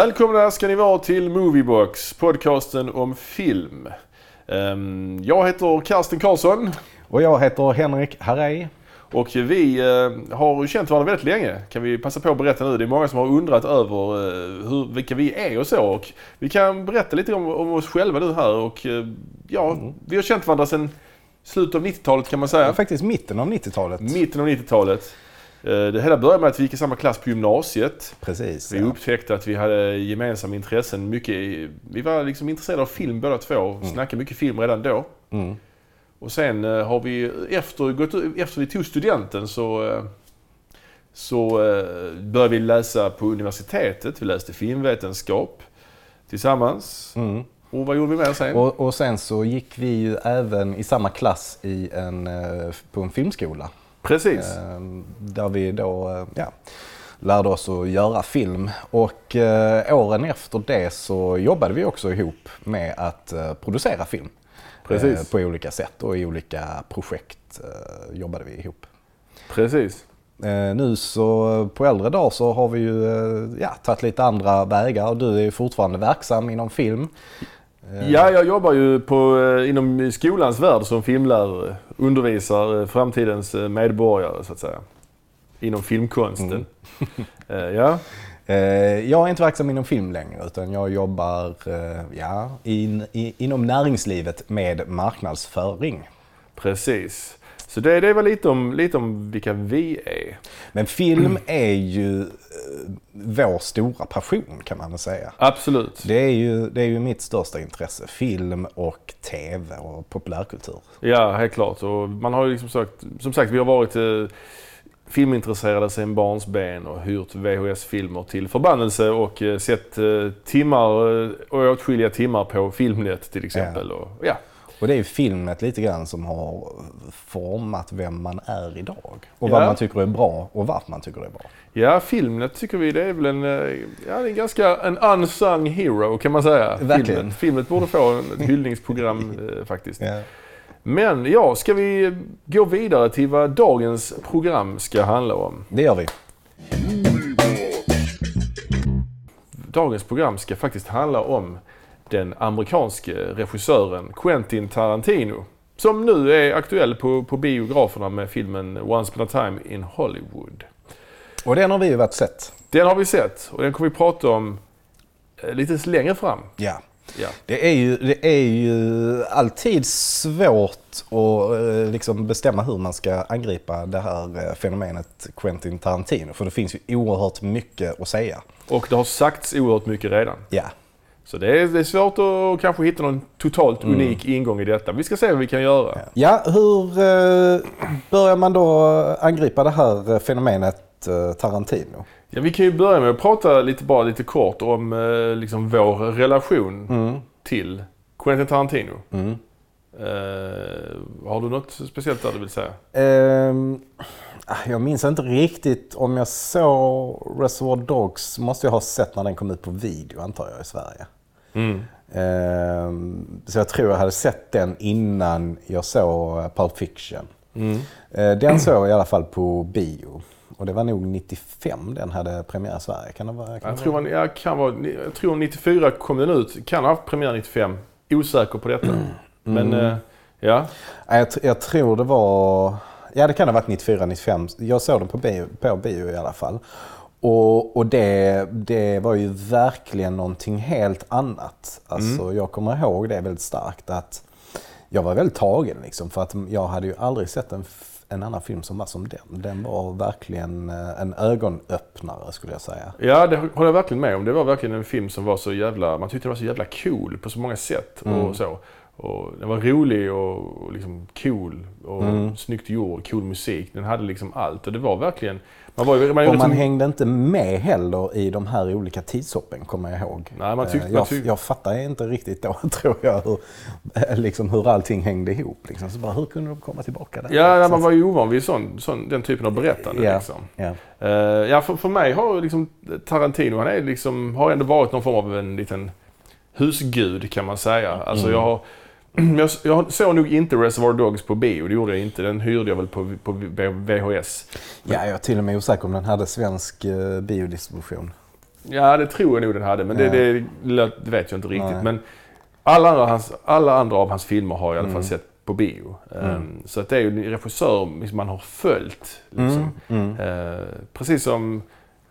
Välkomna ska ni vara till Moviebox, podcasten om film. Ehm, jag heter Karsten Karlsson Och jag heter Henrik Harrej. och vi eh, har känt varandra väldigt länge. Kan vi passa på att berätta nu. Det är många som har undrat över eh, hur, vilka vi är och så. Och vi kan berätta lite om, om oss själva nu här. Och, eh, ja, Vi har känt varandra sedan slutet av 90-talet kan man säga. Ja, faktiskt mitten av 90-talet. Mitten av 90-talet. Eh, Det hela började med att vi gick i samma klass på gymnasiet. Precis. Vi ja. upptäckte att vi hade gemensamma intressen. Mycket, vi var liksom intresserade av film båda två och snackade mycket film redan då. Mm. Och sen eh, har vi efter, gått, efter vi tog studenten så, eh, så började vi läsa på universitetet. Vi läste filmvetenskap tillsammans. Mm. Och vad gjorde vi mer sen? Och, och sen så gick vi ju även i samma klass i en, på en filmskola. Precis. Eh, Där vi då eh, ja, lärde oss att göra film. Och eh, åren efter det så jobbade vi också ihop med att eh, producera film. Precis. På olika sätt och i olika projekt jobbade vi ihop. Precis. Nu så på äldre dagar så har vi ju ja, tagit lite andra vägar och du är fortfarande verksam inom film. Eh, Ja, jag jobbar ju på, eh, inom skolans värld som filmlärare. Undervisar eh, framtidens medborgare så att säga. Inom filmkonsten. Eh, ja. jag är inte verksam inom film längre utan jag jobbar ja, in, i, inom näringslivet med marknadsföring. Precis. Så det, det var lite om, lite om vilka vi är. Men film är ju vår stora passion kan man väl säga. Absolut. Det är, ju, det är ju mitt största intresse, film och tv och populärkultur. Ja, helt klart. Och man har ju liksom sagt, som sagt, vi har varit eh, filmintresserade sedan barnsben och hyrt VHS-filmer till förbannelse och eh, sett eh, timmar eh, och åtskilliga timmar på Filmnet till exempel. Och, ja. Och det är ju filmet lite grann som har format vem man är idag. Och Ja. vad man tycker är bra och varför man tycker det är bra. ja, Filmnet tycker vi det är väl en, eh, ja, är ganska en unsung hero kan man säga. Verkligen. Filmnet, Filmnet borde få ett hyllningsprogram eh, faktiskt. Men ja, ska vi gå vidare till vad dagens program ska handla om? Det gör vi. Dagens program ska faktiskt handla om den amerikanske regissören Quentin Tarantino. Som nu är aktuell på, på biograferna med filmen Once upon a time in Hollywood. Och den har vi ju varit sett. Den har vi sett och den kommer vi prata om eh, lite längre fram. Ja. Ja. Det är ju, det är ju alltid svårt att eh, liksom bestämma hur man ska angripa det här eh, fenomenet Quentin Tarantino. För det finns ju oerhört mycket att säga. Och det har sagts oerhört mycket redan. Ja. Så det är, det är svårt att kanske hitta någon totalt Mm. unik ingång i detta. Vi ska se vad vi kan göra. Ja, hur eh, börjar man då angripa det här eh, fenomenet eh, Tarantino? Ja, vi kan ju börja med att prata lite, bara lite kort om eh, liksom vår relation till Quentin Tarantino. Mm. Har du något speciellt där du vill säga? Ehm, jag minns inte riktigt om jag såg Reservoir Dogs. måste jag ha sett när den kom ut på video antar jag i Sverige. Ehm, så jag tror jag hade sett den innan jag såg eh, Pulp Fiction. Eh, den såg jag i alla fall på bio. Och det var nog 95 den hade premiär i Sverige. Kan det vara? Kan Jag tror, man, jag, kan vara, jag tror 94 kom den ut. Kan ha haft premiär 95. Osäker på detta. Men eh, ja. Ja, Jag, jag tror det var... Ja, det kan ha varit 94, 95. Jag såg den på bio, på bio i alla fall. Och, och det, det var ju verkligen någonting helt annat. Alltså, Jag kommer ihåg det väldigt starkt att jag var väldigt tagen liksom. För att jag hade ju aldrig sett en, en annan film som var som den. Den var verkligen eh, en ögonöppnare skulle jag säga. Ja, det håller jag verkligen med om. Det var verkligen en film som var så jävla... Man tyckte den var så jävla cool på så många sätt. Och så. Och den var rolig och, och liksom cool. Och snyggt gjord, cool musik. Den hade liksom allt. Och det var verkligen... Man var, man Och man hängde inte med heller i de här olika tidshoppen, kommer jag ihåg. Nej, man tyckte- Eh, man jag, tyck- jag fattar inte riktigt då, tror jag, hur, eh, liksom, hur allting hängde ihop. Liksom. Så bara, hur kunde de komma tillbaka där? Ja, man var ju ovan vid sån, sån, den typen av berättande. Ja, Liksom. ja. Eh, ja, för, för mig har liksom Tarantino, han är liksom, har ändå varit någon form av en liten husgud kan man säga. Alltså Mm. jag har jag, jag såg nog inte Reservoir Dogs på bio, det gjorde jag inte. Den hyrde jag väl på, på VHS. ja, jag är till och med osäker om den hade svensk eh, biodistribution. Ja, det tror jag nog den hade, men det, det, det vet jag inte riktigt. Nej. Men alla andra, hans, alla andra av hans filmer har jag i alla fall Mm. sett på bio. Mm. Ehm, så att det är ju en regissör liksom, man har följt. Liksom. Mm. Eh, precis som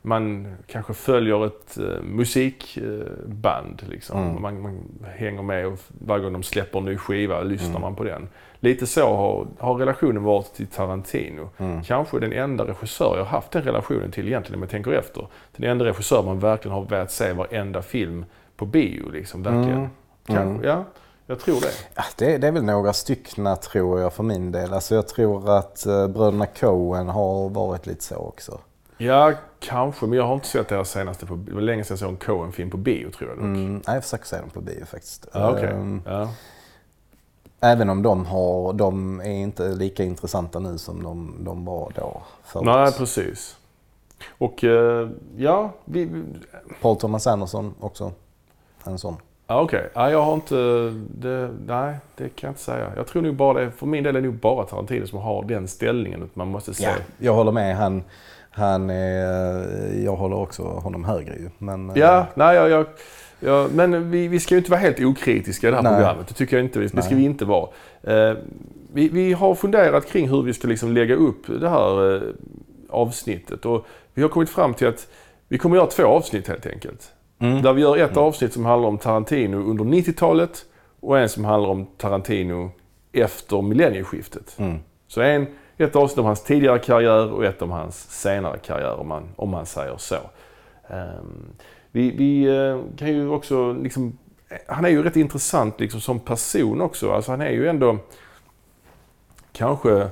man kanske följer ett uh, musikband. liksom. Mm. man, man hänger med och varje gång de släpper en ny skiva lyssnar Mm. man på den. Lite så har, har relationen varit till Tarantino. Mm. Kanske den enda regissör jag har haft den relationen till egentligen om jag tänker efter. Den enda regissör man verkligen har velat se varenda film på bio. Liksom, verkligen. Mm. Kanske, Mm. ja. Jag tror det. Ja, det, det är väl några styckna tror jag för min del. Alltså jag tror att uh, bröderna Coen har varit lite så också. Ja, kanske. Men jag har inte sett deras senaste på Det var länge sedan jag såg en Coen-film på bio tror jag dock. Mm, jag försöker se dem på bio faktiskt. Ja, okej. Ehm, Ja. Även om de, har, de är inte lika intressanta nu som de, de var då. förut. Nej, precis. Och eh, ja, vi... vi- Paul Thomas Anderson också. En sån. Ja, okej. Ja, jag har inte... Det, nej, det kan jag inte säga. Jag tror nog bara det... För min del är det nog bara Tarantino som har den ställningen att man måste se. Ja, jag håller med. Han, han är, jag håller också honom högre ju. Men, eh, Ja, nej, jag, jag, jag, men vi, vi ska ju inte vara helt okritiska i det här Nej. programmet. Det tycker jag inte. Det ska vi inte vara. Eh, vi, vi har funderat kring hur vi ska liksom lägga upp det här eh, avsnittet. Och vi har kommit fram till att vi kommer göra två avsnitt helt enkelt. Mm. Där vi gör ett avsnitt som handlar om Tarantino under 90-talet och en som handlar om Tarantino efter millennieskiftet. Mm. Så en, ett avsnitt om hans tidigare karriär och ett om hans senare karriär om man, om man säger så. Ehm, vi vi eh, kan ju också liksom, han är ju rätt intressant liksom som person också. Alltså han är ju ändå kanske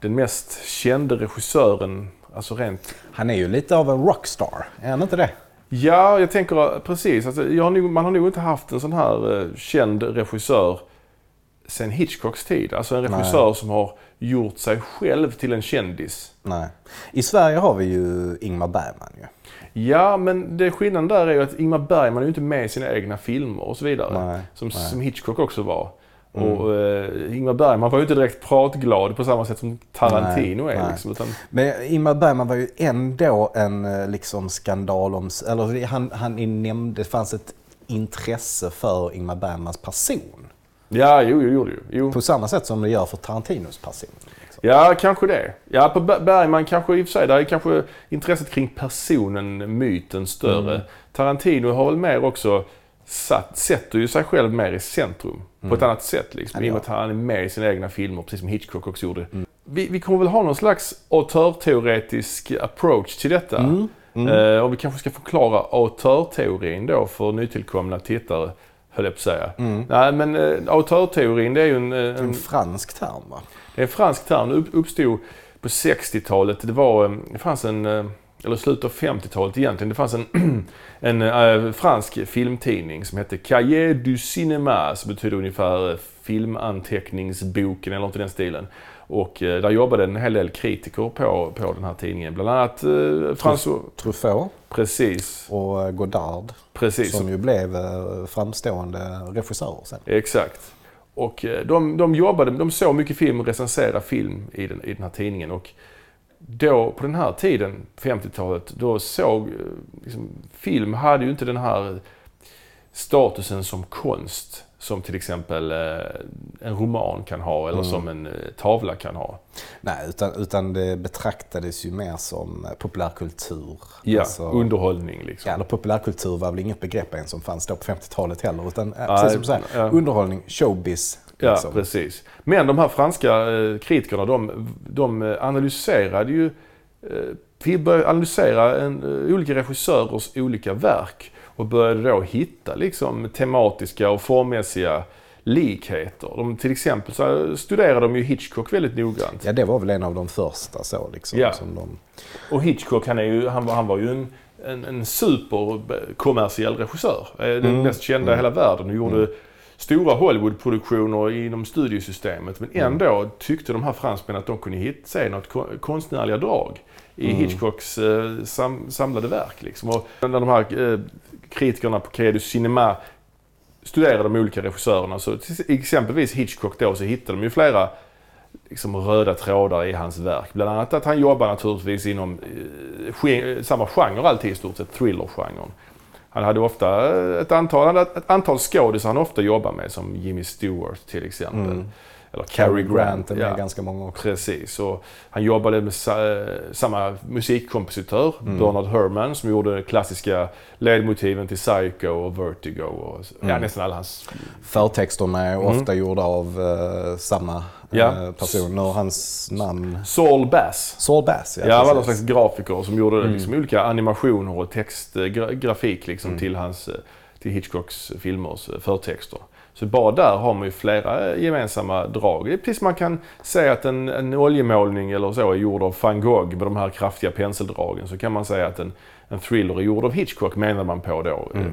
den mest kände regissören, alltså rent Han är ju lite av en rockstar, är han inte det? Ja, jag tänker precis. Alltså, jag har nog, man har nog inte haft en sån här eh, känd regissör sen Hitchcocks tid. Alltså en Nej. regissör som har gjort sig själv till en kändis. Nej. I Sverige har vi ju Ingmar Bergman ju. Ja, men det skillnaden där är ju att Ingmar Bergman är ju inte med i sina egna filmer och så vidare. Nej, som, nej. som Hitchcock också var. Mm. Och eh, Ingmar Bergman var ju inte direkt pratglad på samma sätt som Tarantino Nej, är. nej. Liksom, utan, Men Ingmar Bergman var ju ändå en eh, liksom skandal om... Eller han, han nämnde, det fanns ett intresse för Ingmar Bergmans person. Ja, jo, jo, jo, jo. På samma sätt som det gör för Tarantinos person. Liksom. Ja, kanske det. Ja, på Ber- Bergman kanske i och för sig, där är kanske intresset kring personen, myten större. Mm. Tarantino har väl mer också satt, sätter ju sig själv mer i centrum på ett annat sätt. Liksom, Mm. I och med att han är med i sina egna filmer, precis som Hitchcock också gjorde. Mm. Vi, vi kommer väl ha någon slags autörteoretisk approach till detta. Mm. Mm. Eh, och vi kanske ska förklara autörteorin då för nytillkomna tittare, höll jag på att säga. Mm. Nej, men eh, autörteorin det är ju en, eh, en en fransk term va? det är en fransk term. Det upp- uppstod på 60-talet. Det var, eh, det fanns en, eh, eller slutet av 50-talet egentligen. Det fanns en, en eh, fransk filmtidning som hette Cahiers du Cinéma, som betyder ungefär filmanteckningsboken eller något i den stilen. Och eh, där jobbade en hel del kritiker på, på den här tidningen. Bland annat eh, François... Truffaut Precis, och eh, Godard. precis. Som ju blev eh, framstående regissörer sen. Exakt. Och eh, de, de jobbade, de såg mycket film och recenserade film i den, i den här tidningen. Och då, på den här tiden, 50-talet, då såg, eh, liksom, film hade ju inte den här statusen som konst som till exempel eh, en roman kan ha eller Mm. som en eh, tavla kan ha. Nej, utan, utan det betraktades ju mer som eh, populärkultur. Ja, Alltså- underhållning liksom. Ja, eller populärkultur var väl inget begrepp ens som fanns då på 50-talet heller. Utan Nej, precis som du säger, ja. underhållning, showbiz. Ja, liksom. precis. Men de här franska eh, kritikerna, de, de analyserade ju... Eh, analysera en, olika regissörers olika verk och började då hitta liksom tematiska och formmässiga likheter. De, till exempel så studerade de ju Hitchcock väldigt noggrant. Ja, det var väl en av de första så liksom. Ja. Som de, Och Hitchcock, han, är ju, han, var, han var ju en, en, en superkommersiell regissör. Eh, Den Mm. mest kända i hela världen och gjorde stora Hollywoodproduktioner inom studiosystemet. Men Mm. ändå tyckte de här fransmännen att de kunde hit, se något ko- konstnärliga drag i Mm. Hitchcocks eh, sam, samlade verk. Liksom. Och när de här eh, kritikerna på Credo Cinema studerade de olika regissörerna, så exempelvis Hitchcock då, så hittade de ju flera liksom röda trådar i hans verk. Bland annat att han jobbar naturligtvis inom eh, samma genre alltid i stort sett, thrillergenren. Han hade ofta eh, ett antal, ett antal skådisar han ofta jobbar med som Jimmy Stewart till exempel. Mm. Eller Cary Grant. är med ja. ganska många också. Precis. Och han jobbade med sa, samma musikkompositör, Mm. Bernard Herrmann, som gjorde de klassiska ledmotiven till Psycho och Vertigo och ja, Mm. nästan alla hans... Förtexterna är Mm. ofta gjorda av eh, samma Ja. eh, person. Har hans namn... Saul Bass. Saul Bass, Ja, han var någon slags grafiker som gjorde Mm. liksom olika animationer och textgrafik liksom Mm. till, hans, eh, till Hitchcocks filmers förtexter. Så bara där har man ju flera gemensamma drag. Det är precis som man kan säga att en, en oljemålning eller så är gjord av van Gogh med de här kraftiga penseldragen. Så kan man säga att en, en thriller är gjord av Hitchcock menar man på då. eh, Mm.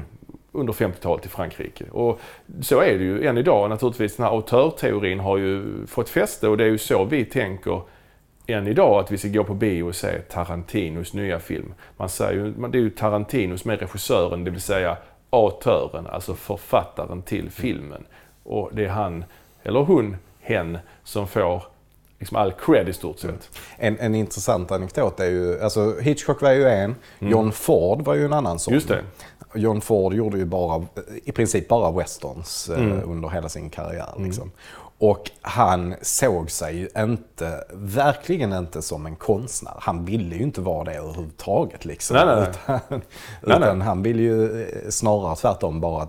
Under 50-talet i Frankrike. Och så är det ju än idag naturligtvis. Den här autörteorin har ju fått fäste och det är ju så vi tänker än idag att vi ska gå på bio och se Tarantinos nya film. Man säger ju, det är ju Tarantino som är regissören, det vill säga autören, alltså författaren till filmen. Och det är han, eller hon, hen, som får liksom all cred i stort sett. En, en intressant anekdot är ju, alltså Hitchcock var ju en, John Ford var ju en annan sån. Mm. Just det. John Ford gjorde ju bara, i princip bara westerns eh, Mm. under hela sin karriär. Liksom. Och han såg sig ju inte, verkligen inte som en konstnär. Han ville ju inte vara det överhuvudtaget. Liksom. Nej, nej, nej. Utan, Nej, utan nej. han ville ju eh, snarare tvärtom bara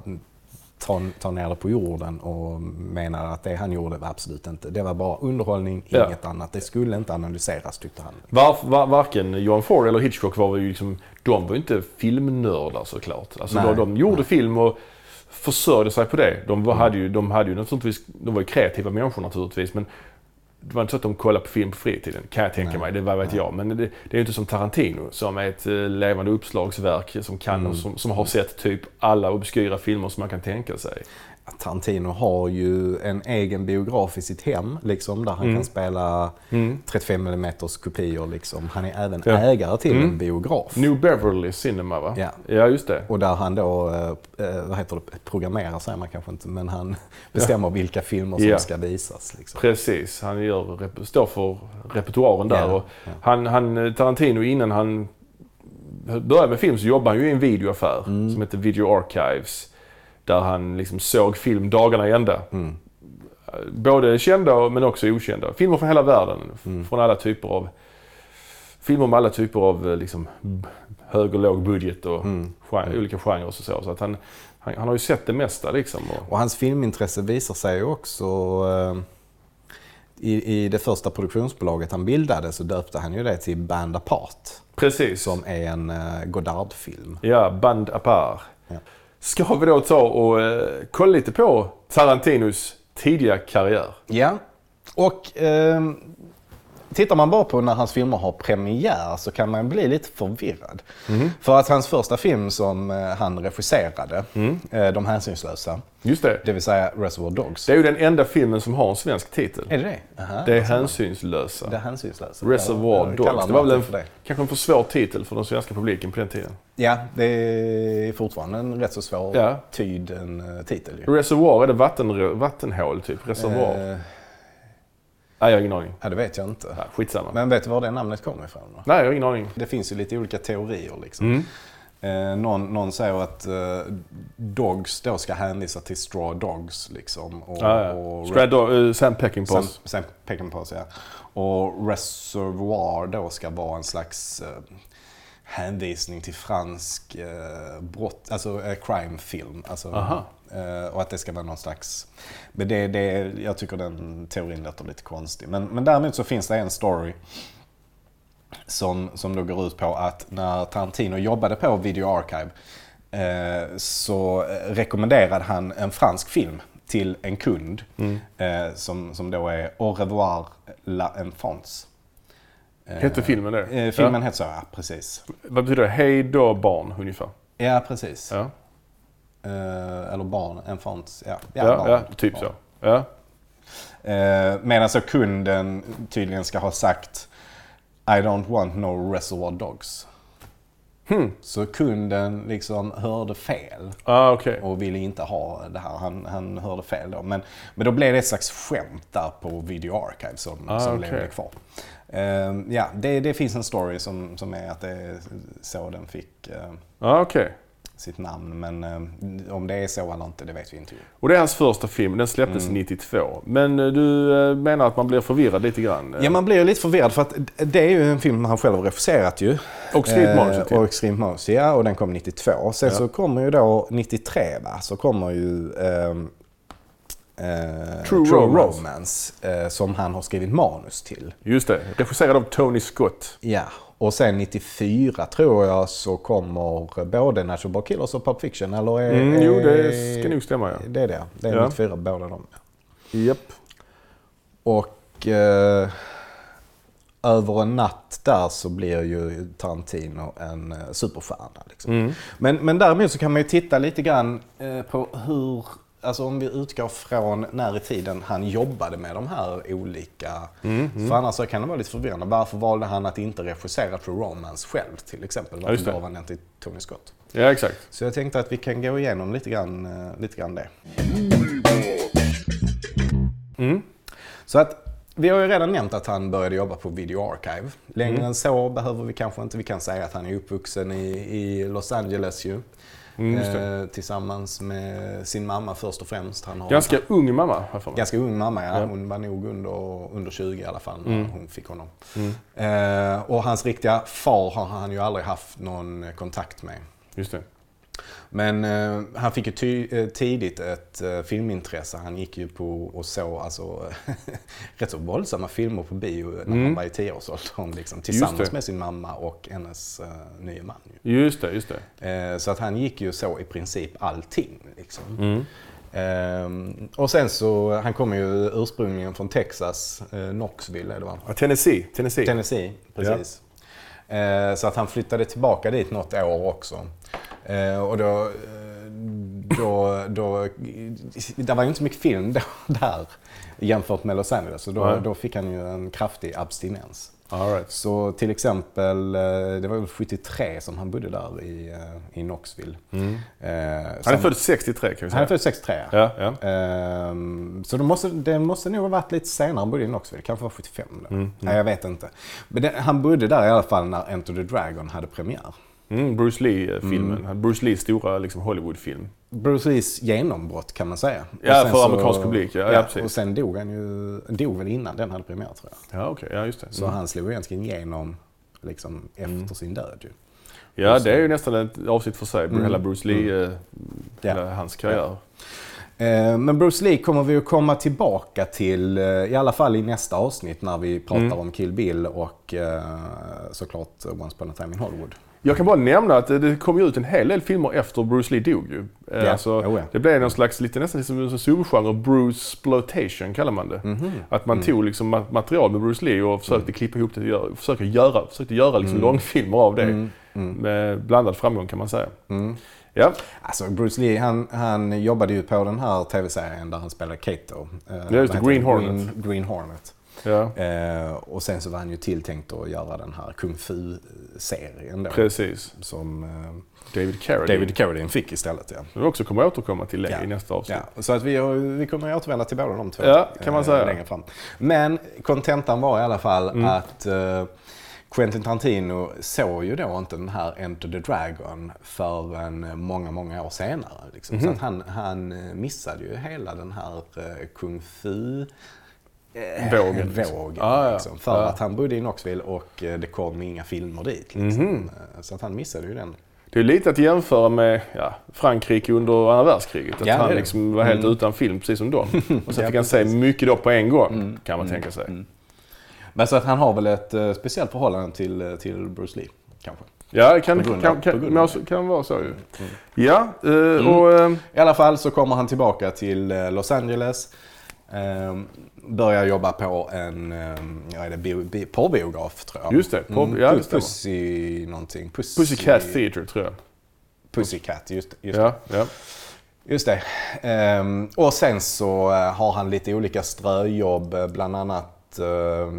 ta, ta ner det på jorden och menar att det han gjorde var absolut inte, det var bara underhållning, Ja. inget annat. Det skulle inte analyseras tyckte han. Var, var, varken John Ford eller Hitchcock var ju liksom, de var ju inte filmnördar såklart. Alltså Nej, de, de gjorde nej. film och försörjde sig på det. De, var, Mm. hade ju, de hade ju naturligtvis, de var ju kreativa människor naturligtvis men det var inte så att de kollade på film på fritiden, kan jag tänka Nej, mig. Det vad vet jag. Men det, det är ju inte som Tarantino som är ett eh, levande uppslagsverk som kan Mm. och som, som har sett typ alla obskyra filmer som man kan tänka sig. Tarantino har ju en egen biograf i sitt hem, liksom, där han Mm. kan spela Mm. 35 mm kopior. Liksom. Han är även Ja. ägare till Mm. en biograf. New Beverly Cinema va? Ja. ja just det. Och där han då, eh, eh, vad heter det, programmerar säger man kanske inte, men han bestämmer vilka filmer som Ja. ska visas. Liksom. Precis, han gör, står för repertoaren där. Ja, Och ja. han, han, Tarantino innan han började med film så jobbade han ju i en videoaffär Mm. som heter Video Archives. Där han liksom såg film dagarna i ända. Mm. Både kända men också okända. Filmer från hela världen. Mm. Från alla typer av... Filmer med alla typer av eh, liksom, hög och låg budget och Mm. gen- olika genrer och så. så att han, han, han har ju sett det mesta liksom. Och, Och hans filmintresse visar sig också eh, i, i det första produktionsbolaget han bildade så döpte han ju det till Band Apart. precis. Som är en uh, Godard-film. Ja, Band Apart. Ja. Ska vi då ta och eh, kolla lite på Tarantinos tidiga karriär? Ja, och eh, tittar man bara på när hans filmer har premiär så kan man bli lite förvirrad. För att hans första film som eh, han regisserade, eh, De hänsynslösa, Just det. det vill säga Reservoir Dogs. Det är ju den enda filmen som har en svensk titel. Är det det? Aha, Det är hänsynslösa. Det hänsynslösa. Reservoir Dogs. Det var väl en, för kanske en för svår titel för den svenska publiken på den tiden. Ja, det är fortfarande en rätt så svår Ja. tyd en, eh, titel ju. Reservoir, är det vatten, vattenhål typ? Reservoir? Eh, Nej, jag har ingen aning. ja, det vet jag inte. Nej, skitsamma. Men vet du var det namnet kommer ifrån? Då? Nej, jag har ingen aning. Det finns ju lite olika teorier. Liksom. Mm. Eh, någon, någon säger att eh, Dogs då ska hänvisa till Straw Dogs. Liksom, och, Ja, ja. och Strad, uh, Sam Sam, Peckinpahs. Sam Peckinpahs, ja. Och Reservoir då ska vara en slags eh, hänvisning till fransk eh, brott, alltså eh, crime-film. Alltså, Aha. Eh, och att det ska vara någon slags... Men det, det, jag tycker den teorin låter lite konstig. Men, men däremot så finns det en story som, som då går ut på att när Tarantino jobbade på Video Archive eh, så rekommenderade han en fransk film till en kund Mm. eh, som, som då är Au revoir la enfance. Eh, Hette filmen det? Eh, filmen heter så, ja precis. Vad betyder det? Hej då barn, ungefär? Ja, precis. Ja, eller barn, enfance, ja. ja, barn, ja typ barn. så. Ja. Eh, Medan så kunden tydligen ska ha sagt I don't want no reservoir dogs. Så kunden liksom hörde fel Ah, okej. och ville inte ha det här. Han, han hörde fel då. Men, men då blev det ett slags skämt där på Video Archive som, Ah, som okej. levde kvar. Ehm, ja, det, det finns en story som, som är att det är så den fick eh, Ah, okej. Sitt namn. Men eh, om det är så eller inte, det vet vi inte. Och det är hans första film, den släpptes Mm. 92. Men eh, du eh, menar att man blir förvirrad lite grann? eh, Ja, man blir lite förvirrad för att det är ju en film han själv har regisserat ju. Och skrivit manuset. Eh, Och skrivit manus, ja. Och den kom 92. Sen Ja. så kommer ju då 93 va, så kommer ju ehm, eh, True Romance. Romance eh, som han har skrivit manus till. Just det, regisserad av Tony Scott. Ja. Och sen 94 tror jag så kommer både Natural Born Killers och Pulp Fiction. Eller är, Mm, jo, det ska nog stämma ja. Det är det. Det är Ja. 94 båda de. Japp. Och eh, över en natt där så blir ju Tarantino en eh, superstjärna. Liksom. Mm. Men, men däremot så kan man ju titta lite grann eh, på hur, alltså om vi utgår från när i tiden han jobbade med de här olika. Mm, För annars så kan det vara lite förvirrande. Varför valde han att inte regissera True Romance själv till exempel? Varför gav han den till Tony Scott? Ja, exakt. Så jag tänkte att vi kan gå igenom lite grann, eh, lite grann det. Mm. Så att vi har ju redan nämnt att han började jobba på Video Archive. Längre Mm. än så behöver vi kanske inte. Vi kan säga att han är uppvuxen i, i Los Angeles ju. Mm. Eh, tillsammans med sin mamma först och främst. Han har Ganska ung mamma, har ganska ung mamma. Ja. Ja. Mm. Hon var nog under, under 20 i alla fall när hon fick honom. Eh, och hans riktiga far har han ju aldrig haft någon kontakt med. Just det. Men eh, han fick ju ty- eh, tidigt ett eh, filmintresse. Han gick ju på och såg alltså, rätt så våldsamma filmer på bio när han var i tioårsåldern. Liksom, tillsammans Mm. med sin mamma och hennes uh, nya man. Ju. Just det, just det. Eh, så att han gick ju så i princip allting. Liksom. Mm. Ehm, och sen så, han kommer ju ursprungligen från Texas, eh, Knoxville är det va? Ja, Tennessee. Tennessee. Tennessee, precis. Eh, så att han flyttade tillbaka dit något år också. Eh, och då, eh, då, då, det var ju inte så mycket film då, där jämfört med Los Angeles. Så då, Nej. då fick han ju en kraftig abstinens. All right. Så till exempel, eh, det var väl 73 som han bodde där i, eh, i Knoxville. Eh, Han är född 63 kan vi han säga. är född 63. Ja, ja. Ehm, så det måste, det måste nog ha varit lite senare han bodde i Knoxville. Kanske var 75 då. Nej, jag vet inte. Men det, han bodde där i alla fall när Enter the Dragon hade premiär. Mm, Bruce Lee-filmen. Bruce Lees stora liksom, Hollywood-film. Bruce Lees genombrott kan man säga. Ja, för amerikansk publik, ja, ja, precis. och sen dog han ju, dog väl innan den hade premiär tror jag. Ja, okej. Ja, just det. Så Mm. han slog egentligen igenom liksom, efter sin död ju. Ja, det är ju nästan ett avsnitt för sig. Hela Bruce Lee, eh, Mm. Ja. hela hans karriär. Eh, Men Bruce Lee kommer vi att komma tillbaka till, eh, i alla fall i nästa avsnitt när vi pratar Mm. om Kill Bill och eh, såklart Once upon a time in Hollywood. Jag kan bara nämna att det- kom ju ut en hel del filmer efter Bruce Lee dog ju. Ja, Alltså, jo, ja. Det blev någon slags, lite nästan som en subgenre, Bruce exploitation kallar man det. Mhm. Att man tog liksom ma- material med Bruce Lee och Mm. försökte klippa ihop det, och försökte göra, försökte göra liksom långfilmer av det. Mm. Med blandad framgång kan man säga. Mm. Ja, Alltså Bruce Lee han, han jobbade ju på den här tv-serien där han spelade Kato. Eh, just vad det, Green? Hornet. Green, Green Hornet. Ja Eh, och sen så var han ju tilltänkt att göra den här Kung Fu-serien då. precis. Som eh, David Carradine. David Carradine fick istället ja. Som vi också kommer återkomma till Ja. i nästa avsnitt. Ja, så att vi, vi kommer återvända till båda de två Ja, kan man eh, säga. längre fram. Men kontentan var i alla fall Mm. att eh, Quentin Tarantino såg ju då inte den här Enter the Dragon förrän många, många år senare. Liksom. Mhm. Så att han, han eh, missade ju hela den här eh, kung fu eh, Vågen, liksom. vågen Ah, liksom, för Ja. att han bodde i Knoxville och eh, det kom inga filmer dit. Liksom. Mhm. Eh, Så att han missade ju den. Det är lite att jämföra med ja, Frankrike under andra världskriget. Att Ja, han liksom var helt Mm. utan film precis som dem. Och sen Ja, fick han se. Mm. mycket då på en gång kan man tänka sig. Men så att han har väl ett eh, speciellt förhållande till, eh, till Bruce Lee, kanske. Ja, det kan, kan, kan, kan, kan, vara så ju. Ja, eh, och... eh, I alla fall så kommer han tillbaka till eh, Los Angeles. Eh, börjar jobba på en eh, ja, är det bio, bi, porrbiograf tror jag. Just det, porr- ja, det Pu- stämmer. Pussy någonting. Pussy, Pussycat Theatre tror jag. Pussycat, just, just, Ja, ja. just det. Ehm, och sen så eh, har han lite olika ströjobb. Bland annat eh,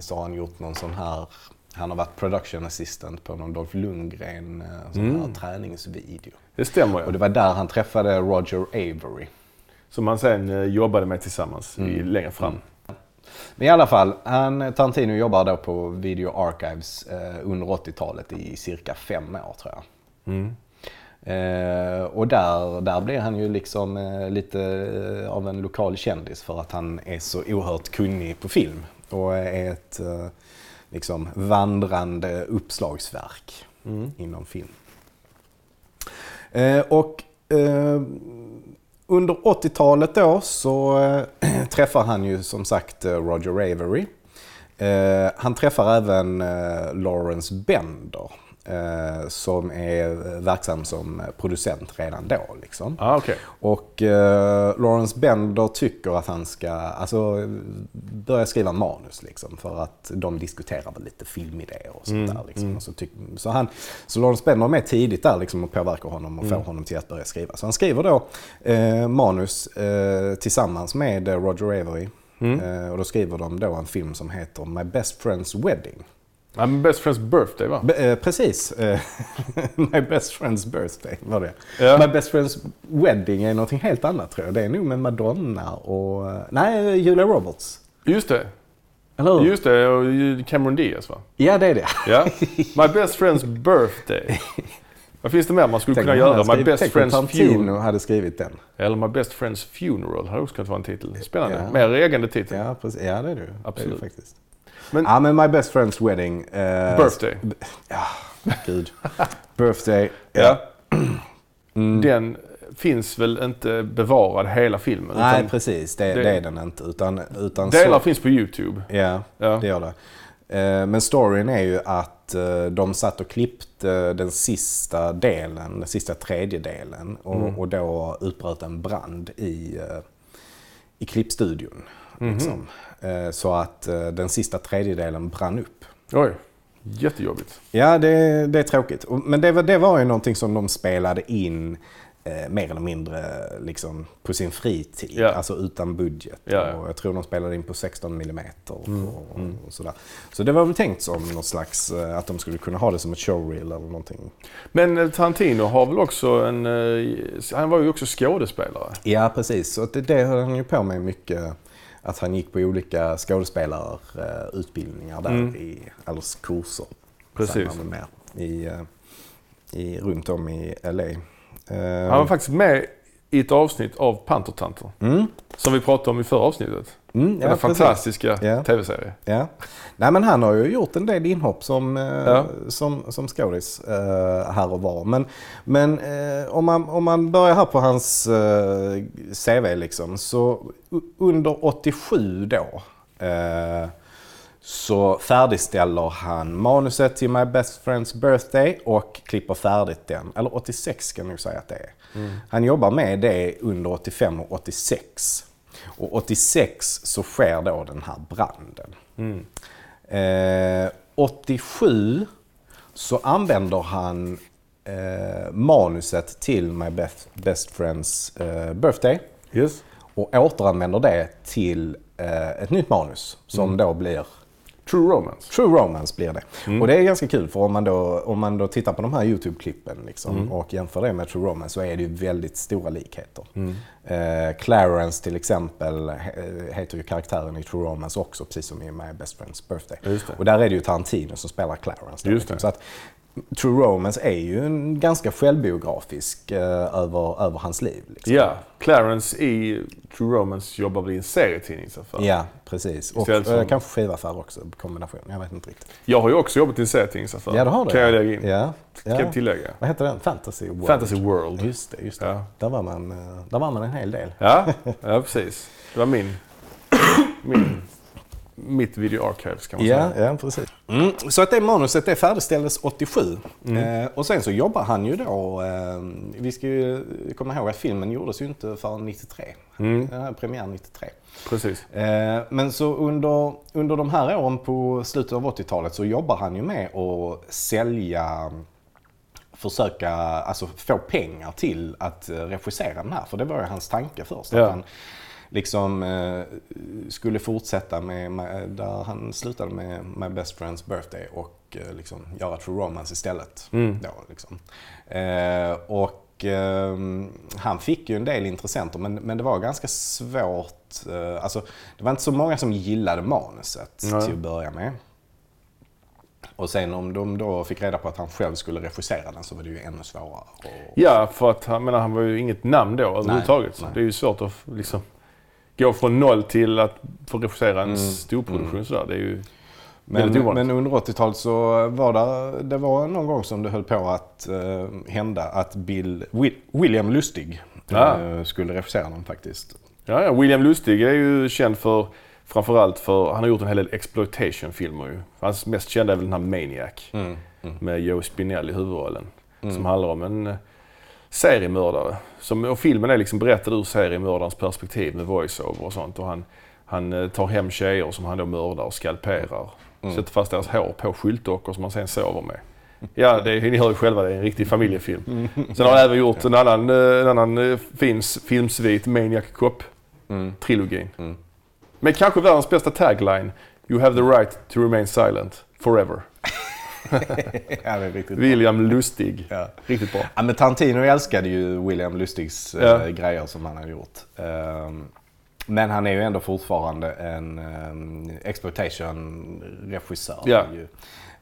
så har han gjort någon sån här Han har varit production assistant på någon Dolph Lundgren eh, sån Mm. här träningsvideo. Det stämmer Och ja. det var där han träffade Roger Avery. Som han sen eh, jobbade med tillsammans i, Mm. längre fram. Men i alla fall, han, Tarantino jobbar då på Video Archives eh, under 80-talet i cirka fem år tror jag. Mm. Eh, och där, där blir han ju liksom eh, lite eh, av en lokal kändis för att han är så oerhört kunnig på film. Och är ett eh, liksom vandrande uppslagsverk Mm. inom film. Och under 80-talet då så äh, träffar han ju som sagt eh, Roger Avery. Eh, han träffar även Lawrence Bender eh, som är verksam som producent redan då. Liksom. Ah, okej. Och eh, Lawrence Bender tycker att han ska alltså, börja skriva manus liksom, för att de diskuterar väl lite filmidéer och sånt där. Liksom. Och så, så, han, så Lawrence Bender är med tidigt där liksom, och påverkar honom och får honom till att börja skriva. Så han skriver då eh, manus eh, tillsammans med eh, Roger Avery. Eh, och då skriver de då en film som heter My Best Friend's Wedding. Men best friends birthday va? Be- eh, precis. Eh, My best friend's birthday var det. Ja. My best friend's wedding är någonting helt annat tror jag. Det är nog med Madonna och... eh, Nej, Julia Roberts. Just det. Hur? Just det, och Cameron Diaz va? Ja, det är det. Ja. My best friend's birthday. Vad finns det mer man skulle Tänk kunna göra? hade My skrivit- best friend's funeral. hade skrivit den. Eller My best friend's funeral hade också kunnat vara en titel. Spännande. Ja. Mer ägande titel. Ja, precis. ja det är det ju. Absolut. Det är det faktiskt. Men- ja, men My best friend's wedding. eh, Birthday. Ja, gud. Birthday. Ja. Mm. Den finns väl inte bevarad hela filmen? Nej, precis. Det, det- det är den inte. Utan, utan delar så, finns på YouTube. Ja, Ja. det gör det. Eh, Men storyn är ju att eh, de satt och klippte den sista delen, den sista tredjedelen. Och, Mm. och då utbröt en brand i, eh, i klippstudion. Mhm. Liksom. Eh, Så att eh, den sista tredjedelen brann upp. Oj, jättejobbigt. Ja, det, det är tråkigt. Men det, var- det var ju någonting som de spelade in eh, mer eller mindre liksom, på sin fritid. Ja. Alltså utan budget. Ja. Och jag tror de spelade in på 16 mm och, och, och sådär. Så det var väl tänkt som något slags, eh, att de skulle kunna ha det som ett showreel eller någonting. Men Tarantino har väl också en... Han var ju också skådespelare. Ja, precis. Så det, det höll han ju på med mycket. Att han gick på olika skådespelarutbildningar där, Mm. i, eller kurser. Precis. mer, I, eh, i, runt om i LA. Han var faktiskt med i ett avsnitt av Pantertanter. mm, Som vi pratade om i förra avsnittet. Mm, ja, fantastiska Ja. tv-serie. Ja. Nej men han har ju gjort en del inhopp som, eh, Ja. som, som skådis eh, här och var. Men, men eh, om, man, om man börjar här på hans CV liksom. Så under 87 då. Så färdigställer han manuset till My Best Friend's Birthday och klipper färdigt den. Eller 86 ska jag nog säga att det är. Han jobbar med det under 85 och 86. Och 86 så sker då den här branden. Mm. Eh, 87 så använder han eh, manuset till My Best, Best Friends eh, Birthday Yes. och återanvänder det till eh, ett nytt manus som då blir True Romance. True Romance blir det. Och det är ganska kul för om man då, om man då tittar på de här YouTube-klippen liksom, och jämför det med True Romance så är det ju väldigt stora likheter. Eh, Clarence till exempel he- heter ju karaktären i True Romance också, precis som i My Best Friend's Birthday. Och där är det ju Tarantino som spelar Clarence. Just liksom. Så att True Romance är ju en ganska självbiografisk eh, över, över hans liv. Liksom. Ja, Clarence i True Romance jobbar väl i en serietidningsaffär. Ja, precis. Och Istället eh, som- kanske skivaffär också, kombination. Jag vet inte riktigt. Jag har ju också jobbat i en serietidningsaffär. Ja, det har du. Kan jag lägga in. Ja. Kan ja. jag tillägga. Vad heter den? Fantasy World? Fantasy World. Just det, just det. Ja. Där, var man, eh, där var man en hel del. Ja, ja precis. Det var min, min, mitt video archives kan man Ja, säga. ja precis. Mm. Så att det manuset det färdigställdes 87. Mm. Eh, och sen så jobbar han ju då, eh, vi ska ju komma ihåg att filmen gjordes ju inte förrän 93. Mm. Den här premiär 93. Precis. Eh, men så under, under de här åren på slutet av 80-talet så jobbar han ju med att sälja försöka alltså, få pengar till att eh, regissera den här. För det var ju hans tanke först. Ja. Att han liksom eh, skulle fortsätta med, med, där han slutade med My Best Friend's Birthday och eh, liksom göra True Romance istället. Mm. Då, liksom. eh, och eh, han fick ju en del intressenter men, men det var ganska svårt. Eh, alltså, det var inte så många som gillade manuset Nej. till att börja med. Och sen om de då fick reda på att han själv skulle regissera den så var det ju ännu svårare. Och, Ja, för att han, menar, han var ju inget namn då överhuvudtaget. Så nej. Det är ju svårt att liksom, gå från noll till att få regissera en Mm. storproduktion sådär. Det är ju Men, men under 80-talet så var det, det var någon gång som det höll på att eh, hända att Bill, Wi- William Lustig Ja. eh, skulle regissera den faktiskt. Ja, ja, William Lustig är ju känd för framförallt för, han har gjort en hel del exploitation-filmer ju. Hans mest kända är väl den här Maniac med Joe Spinell i huvudrollen. Som handlar om en seriemördare. Som, och filmen är liksom berättad ur seriemördarens perspektiv med voiceover och sånt. Och han, han eh, tar hem tjejer som han då mördar och skalperar. Sätter fast deras hår på skyltdockor som man sen sover med. Ja, det, ni hör ju själva, det är en riktig familjefilm. Sen har han även gjort en annan, eh, en annan eh, fins, filmsvit, Maniac Cop-trilogin. Mm. Men kanske världens bästa tagline. You have the right to remain silent forever. ja. William Lustig. Ja. Riktigt bra. Ja, men Tarantino älskade ju William Lustigs eh, Ja. grejer som han har gjort. Ehm, men han är ju ändå fortfarande en um, exploitation-regissör. Ja.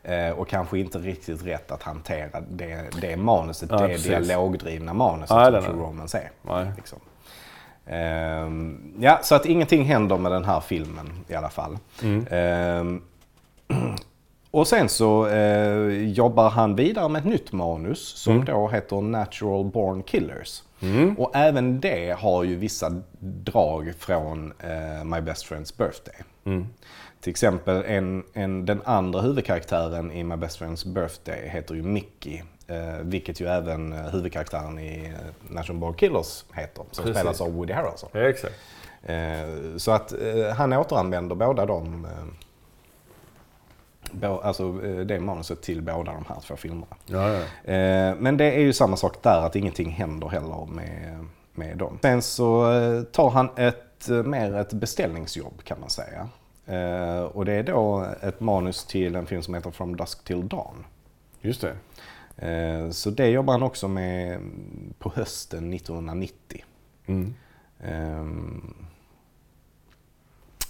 Eh, och kanske inte riktigt rätt att hantera det, det manuset, Ja, det precis. dialogdrivna manuset Nej, som True. Romance är. Nej. Liksom. Ehm, ja, så att ingenting händer med den här filmen i alla fall. Mm. Ehm, och sen så eh, jobbar han vidare med ett nytt manus som Mm. då heter Natural Born Killers. Och även det har ju vissa drag från eh, My Best Friend's Birthday. Mm. Till exempel en, en, den andra huvudkaraktären i My Best Friend's Birthday heter ju Mickey. Eh, vilket ju även eh, huvudkaraktären i eh, Natural Born Killers heter. Som Precis. spelas av Woody Harrelson. Ja, exakt. Eh, så att eh, han återanvänder båda de, eh, alltså eh, det manuset till båda de här två filmerna. Ja, ja. Eh, men det är ju samma sak där, att ingenting händer heller med, med dem. Sen så eh, tar han ett, mer ett beställningsjobb kan man säga. Och det är då ett manus till en film som heter From Dusk Till Dawn. Just det. Så det jobbar han också med på hösten 1990. Mm. Ehm,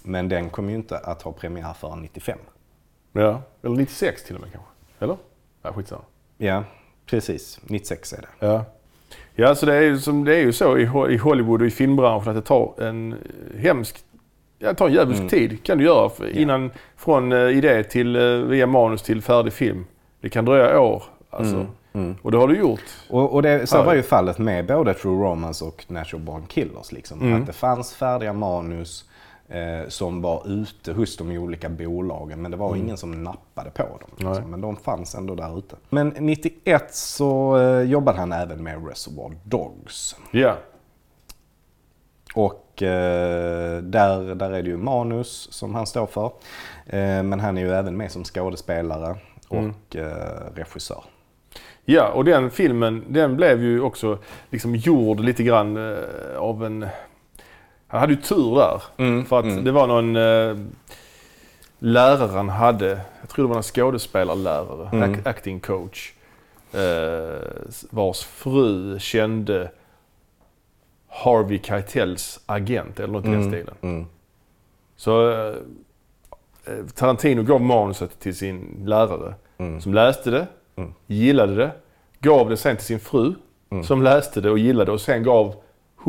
Men den kommer ju inte att ha premiär förrän 95. Ja, eller 96 till och med kanske. Eller? Ja, skitsamma. Ja, precis. 96 är det. Ja. Ja, så det är, ju som, det är ju så i Ho- i Hollywood och i filmbranschen att det tar en eh, hemsk, ja, det tar en djävulsk Mm. tid kan du göra innan, från eh, idé till, eh, via manus till färdig film. Det kan dröja år alltså. Mm, mm. Och det har du gjort. Och, och det, så Ja. var ju fallet med både True Romance och Natural Born Killers. Liksom. Mm. Att det fanns färdiga manus eh, som var ute hos de olika bolagen men det var ingen som nappade på dem. Mm. Liksom. Men de fanns ändå där ute. Men 91 så eh, jobbade han även med Reservoir Dogs. Ja. Och eh, där, där är det ju manus som han står för. Eh, men han är ju även med som skådespelare och Mm. eh, regissör. Ja, och den filmen den blev ju också liksom gjord lite grann eh, av en... Han hade ju tur där. Mm, För att mm. det var någon eh, lärare han hade, jag tror det var en skådespelarlärare, Mm. act- acting coach. Eh, vars fru kände Harvey Keitels agent eller något i den Mm, stilen. mm. Så eh, eh, Tarantino gav manuset till sin lärare Mm. som läste det, gillade det, gav det sen till sin fru som läste det och gillade och sen gav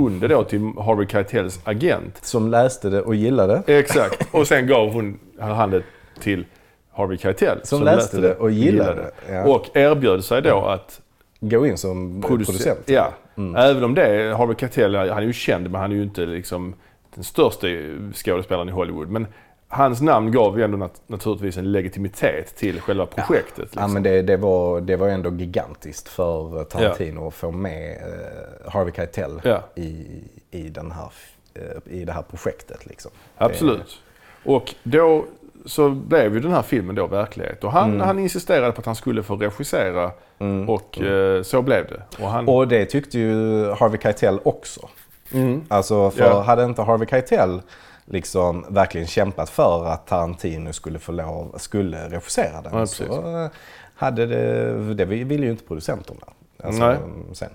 hon det då till Harvey Keitels agent. Som läste det och gillade. Exakt. Och sen gav hon han det till Harvey Keitel. Som läste det och gillade. Ja. Och erbjöd sig då att Gå in som producera. producent. Ja. Mm. Även om det, Harvey Keitel, han är ju känd men han är ju inte liksom den största skådespelaren i Hollywood. Men hans namn gav ju ändå nat- naturligtvis en legitimitet till själva projektet. Liksom. Ja, men det, det, var, det var ändå gigantiskt för Tarantino att få med eh, Harvey Keitel Ja. i, i, den här, eh, i det här projektet. Liksom. Absolut. Och då så blev ju den här filmen då verklighet. Och han, Mm. han insisterade på att han skulle få regissera Mm. och eh, så blev det. Och han, Och det tyckte ju Harvey Keitel också. Mm. Alltså för Ja. hade inte Harvey Keitel liksom verkligen kämpat för att Tarantino skulle få lov, skulle regissera den. Ja, så eh, hade det, det ville ju inte producenterna. Alltså, Nej. Sen.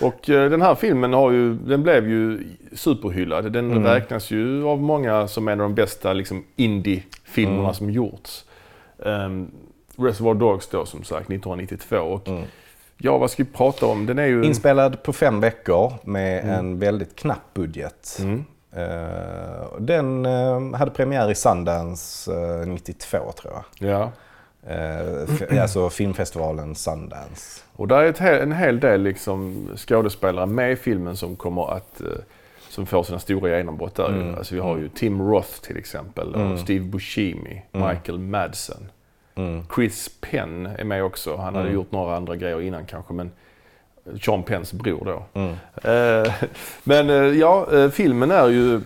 Och eh, den här filmen har ju, den blev ju superhyllad. Den Mm. räknas ju av många som en av de bästa liksom, indie-filmerna Mm. som gjorts. Um, Reservoir Dogs då som sagt 1992. Och, Mm. Ja, vad ska vi prata om? Den är ju... Inspelad på fem veckor med en väldigt knapp budget. Eh, och den eh, hade premiär i Sundance eh, 92 tror jag. Ja. Eh, alltså filmfestivalen Sundance. Och där är he- en hel del liksom, skådespelare med i filmen som kommer att eh, som får sina stora genombrott där. Mm. Alltså vi har ju Tim Roth till exempel och Mm. Steve Buscemi, Mm. Michael Madsen. Mm. Chris Penn är med också. Han hade Mm. gjort några andra grejer innan kanske men Sean Penns bror då. Mm. Eh, men eh, ja, eh, filmen är ju...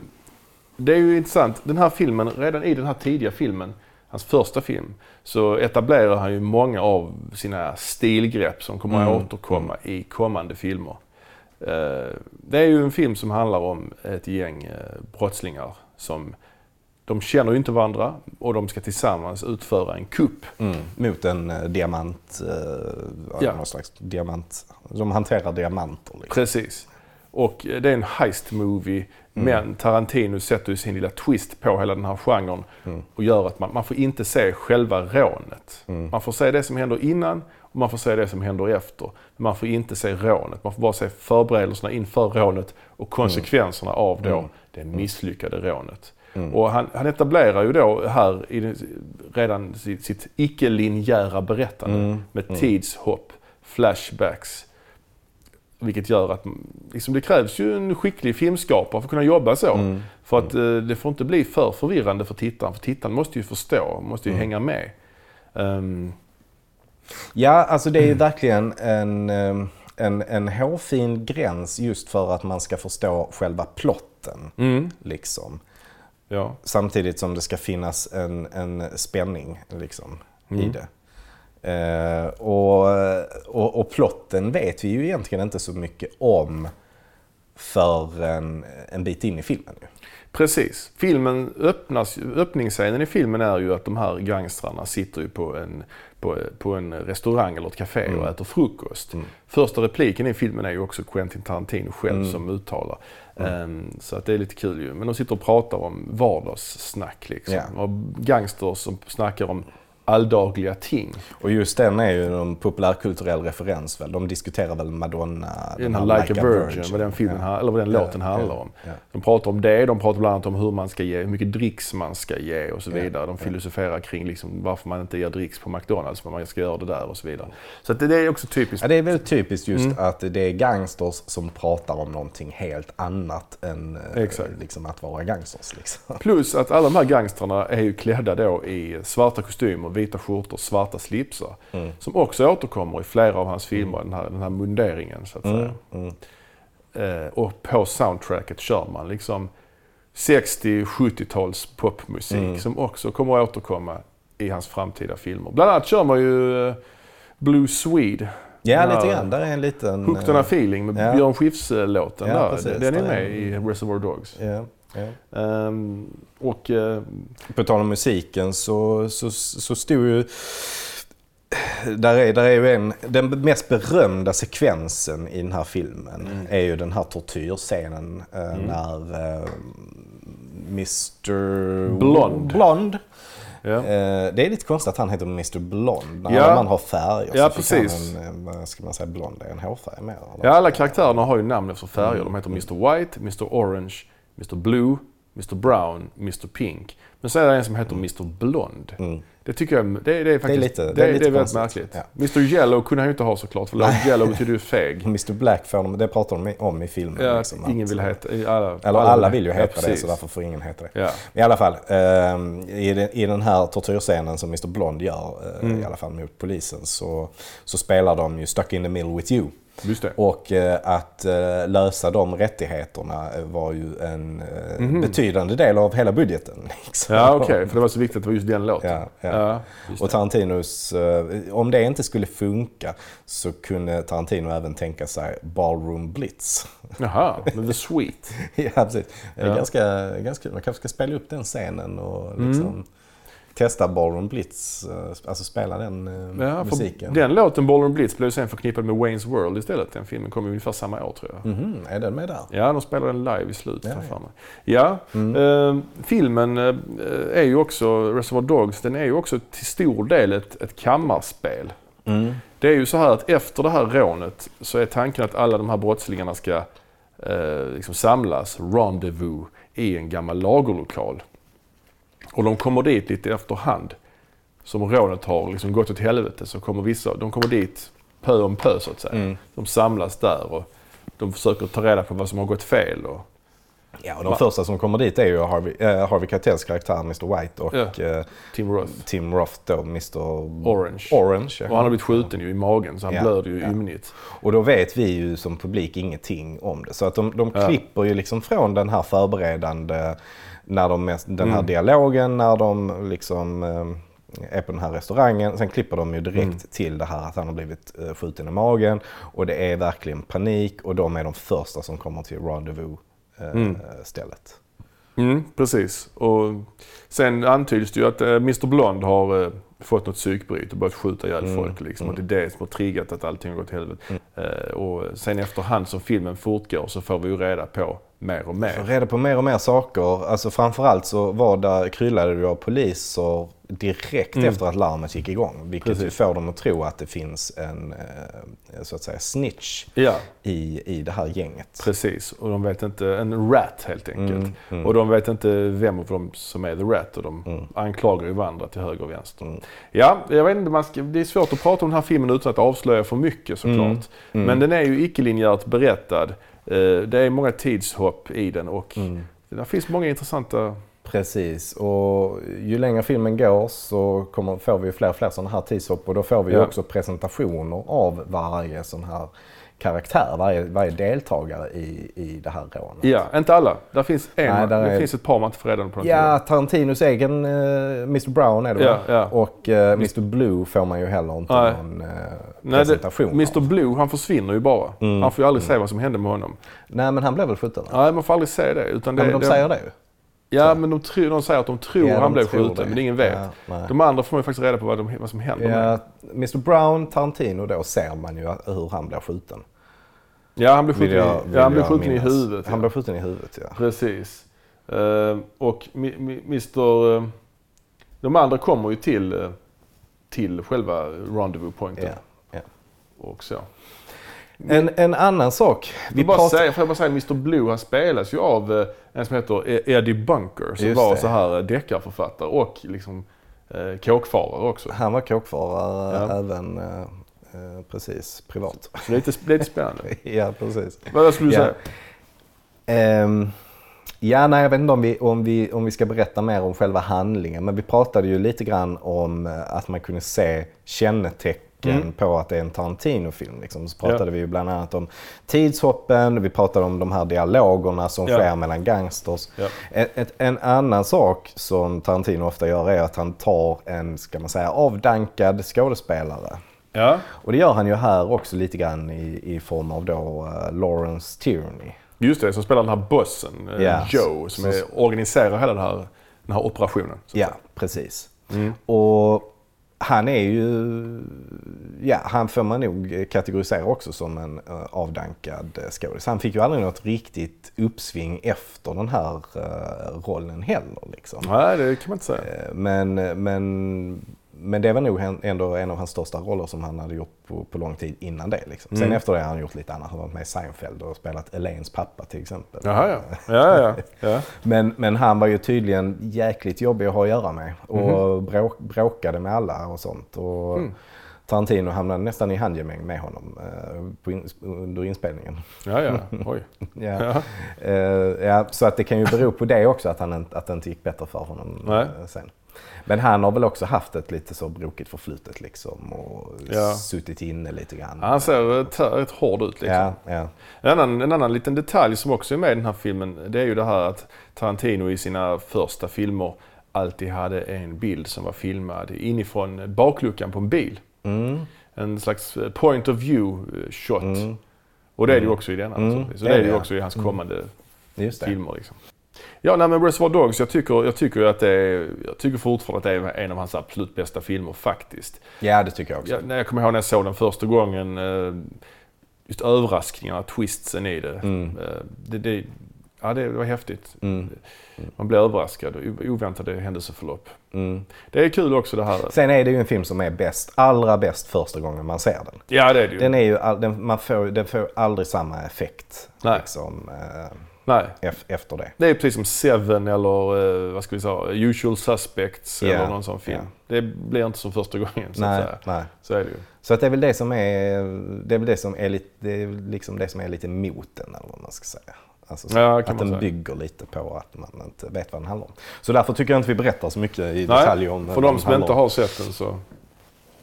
Det är ju intressant. Den här filmen, redan i den här tidiga filmen, hans första film, så etablerar han ju många av sina stilgrepp som kommer att Mm. återkomma i kommande filmer. Eh, det är ju en film som handlar om ett gäng eh, brottslingar som de känner ju inte varandra och de ska tillsammans utföra en kupp. Mm. Mot en eh, diamant, eh, ja. Någon slags diamant. De hanterar diamanter. Liksom. Precis. Och eh, det är en heist movie. Men Tarantino sätter ju sin lilla twist på hela den här genren Mm. och gör att man, man får inte se själva rånet. Mm. Man får se det som händer innan och man får se det som händer efter. Men man får inte se rånet. Man får bara se förberedelserna inför rånet och konsekvenserna av då Mm. det misslyckade rånet. Mm. Och han, han etablerar ju då här i redan sitt, sitt icke-linjära berättande Mm. med Mm. tidshopp, flashbacks. Vilket gör att liksom, det krävs ju en skicklig filmskapare för att kunna jobba så. Mm. För att eh, det får inte bli för förvirrande för tittaren. För tittaren måste ju förstå, måste ju Mm. hänga med. Ehm, Ja, alltså det är ju verkligen en, eh, en, en hårfin gräns just för att man ska förstå själva plotten. mm, Liksom. Ja. Samtidigt som det ska finnas en, en spänning liksom, i Mm. det. Eh, och, och, och plotten vet vi ju egentligen inte så mycket om för en, bit in i filmen. Precis. Filmen öppnas, öppningsscenen i filmen är ju att de här gangstrarna sitter ju på en, på, på en restaurang eller ett café Mm. och äter frukost. Mm. Första repliken i filmen är ju också Quentin Tarantino själv Mm. som uttalar. Ehm, så att det är lite kul ju. Men de sitter och pratar om vardagssnack liksom. Ja. Och gangsters som snackar om alldagliga ting. Och just den är ju en populärkulturell referens väl. De diskuterar väl Madonna. Den här Like, a Virgin, vad den, filmen, ja. eller vad den Ja, låten handlar om. ja. De pratar om det, de pratar bland annat om hur man ska ge, hur mycket dricks man ska ge och så vidare. De filosoferar kring liksom varför man inte ger dricks på McDonalds, men man ska göra det där och så vidare. Så det, är också typiskt. Ja, det är väldigt typiskt just Mm. att det är gangsters som pratar om någonting helt annat än eh, liksom att vara gangsters. Liksom. Plus att alla de här gangstrarna är ju klädda då i svarta kostymer, vita skjortor, svarta slipsar. Mm. Som också återkommer i flera av hans filmer, den, här, den här munderingen så att Mm. säga. Mm. Eh, och på soundtracket kör man liksom 60-70-tals popmusik Mm. som också kommer att återkomma i hans framtida filmer. Bland annat kör man ju eh, Blue Swede. Ja, lite grann. Där är en liten... Hooked on a eh, feeling med ja. Björn Skifs-låten Ja, där. precis. Den är med i Reservoir Dogs. Ja, ja. Ehm, och eh, På tal om musiken så, så, så stod ju... Där är, där är ju en, den mest berömda sekvensen i den här filmen Mm. är ju den här tortyrscenen eh, när eh, Mr... Blond. Blond. ja. Det är lite konstigt att han heter Mr Blond. När Ja. man har färger Ja, så precis. han en, ska man säga, blond, är en hårfärg mer. eller? ja, alla karaktärerna har ju namn efter färger. Mm. De heter Mr White, Mr Orange, Mr Blue, Mr Brown, Mr Pink. Men så är det en som heter Mr Blond. Mm. Det tycker jag det, det är faktiskt lite- det, det är det, lite är väldigt märkligt. Mr Yellow kunde han ju inte ha såklart för Yellow betyder ju feg. Mr Black får de, det pratar de om i filmen. Ja, liksom, ingen vill heta... Alla, Eller alla vill ju ja, heta det precis. så därför får ingen heta det. Ja. I alla fall, ehm, i, den, i den här tortyrscenen som Mr Blond gör, eh, Mm. i alla fall mot polisen, så, så spelar de ju Stuck in the middle with you. Och eh, att eh, lösa de rättigheterna var ju en eh, betydande del av hela budgeten. Liksom. Ja, okej. För det var så viktigt att det var just den låten. Ja, ja. just Och. Tarantinos, om det inte skulle funka så kunde Tarantino även tänka sig Ballroom Blitz. Jaha, men the sweet. ja, precis. Det är Ja. Ganska, ganska kul. Man kanske ska spela upp den scenen och Mm. Testa Ballroom Blitz. eh, Alltså spela den eh, Ja, musiken. den låten, Ballroom Blitz, blev sen förknippad med Wayne's World istället. Den filmen kom ungefär samma år tror jag. Mhm, är den med där? Ja, de spelar den live i slutet. Ja, Ja. Mm. eh, filmen eh, är ju också, Reservoir Dogs, den är ju också till stor del ett, ett kammarspel. Mm. Det är ju så här att efter det här rånet så är tanken att alla de här brottslingarna ska eh, liksom samlas, rendezvous, i en gammal lagerlokal. Och de kommer dit lite efterhand. Som rånet har liksom gått åt helvete så kommer vissa, de kommer dit pö om pö så att säga. Mm. De samlas där och de försöker ta reda på vad som har gått fel. Och, Ja, och de första som kommer dit är ju Harvey, äh, Harvey Keitels karaktär Mr White och Ja. eh, Tim Roth. Tim Roth då, Mr Orange. Orange ja. Och han har blivit skjuten ju i magen så han Ja, blöder ju ja. ymnigt. Och då vet vi ju som publik ingenting om det. Så att de, de klipper ju liksom från den här förberedande, när de, mest- den här Mm. dialogen, när de liksom eh, är på den här restaurangen. Sen klipper de ju direkt Mm. till det här att han har blivit eh, skjuten i magen. Och det är verkligen panik och de är de första som kommer till rendezvous eh, Mm. stället. Mm, precis. Och sen antyds det ju att Mr Blond har fått något psykbryt och börjat skjuta ihjäl Mm, folk. Liksom, mm. Och det är det som har triggat att allting har gått till helvete. Eh, och sen efterhand som filmen fortgår så får vi ju reda på mer och Får mer. reda på mer och mer saker. Alltså framförallt så var det, kryllade det av poliser direkt Mm. efter att larmet gick igång. Vilket Precis. får dem att tro att det finns en eh, så att säga snitch Ja, i, i det här gänget. precis. Och de vet inte, en rat helt enkelt. Mm, mm. Och de vet inte vem av dem som är the rat och de Mm. anklagar ju varandra till höger och vänster. Mm. Ja, jag vet inte, man ska, det är svårt att prata om den här filmen utan att avslöja för mycket såklart. Mm. Men den är ju icke-linjärt berättad. Eh, Det är många tidshopp i den och Mm. det finns många intressanta... Precis, och ju längre filmen går så kommer, får vi fler och fler sådana här tidshopp och då får vi Ja. också presentationer av varje sån här karaktär, varje, varje deltagare i, i det här rånet. Ja, inte alla. Där finns en, Nej, där det är- finns ett par man inte får reda på. Ja. Tarantinos egen eh, Mr Brown är det Ja, ja. Och eh, Mr Blue får man ju heller inte Nej. någon eh, Nej, presentation det, Mr av. Blue, han försvinner ju bara. Mm. Han får ju aldrig se vad som hände med honom. Nej men han blev väl skjuten? Nej, man får aldrig se det. Utan det Ja, men de säger det ju. Ja, men de, tror, de säger att de tror Ja, de han blev skjuten, men ingen vet. Ja, de andra får man ju faktiskt reda på vad, de, vad som händer med. Ja, Mr Brown, Tarantino då ser man ju hur han blir skjuten. Ja, han blev skjuten, jag- i, ja, han blev skjuten i huvudet. Han ja. blev skjuten i huvudet ja. Precis. Eh, och Mr... eh, de andra kommer ju till, eh, till själva rendezvous pointen. ja. ja. Och så. En, en annan sak. Vi bara pratar... säga, får jag bara säga, Mr Blue han spelas ju av eh, en som heter E- Eddie Bunker som Just var det. så här eh, deckarförfattare och liksom eh, kåkfarare också. Han var kåkfarare Ja. även eh, precis privat. Så det är lite, lite spännande. ja, precis. Vad skulle du Ja. säga? Ehm, ja, nej, jag vet inte om vi, om, vi, om vi ska berätta mer om själva handlingen. Men vi pratade ju lite grann om eh, att man kunde se kännetecken Mm. på att det är en Tarantino-film. Liksom. Så pratade Ja. vi bland annat om tidshoppen, vi pratade om de här dialogerna som Ja. sker mellan gangsters. Ja. Ett, ett, en annan sak som Tarantino ofta gör är att han tar en, ska man säga, avdankad skådespelare. Ja. Och det gör han ju här också lite grann i, i form av då eh, Lawrence Tierney. Just det, som spelar den här bossen, eh, Ja. Joe, som är, organiserar hela den här, den här operationen. Ja, säga. precis. Mm. Och han är ju, ja han får man nog kategorisera också som en uh, avdankad uh, skådis. Han fick ju aldrig något riktigt uppsving efter den här eh, rollen heller. Liksom. Nej, det kan man inte säga. Eh, Men, men, men det var nog ändå en av hans största roller som han hade gjort på, på lång tid innan det. Liksom. Sen Mm. efter det har han gjort lite annat. Han har varit med i Seinfeld och spelat Elaines pappa till exempel. Jaha, ja. Ja, ja, ja. Men, men han var ju tydligen jäkligt jobbig att ha att göra med och bråk, bråkade med alla och sånt. Och Mm. Tarantino hamnade nästan i handgemäng med honom eh, in, under inspelningen. Ja, ja. Oj. Ja. Ja. Eh, ja, så att det kan ju bero på det också att, han, att det inte gick bättre för honom Nej. eh, sen. Men han har väl också haft ett lite så brokigt förflutet liksom och Ja. suttit inne lite grann. Han ser rätt, hård ut liksom. ja, ja. En, annan, en annan liten detalj som också är med i den här filmen det är ju det här att Tarantino i sina första filmer alltid hade en bild som var filmad inifrån bakluckan på en bil. Mm. En slags eh, point of view eh, shot. Mm. Och det är det ju också i denna. Mm. naturligtvis. Så Det är det ju också i hans kommande Just det. filmer. Liksom. Ja, nej, men Reservoir Dogs, jag tycker, jag tycker att det är, jag tycker fortfarande att det är en av hans absolut bästa filmer faktiskt. Ja, det tycker jag också. Jag, när jag kommer ihåg när jag såg den första gången, eh, just överraskningarna, twistsen i det. Mm. Eh, det, det ja, det var häftigt. Mm. Man blir överraskad, oväntade händelseförlopp. Mm. Det är kul också det här. Sen är det ju en film som är bäst, allra bäst första gången man ser den. Ja, det är det ju. Den, är ju all, den, man får, den får aldrig samma effekt Nej. liksom, eh, Nej, ef- efter det. det är precis som Seven eller eh, vad ska vi säga, Usual Suspects Ja, eller någon sån film. Det blir inte som första gången så Nej, att säga. nej. Så är det ju. Så att det är väl det som är, det är, väl det som är, lite, det är liksom det som är lite mot den eller vad man ska säga. Alltså, så Ja, att man den säga. bygger lite på att man inte vet vad den handlar om. Så därför tycker jag inte vi berättar så mycket i Nej, detalj om för vad de som inte har sett den så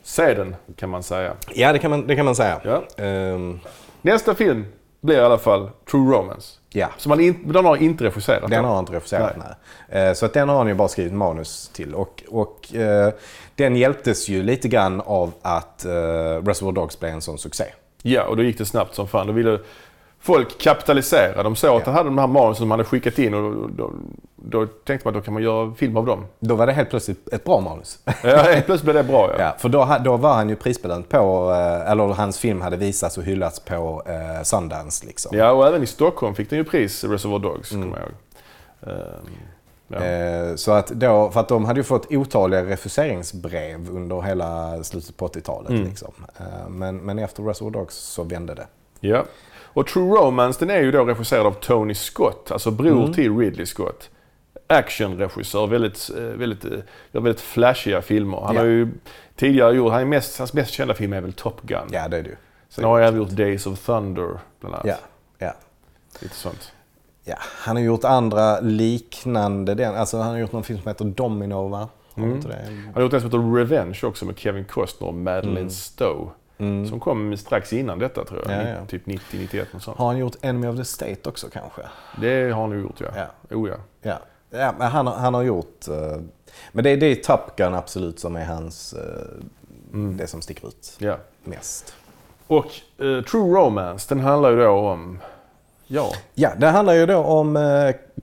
se den kan man säga. Ja, det kan man, det kan man säga. Ja. Ehm, Nästa film blir i alla fall True Romance. Ja. Som han in, den har inte regisserat. Den har han inte regisserat, nej. Eh, Så att den har han ju bara skrivit manus till. Och, och eh, den hjälptes ju lite grann av att uh, Reservoir Dogs blev en sån succé. Ja, och då gick det snabbt som fan. Då ville folk kapitalisera. De såg att han hade de här manusen som han hade skickat in och då, då, tänkte man att då kan man göra film av dem. Då var det helt plötsligt ett bra manus. Ja, helt plötsligt blev det bra ja. Ja, för då, då var han ju prisbelönt på, eh, eller hans film hade visats och hyllats på eh, Sundance liksom. Ja, och även i Stockholm fick den ju pris, Reservoir Dogs, Mm. kommer jag ihåg. Ehm, ja. Eh, Så att då, för att de hade ju fått otaliga refuseringsbrev under hela slutet på 80-talet. Mm. Liksom. Eh, Men, men efter Reservoir Dogs så vände det. ja. Och True Romance, den är ju då regisserad av Tony Scott, alltså bror Mm. till Ridley Scott. Actionregissör, väldigt, eh, väldigt, eh, gör väldigt flashiga filmer. Han Ja. har ju tidigare gjort, han är mest, hans mest kända film är väl Top Gun. Ja, det är ju. Sen har han gjort Days of Thunder, bland annat. Ja, ja. Lite sånt. Ja, han har gjort andra liknande. Den, alltså han har gjort någon film som heter Domino va? Mm. Han har gjort en som heter Revenge också med Kevin Costner och Madeleine Stowe. Mm. Som kom strax innan detta tror jag. Ja, ja. Typ 90-91 och sånt. Har han gjort Enemy of the State också kanske? Det har han nog gjort ja. Ja. Oh, ja. Ja, ja men han, har- han har gjort... eh, men det, det är Top Gun absolut som är hans... eh, Mm. Det som sticker ut ja. mest. Och eh, True Romance, den handlar ju då om... Ja, Ja, det handlar ju då om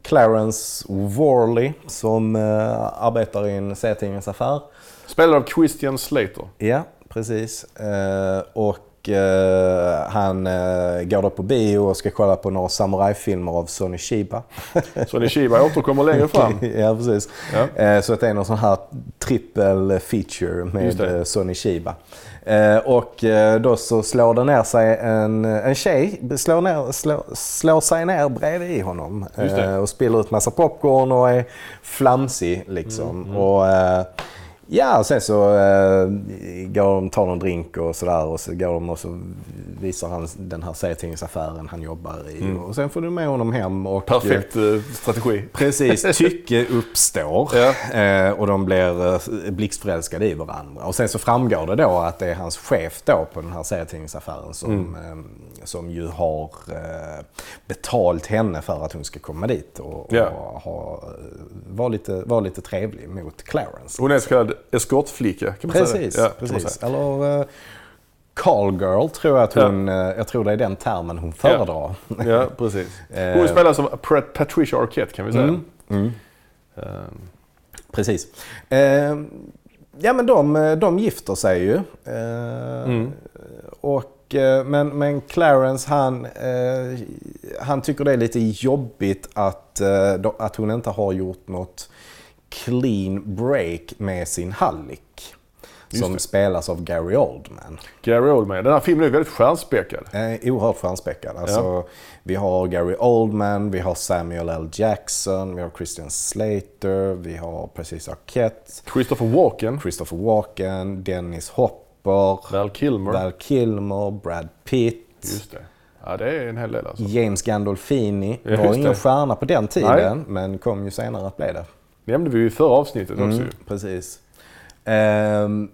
Clarence Worley som arbetar i en serietidningsaffär. spelad av Christian Slater. Ja, precis. Eh, och eh, han eh, går då på bio och ska kolla på några samurajfilmer av Sonny Shiba. Sonny Shiba återkommer längre fram. ja, precis. Ja. Så det är någon sån här trippel feature med Sonny Shiba. Eh, och då så slår det ner sig en, en tjej, slår, ner, slår, slår sig ner bredvid honom. Eh, och spiller ut massa popcorn och är flamsig liksom. Mm, Och, eh, Ja, och sen så eh, går de, tar någon drink och sådär och så går de och så visar han den här serietidningsaffären han jobbar i. Och sen får du med honom hem och... Mm. Perfekt eh, strategi. Precis, tycke uppstår Ja. eh, och de blir eh, blixtförälskade i varandra. Och sen så framgår det då att det är hans chef då på den här serietidningsaffären som, Mm. Eh, som ju har eh, betalt henne för att hon ska komma dit och, Ja. och ha, vara lite, var lite trevlig mot Clarence. Hon är så kallad eskortflicka kan man Precis, säga. Ja, precis. säga. Eller uh, call girl tror jag att Ja. hon, eh, jag tror det är den termen hon föredrar. Ja, precis. Eh. Hon av Pat- Patricia Arquette kan vi säga. Mm, mm. Ehm, Precis. Eh, ja men de, de gifter sig ju. Eh, Mm. och, eh, men, men Clarence han, eh, han tycker det är lite jobbigt att, eh, att hon inte har gjort något clean break med sin hallick. Just Som det. spelas av Gary Oldman. Gary Oldman. Den här filmen är väldigt stjärnspäckad. Eh, oerhört stjärnspäckad. Alltså, Vi har Gary Oldman, vi har Samuel L. Jackson, vi har Christian Slater, vi har precis Arquette, Christopher Walken, Christopher Walken, Dennis Hopper, Val Kilmer. Val Kilmer, Brad Pitt, Just det. Ja, det är en hel del alltså. James Gandolfini. Ja, var ingen det. stjärna på den tiden, men kom ju senare att bli det. nämnde vi ju i förra avsnittet också Mm, ju. precis. Ehm,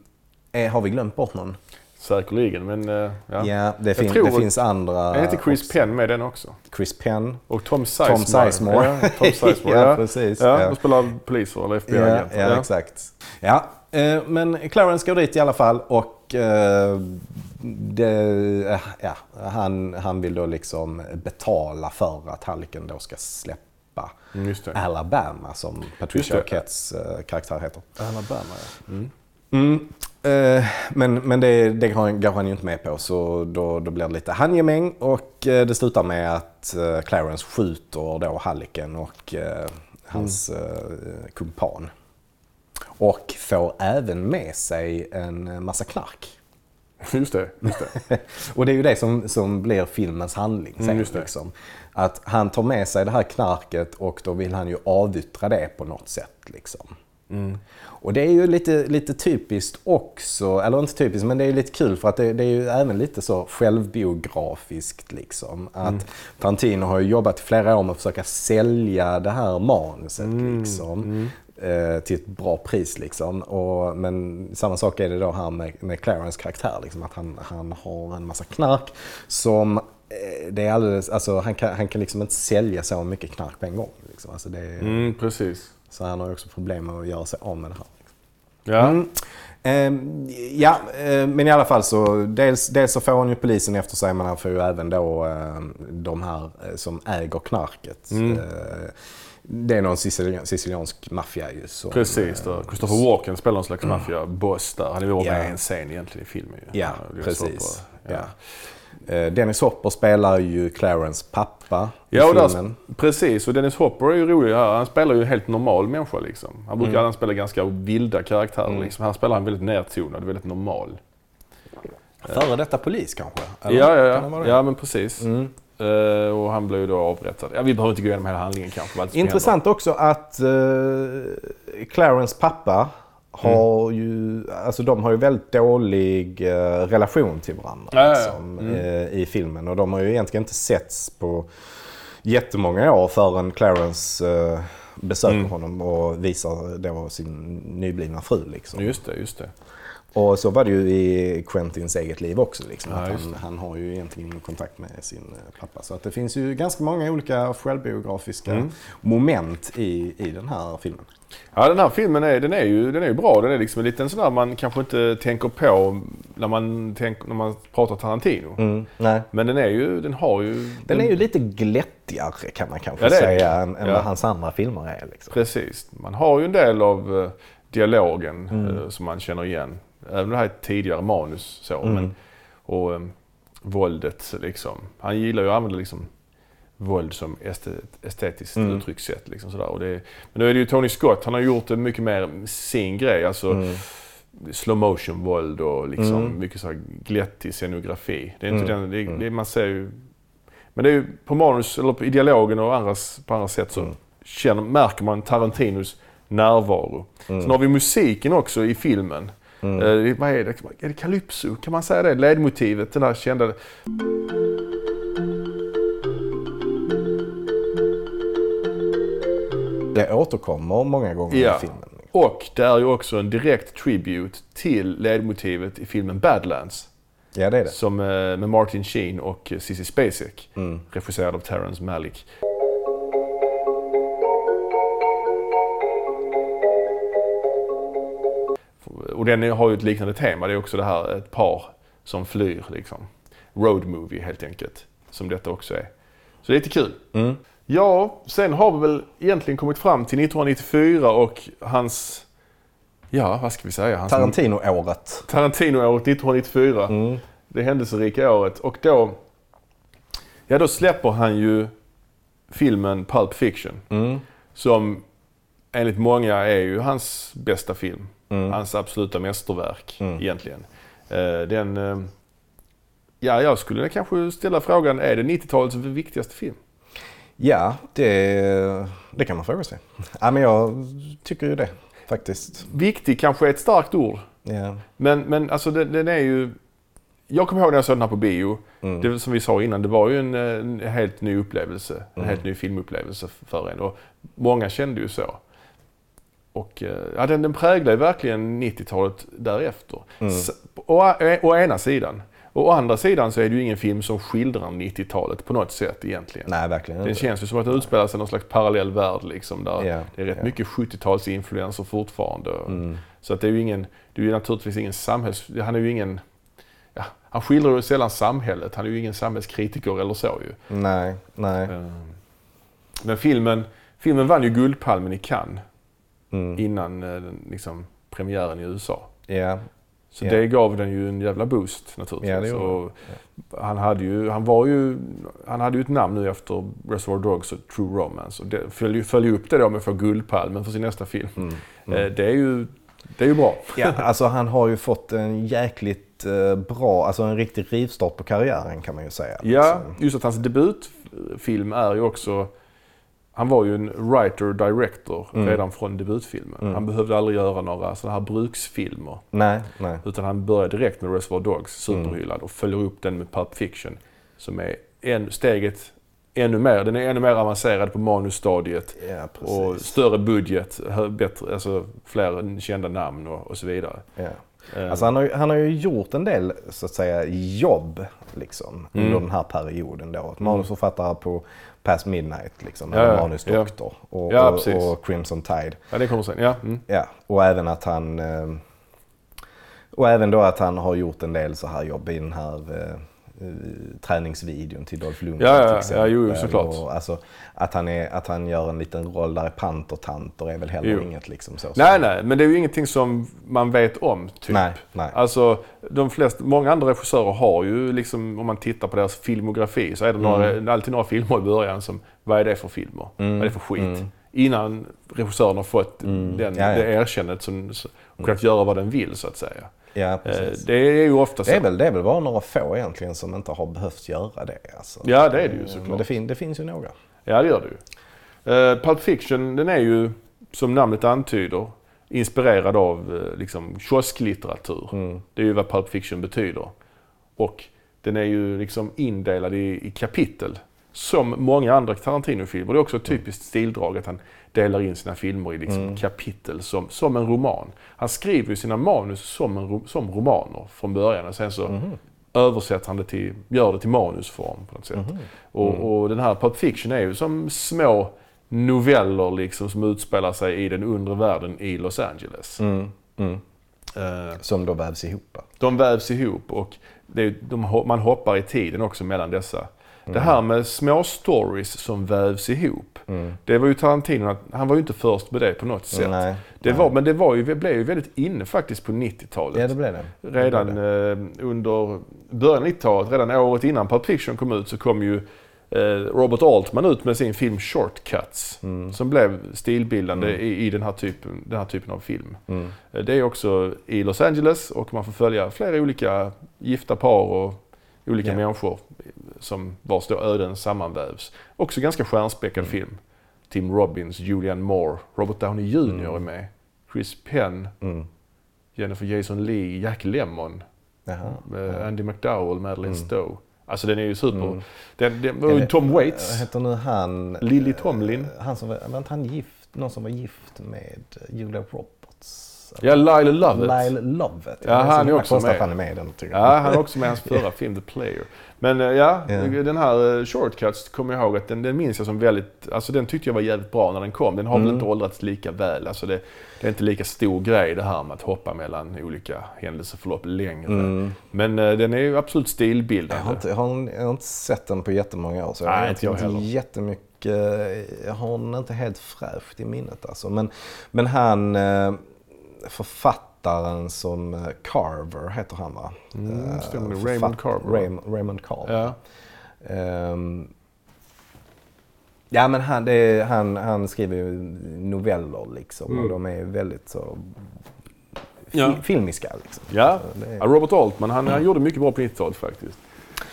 eh, har vi glömt bort någon? Säkerligen, men eh, ja. Ja, det, fin- det finns andra. Är inte Chris också. Penn med den också? Chris Penn. Och Tom Sizemore. Tom Sizemore. Ja, Tom Sizemore. Ja, ja, precis. Ja, Ja. de spelar poliser eller Ja, FBI-agenter. ja, exakt. Ja, eh, men Clarence går dit i alla fall och eh, det, eh, ja, han, han vill då liksom betala för att Halliken då ska släppa Mm. Alabama som Patricia. Arquettes eh, karaktär heter. Alabama, ja. Mm. Mm. Eh, men men det, det går han- ju inte med på så då, då blir det lite handgemäng och eh, det slutar med att Clarence skjuter då Halliken och hans eh, kumpan. Och får även med sig en massa knark. Just det. Just det. Och det är ju det som, som blir filmens handling sen. Mm, just det. liksom. Att han tar med sig det här knarket och då vill han ju avyttra det på något sätt. Liksom. Mm. Och det är ju lite, lite typiskt också, eller inte typiskt men det är lite kul för att det, det är ju även lite så självbiografiskt. Liksom. Att Mm. Tarantino har ju jobbat i flera år med att försöka sälja det här manuset Mm. liksom, eh, till ett bra pris. Liksom. Och, men samma sak är det då här med, med Clarence karaktär. Liksom, att han, han har en massa knark som eh, det är alldeles, alltså, han, kan, han kan liksom inte sälja så mycket knark på en gång. Liksom. Alltså, är- Mm, precis. Så han har också problem med att göra sig av med det här. Ja. Mm. Ehm, ja, eh, men i alla fall så dels, dels så får han ju polisen efter sig men han får ju även då eh, de här eh, som äger knarket. Mm. Eh, det är någon sicilian, siciliansk maffia ju. Som, Precis. eh, Där. Christopher Walken spelar någon slags maffiaboss där. Han är väl Ja. med en scen egentligen i filmen. Ja, är precis. bra. Ja. Eh, Dennis Hopper spelar ju Clarence pappa i Ja, och där, filmen. precis. Och Dennis Hopper är ju rolig här. Han spelar ju en helt normal människa liksom. Han brukar Mm. spela ganska vilda karaktärer Mm. liksom. Här spelar han väldigt nedtonad, väldigt normal. Före detta polis kanske? Eller? Ja, ja, ja. ja, men precis. Mm. Eh, och han blev ju då avrättad. Ja, vi behöver inte gå igenom hela handlingen kanske. Intressant också att eh, Clarence pappa har ju, alltså de har ju väldigt dålig eh, relation till varandra ja. liksom, Mm. eh, i filmen. Och de har ju egentligen inte setts på jättemånga år förrän Clarence besöker Mm. honom och visar då sin nyblivna fru. Liksom. Just det, just det. Och så var det ju i Quentins eget liv också. Liksom, Ja, han, han har ju egentligen ingen kontakt med sin eh, pappa. Så att det finns ju ganska många olika självbiografiska Mm. moment i, i den här filmen. Ja, den här filmen är, den är, ju, den är ju bra. Den är liksom en liten sån där man kanske inte tänker på när man, tänk, när man pratar Tarantino. Nej. Men den är ju, den har ju... Mm. Den är ju lite glättigare kan man kanske Ja, säga än, än Ja. vad hans andra filmer är. Liksom. Precis. Man har ju en del av eh, dialogen Mm. eh, som man känner igen. Även det här är tidigare manus så. Mm. Men, och eh, våldet liksom. Han gillar ju att använda liksom våld som estet, estetiskt Mm. uttryckssätt. Liksom sådär. Och det, men nu är det ju Tony Scott, han har gjort det mycket mer sin grej. Alltså Mm. slow motion våld och liksom Mm. mycket så här glättig scenografi. Det är inte Mm. den, det, Mm. det, man ser ju... Men det är ju på manus, eller på, i dialogen och andras, på andra sätt så Mm. känner, märker man Tarantinos närvaro. Mm. Sen har vi musiken också i filmen. Mm. Eh, vad är det? Är det Calypso? Kan man säga det? Ledmotivet, den här kända... Det återkommer många gånger Ja. i filmen. Och det är ju också en direkt tribute till ledmotivet i filmen Badlands. Ja, det är det. Som, eh, med Martin Sheen och Sissy Spacek. Mm. Regisserad av Terrence Malick. Och den har ju ett liknande tema. Det är också det här ett par som flyr liksom. Road movie helt enkelt. Som detta också är. Så det är lite kul. Mm. Ja, sen har vi väl egentligen kommit fram till 1994 och hans... Ja, vad ska vi säga? Hans Tarantino-året. Tarantino-året 1994. Mm. Det händelserika året. Och då... Ja, då släpper han ju filmen Pulp Fiction. Mm. Som enligt många är ju hans bästa film. Mm. Hans absoluta mästerverk Mm. egentligen. Eh, den... eh, Ja, jag skulle kanske ställa frågan, är det 90-talets viktigaste film? Ja, det, det kan man fråga sig. Ja, men jag tycker ju det faktiskt. Viktig kanske är ett starkt ord. Ja. Men, men alltså den, den är ju... Jag kommer ihåg när jag såg den här på bio. Mm. Det, som vi sa innan, det var ju en, en helt ny upplevelse. En Mm. helt ny filmupplevelse för en. Och många kände ju så. Och eh, ja, den, den präglar ju verkligen 90-talet därefter. S- Å, å ena sidan. Och å andra sidan så är det ju ingen film som skildrar 90-talet på något sätt egentligen. Nej, verkligen inte. känns ju som att det utspelar sig i någon slags parallell värld liksom, där Ja, det är rätt ja. mycket 70-talsinfluenser fortfarande. Mm. Så att det är ju ingen, det är ju naturligtvis ingen samhälls... Han är ju ingen... Ja, han skildrar ju sällan samhället. Han är ju ingen samhällskritiker eller så ju. Nej, nej. Eh, Men filmen, filmen vann ju Guldpalmen i Cannes Mm. innan eh, liksom, premiären i USA. Ja, Så Ja. det gav den ju en jävla boost naturligtvis. Gjorde och han, hade ju, han, var ju, han hade ju ett namn nu efter Reservoir Dogs och True Romance. Och det följde, följde upp det då med att få Guldpalmen för sin nästa film. Mm. Eh, Det, är ju, det är ju bra. ja, alltså han har ju fått en jäkligt eh, bra, alltså en riktig rivstart på karriären kan man ju säga. Ja, Liksom. just att hans debutfilm är ju också... Han var ju en writer-director Mm. redan från debutfilmen. Mm. Han behövde aldrig göra några sådana här bruksfilmer. Nej, nej. Utan han började direkt med Reservoir Dogs, Mm. superhyllad, och följer upp den med Pulp Fiction. Som är en, steget ännu mer, den är ännu mer avancerad på manusstadiet. Ja, Och större budget, bättre, alltså fler kända namn och, och så vidare. Ja. Eh, Alltså han, har, han har ju gjort en del så att säga jobb liksom, Mm. under den här perioden. Då. Manusförfattare på Past Midnight, liksom, Ja, eller ja, manusdoktor. Och, Ja, och, och Crimson Tide. ja, det kommer sen. Ja, mm. Ja, och även att han... eh, Och även då att han har gjort en del så här jobb i den här eh, träningsvideon till Dolph Lundgren Ja, ja, till ja, exempel. jo, jo, såklart. Och, alltså, att, han är, att han gör en liten roll där i Pantertanter är väl heller Jo. inget liksom så. Nej, nej, men det är ju ingenting som man vet om, typ. Nej, nej. Alltså, de flesta, många andra regissörer har ju liksom, om man tittar på deras filmografi, så är det några, Mm. alltid några filmer i början som, vad är det för filmer? Vad är det för skit? Innan regissören har fått den, Mm. Ja, ja. det erkännandet som, som- och kunnat göra vad den vill, så att säga. Ja, Eh, precis. Det är ju ofta så. Det är, väl, det är väl bara några få egentligen som inte har behövt göra det. Alltså. Ja, det är det ju Eh, såklart. Men det, fin- det finns ju några. Ja, det gör det ju. Uh, Pulp Fiction, den är ju, som namnet antyder, inspirerad av liksom, kiosklitteratur. Mm. Det är ju vad Pulp Fiction betyder. Och den är ju liksom indelad i, i kapitel. Som många andra Tarantino-filmer. Det är också ett typiskt stildrag att han delar in sina filmer i liksom Mm. kapitel som, som en roman. Han skriver ju sina manus som, en, som romaner från början och sen så Mhm. översätter han det till, gör det till manusform på något sätt. Mhm. Och, och den här Pulp Fiction är ju som små noveller liksom som utspelar sig i den undre världen i Los Angeles. Mm. Mm. Eh, Som då vävs ihop. de vävs ihop och det de, man hoppar i tiden också mellan dessa. Det här med små stories som vävs ihop. Mm. Det var ju Tarantino, han var ju inte först med det på något sätt. Nej. Det nej. var, men det var ju, det blev ju väldigt inne faktiskt på 90-talet. Ja, det blev det. Det Redan blev det. eh, under början av 90-talet, redan året innan Pulp Fiction kom ut så kom ju eh, Robert Altman ut med sin film Shortcuts. Mm. Som blev stilbildande Mm. i, i den, här typen, den här typen av film. Mm. Eh, Det är också i Los Angeles och man får följa flera olika gifta par och olika Ja. människor som vars då öden sammanvävs. Också ganska stjärnspäckad Mm. film. Tim Robbins, Julianne Moore, Robert Downey Jr Mm. är med. Chris Penn, Mm. Jennifer Jason Leigh, Jack Lemmon, Jaha. eh, Andy McDowell, Madeleine Mm. Stowe. Alltså den är ju super. Mm. Den, den, och Tom Vad Waits, heter nu han? Lily Tomlin. Eh, Han som var, var inte han gift? Någon som var gift med Julia Roberts? ja Lyle Lovett. Lyle Lovett. Ja, han är också med. han är med i den Ja, han är också med i hans förra film The Player. Men eh, ja, Ja. den här eh, Shortcuts kommer jag ihåg att den, den minns jag som väldigt, alltså den tyckte jag var jävligt bra när den kom. Den har väl Mm. inte åldrats lika väl. Alltså det, det är inte lika stor grej det här med att hoppa mellan olika händelseförlopp längre. Mm. Men eh, den är ju absolut Jag stilbildande. har, inte, jag, har, jag har inte sett den på jättemånga år så jag Nej, inte jag heller. jättemycket. Jag har den inte helt fräscht i minnet alltså. Men, men han, eh, författaren som eh, Carver heter han va? Mm, Eh, stämmer det. Raymond Carver. Raymond, Raymond Carver. Ja. Ehm, ja men han, är, han, han skriver ju noveller liksom Mm. och de är väldigt så Ja. filmiska. Liksom. Ja. Är- Robert Altman, han, han gjorde mycket bra på 90-talet faktiskt.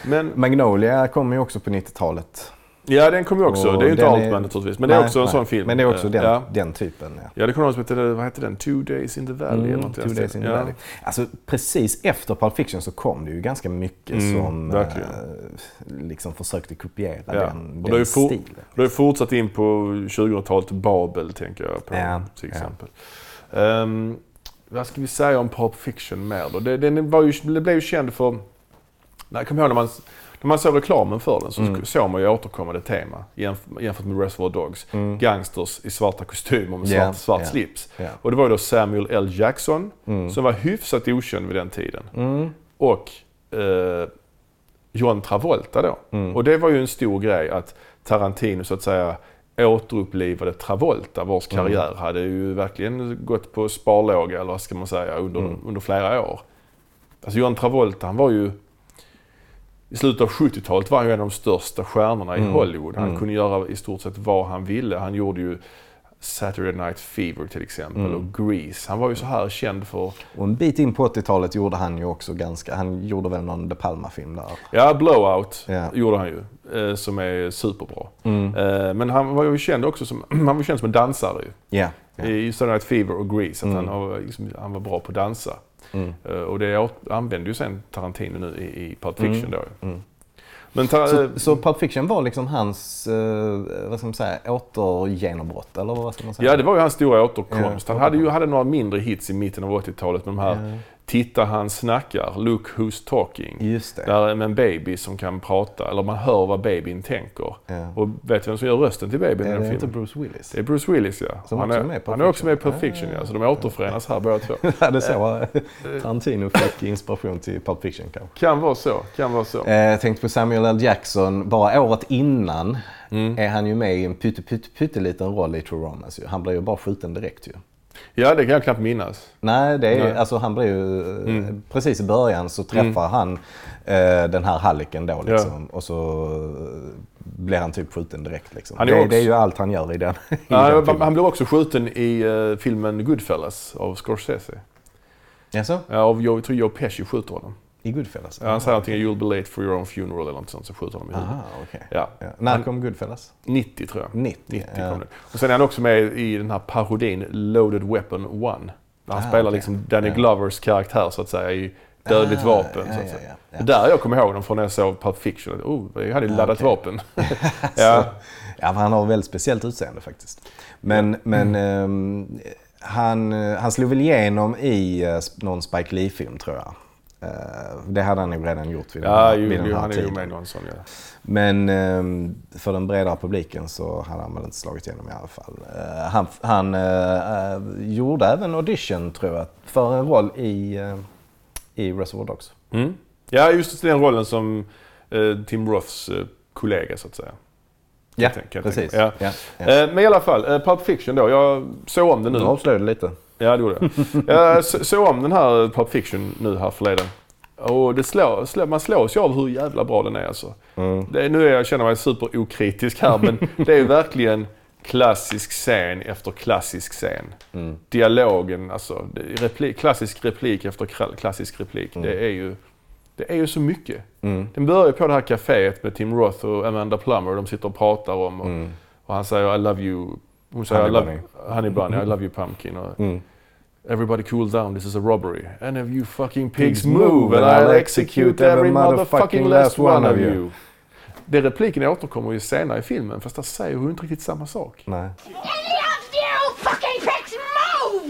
Men Magnolia kommer ju också på 90-talet. Ja, den kom ju också. Och det är ju inte den Altman är- naturligtvis, men det är Nej, också en nej. sån film. Men det är också Eh, den, Ja, den typen. Ja. ja det kom någon som hette, vad hette den? Two Days in the Valley eller Mm, något i Two den Days in the stilen. Valley. Alltså precis efter Pulp Fiction så kom det ju ganska mycket Mm, som eh, liksom försökte kopiera Ja. den, Och den for- stilen. Det har ju fortsatt in på 2000-talet, Babel tänker jag på Ja, till ja. exempel. Ehm, vad ska vi säga om Pulp Fiction mer då? Det, den var ju, det blev ju känd för, nej, jag kommer ihåg när man, när man såg reklamen för den så Mm. såg man ju återkommande tema jämf- jämfört med Reservoir Dogs. Mm. Gangsters i svarta kostymer med svart, svart ja. slips. Ja. Och det var ju då Samuel L. Jackson Mm. som var hyfsat okänd vid den tiden. Mm. Och eh, John Travolta då. Mm. Och det var ju en stor grej att Tarantino så att säga återupplivade Travolta vars Mm. karriär hade ju verkligen gått på sparlåga eller vad ska man säga under, Mm. under flera år. Alltså John Travolta han var ju i slutet av 70-talet var han ju en av de största stjärnorna i Mm. Hollywood. Han Mm. kunde göra i stort sett vad han ville. Han gjorde ju Saturday Night Fever till exempel Mm. och Grease. Han var ju så här känd för Och en bit in på 80-talet gjorde han ju också ganska, han gjorde väl någon De Palma-film där. Ja, Blowout Ja. gjorde han ju. Eh, som är superbra. Mm. Eh, men han var ju känd också som, han var känd som en dansare ju. Ja. ja. I Saturday Night Fever och Grease. Att Mm. han, var, liksom, han var bra på att dansa. Mm. Eh, och det åt- använde ju sen Tarantino nu i, i Pulp Fiction Mm. då ju. Mm. Men Så, så Pulp Fiction var liksom hans, eh, vad ska man säga, återgenombrott eller vad ska man säga? Ja, det var ju hans stora återkomst. Ja, han hade ju hade några mindre hits i mitten av 80-talet med de här. Titta han snackar, Look who's talking. Just det. Där med en baby som kan prata, eller man hör vad babyn tänker. Ja. Och vet du vem som gör rösten till babyn i Är den det inte filmen? Bruce Willis? Det är Bruce Willis ja. Som han, också är, är med han är också med i Fiction Ah. ja. Så de återförenas här båda två. Ja, det är så eh, Tarantino fick inspiration till Pulp Fiction kanske. Kan vara så, kan vara så. Eh, Jag tänkte på Samuel L. Jackson. Bara året innan Mm. är han ju med i en pytte, pytte, pytteliten roll i True Romance. Han blir ju bara skjuten direkt ju. Ja, det kan jag knappt minnas. Nej, det är, Nej. Alltså, han blir ju... eh, Mm. Precis i början så träffar han eh, den här halliken då liksom. Och så eh, blir han typ skjuten direkt liksom. Han är det, också- det är ju allt han gör i den, i Ja, den han, filmen. han blev också skjuten i eh, filmen Goodfellas av Scorsese. Jaså? Ja, av, jag tror Joe Pesci skjuter honom. I Goodfellas? Ja, han säger någonting You'll be late for your own funeral eller något sånt, så skjuter honom i huvudet. Aha, okej. Ja. Ja. När kom Goodfellas? 90 tror jag. 90? 90 ja. kom det. Och sen är han också med i den här parodin Loaded Weapon 1. Där han Ah, spelar okej. liksom Danny. Glovers karaktär så att säga i Dödligt Ah, vapen. så att säga. där jag kommer ihåg dem från när jag såg Pulp Fiction. Att, Oh, jag hade ju Ah, laddat okej. vapen. ja. ja. han har väldigt speciellt utseende faktiskt. Men, men ehm, han, eh, han slog väl igenom i eh, någon Spike Lee-film tror jag. Eh, det hade han nog redan gjort vid den Ja, ju, vid den ju, här han ju tiden. med någon sån ja. Men ehm, för den bredare publiken så hade han väl inte slagit igenom i alla fall. Eh, han han eh, gjorde även audition tror jag för en roll i, i Reservoir Dogs. Mm. Ja, just den rollen som eh, Tim Roths eh, kollega så att säga. Ja, tänka precis. Ja. Ja, ja. Men i alla fall, Pulp Fiction då. Jag såg om den nu. Nu avslöjade du lite. Ja, det gjorde jag. Jag så- såg om den här Pulp Fiction nu här förleden. Och det slår, slår, man slås ju av hur jävla bra den är alltså. Mm. Det, nu är jag, känner jag mig superokritisk här men det är ju verkligen klassisk scen efter klassisk scen. Mm. Dialogen, alltså replik, klassisk replik efter klassisk replik. Mm. Det, är ju, det är ju så mycket. Mm. Den börjar på det här kaféet med Tim Roth och Amanda Plummer. De sitter och pratar om och, Mm. och han säger I love you. Hon säger Honey I love, bunny. honey bunny, I love you pumpkin. Och, Mm. Everybody cool down, this is a robbery. And if you fucking pigs Pigs move and I'll execute every motherfucking last one of you. Den repliken återkommer ju senare i filmen fast där säger hon inte riktigt samma sak. Nej. And if you fucking pricks move,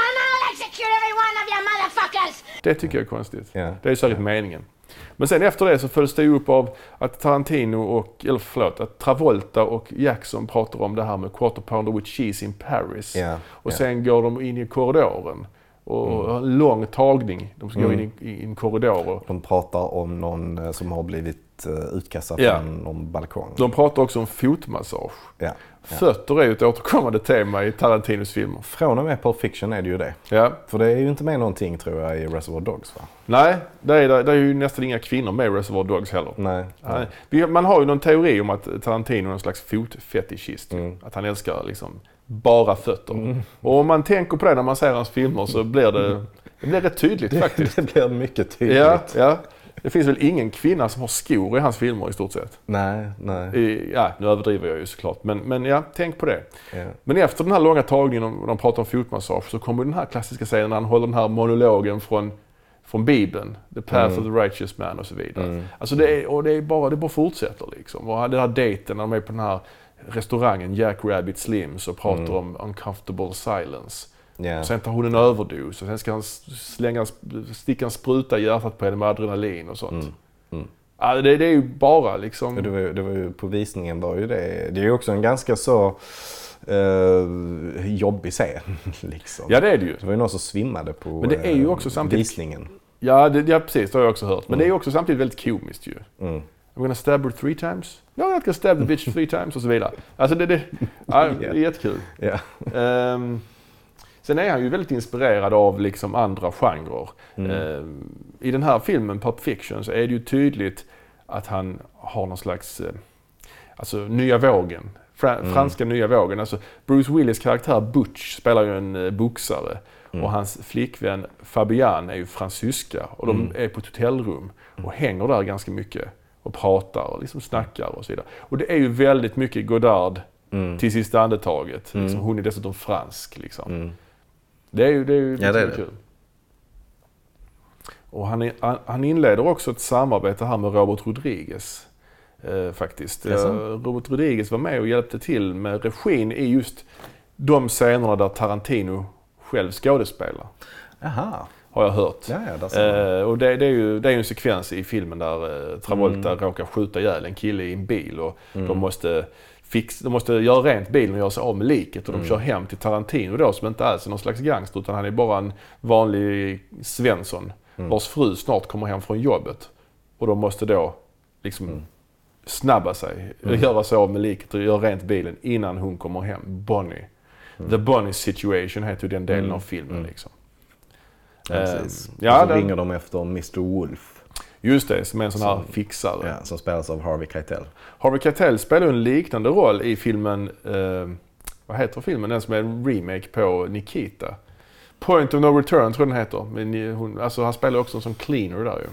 and I'll execute every one of you motherfuckers! Det tycker jag är konstigt. Ja. Det är säkert meningen. Men sen efter det så följs det upp av att Tarantino och, eller förlåt, att Travolta och Jackson pratar om det här med quarter pounder with cheese in Paris. Ja, Och sen går de in i korridoren. Och en lång tagning. De ska gå in Mm. i, en korridor. De pratar om någon eh, som har blivit eh, utkastad Ja. från någon balkong. De pratar också om fotmassage. Ja. Fötter är ju ett återkommande tema i Tarantinos filmer. Från och med Pulp Fiction är det ju det. Ja. För det är ju inte med någonting tror jag i Reservoir Dogs va? Nej, det är, det är ju nästan inga kvinnor med i Reservoir Dogs heller. Nej. Nej. Man har ju någon teori om att Tarantino är någon slags fotfetischist. Mm. Att han älskar liksom bara fötter. Och om man tänker på det när man ser hans filmer så blir det, det blir rätt tydligt faktiskt. det blir mycket tydligt. Ja, ja. Det finns väl ingen kvinna som har skor i hans filmer i stort sett. Nej, nej. I, ja, nu överdriver jag ju såklart, men, men ja, tänk på det. Ja. Men efter den här långa tagningen, och de pratar om fotmassage, så kommer den här klassiska scenen när han håller den här monologen från, från Bibeln. The path of the righteous man och så vidare. Alltså det är, och det är bara, det bara fortsätter liksom. Och den här dejten när de är på den här restaurangen, Jack Rabbit Slims, och pratar om uncomfortable silence. Och sen tar hon en överdos och sen ska han slänga, sticka en spruta i hjärtat på henne med adrenalin och sånt. Ja, det, det är ju bara liksom... Det var, det var ju, på visningen var ju det. Det är ju också en ganska så eh, jobbig scen. Liksom. Ja det är det ju. Det var ju någon som svimmade på Men det är ju eh, också samtidigt- visningen. Ja, det, ja precis, det har jag också hört. Men det är ju också samtidigt väldigt komiskt ju. Mm. I'm gonna stab her three times. No, I'm gonna stab the bitch three times och så vidare. Alltså det, det, ja, det är jättekul. Ja. Ehm, sen är han ju väldigt inspirerad av liksom andra genrer. Mm. Ehm, I den här filmen, Pulp Fiction, så är det ju tydligt att han har någon slags, eh, alltså nya vågen. Fra, Mm. Franska nya vågen. Alltså Bruce Willis karaktär Butch spelar ju en eh, boxare. Mm. Och hans flickvän Fabian är ju fransyska. Och de Mm. är på ett hotellrum och hänger där ganska mycket. Och pratar och liksom snackar och så vidare. Och det är ju väldigt mycket Godard Mm. till sista andetaget. Liksom, hon är dessutom fransk. Liksom. Mm. Det är ju, det är ju Ja, det är lite det. kul. Och han, han, inleder också ett samarbete här med Robert Rodriguez. Eh, faktiskt. Eh, Robert Rodriguez var med och hjälpte till med regin i just de scenerna där Tarantino själv skådespelar. Jaha. Har jag hört. Ja, ja. Eh, och det, det, är ju, det är en sekvens i filmen där eh, Travolta Mm. råkar skjuta ihjäl en kille i en bil och de, måste fix, de måste göra rent bilen och göra sig av med liket och Mm. de kör hem till Tarantino då som inte alls är någon slags gangster utan han är bara en vanlig Svensson Mm. vars fru snart kommer hem från jobbet. Och de måste då liksom Mm. snabba sig, göra sig av med liket och göra rent bilen innan hon kommer hem. Bonnie. The Bonnie situation heter ju den delen Mm. av filmen. Liksom. Ja, precis. Eh, ja, och så den- ringer de efter Mr Wolf. Just det, som är en sån här Som- fixare. Ja, som spelas av Harvey Keitel. Harvey Keitel spelar en liknande roll i filmen, eh, vad heter filmen? Den som är en remake på Nikita. Point of No Return tror jag den heter. Men hon, alltså han spelar också en sån cleaner där ju.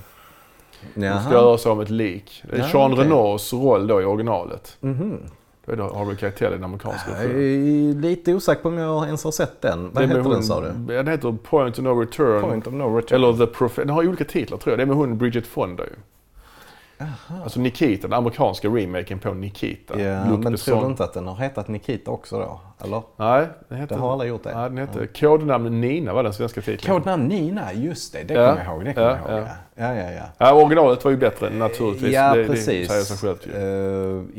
Hon ska göra sig med ett lik. Det är Jean okej. Renaults roll då i originalet. Mhm. Då är det Harvey Keitel i den amerikanska Jag är lite osäker på om jag ens har sett den. Vad heter den hon- sa du? Ja, Den heter Point of No Return. Point of No Return. Eller The Prof- Den har olika titlar tror jag. Det är med hon Bridget Fonda ju. Alltså Nikita, den amerikanska remaken på Nikita. Luc men Besson. tror du inte att den har hetat Nikita också då? Eller? Nej, den heter... Det har alla gjort det. Nej, den hette Kodnamn Nina var den svenska titeln. Kodnamn Nina, just det. Det Ja. kommer jag ihåg. Det kommer Ja, jag ihåg. ja. Ja, ja, ja. Ja, originalet var ju bättre naturligtvis. Ja, det, precis. Det säger sig självt ju.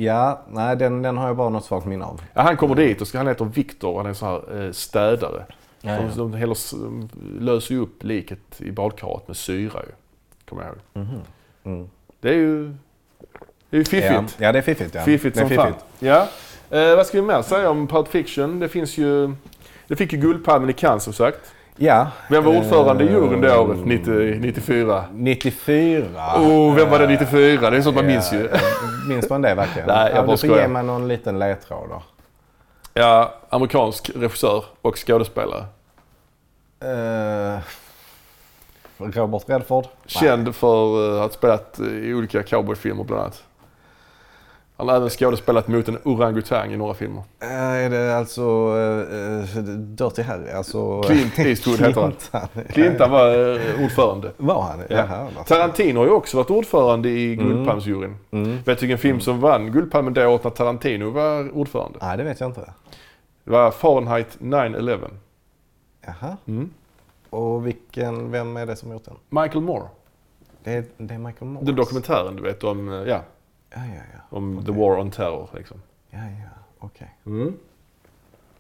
Eh, ja, nej den, den har jag bara något svagt minne av. Ja, han kommer dit och ska, han heter Viktor han är så här eh, städare. Ja, ja. De, de de löser ju upp liket i badkaret med syra ju. Kommer jag ihåg. Mm. Det är ju, det är ju fiffigt. Ja, ja, det är fiffigt. Ja. Fiffigt som fan. Ja. Eh, vad ska vi mer säga om Pulp Fiction? Det finns ju... Det fick ju Guldpalmen i Cannes som sagt. Ja. Vem var ordförande i Eh, juryn det året, 90, 94? 94. Oh, vem var det 94? Det är sånt man minns ju. Ja, Minns man det verkligen? Nej, jag ja, bara du får skojar. ge mig någon liten ledtråd då. Ja, amerikansk regissör och skådespelare. Eh, Robert Redford? Känd för eh, att ha spelat eh, i olika cowboyfilmer bland annat. Han har även skådespelat mot en orangutang i några filmer. Eh, är det alltså uh, Dirty Harry? Alltså, Clint Eastwood heter han. Clintan. Var eh, ordförande. Var han? Ja. Jaha, Tarantino har ju också varit ordförande i Guldpalmsjuryn. Mm. Vet du vilken film som vann Guldpalmen det året när Tarantino var ordförande? Nej, det vet jag inte. Det var Fahrenheit 9-11. Jaha. Mm. Och vilken, vem är det som gjort den? Michael Moore. Det är, det är Michael Moore. Den dokumentären du vet om, eh, ja, Ja, ja, ja. om the war on terror. Liksom. Ja, ja. Okej.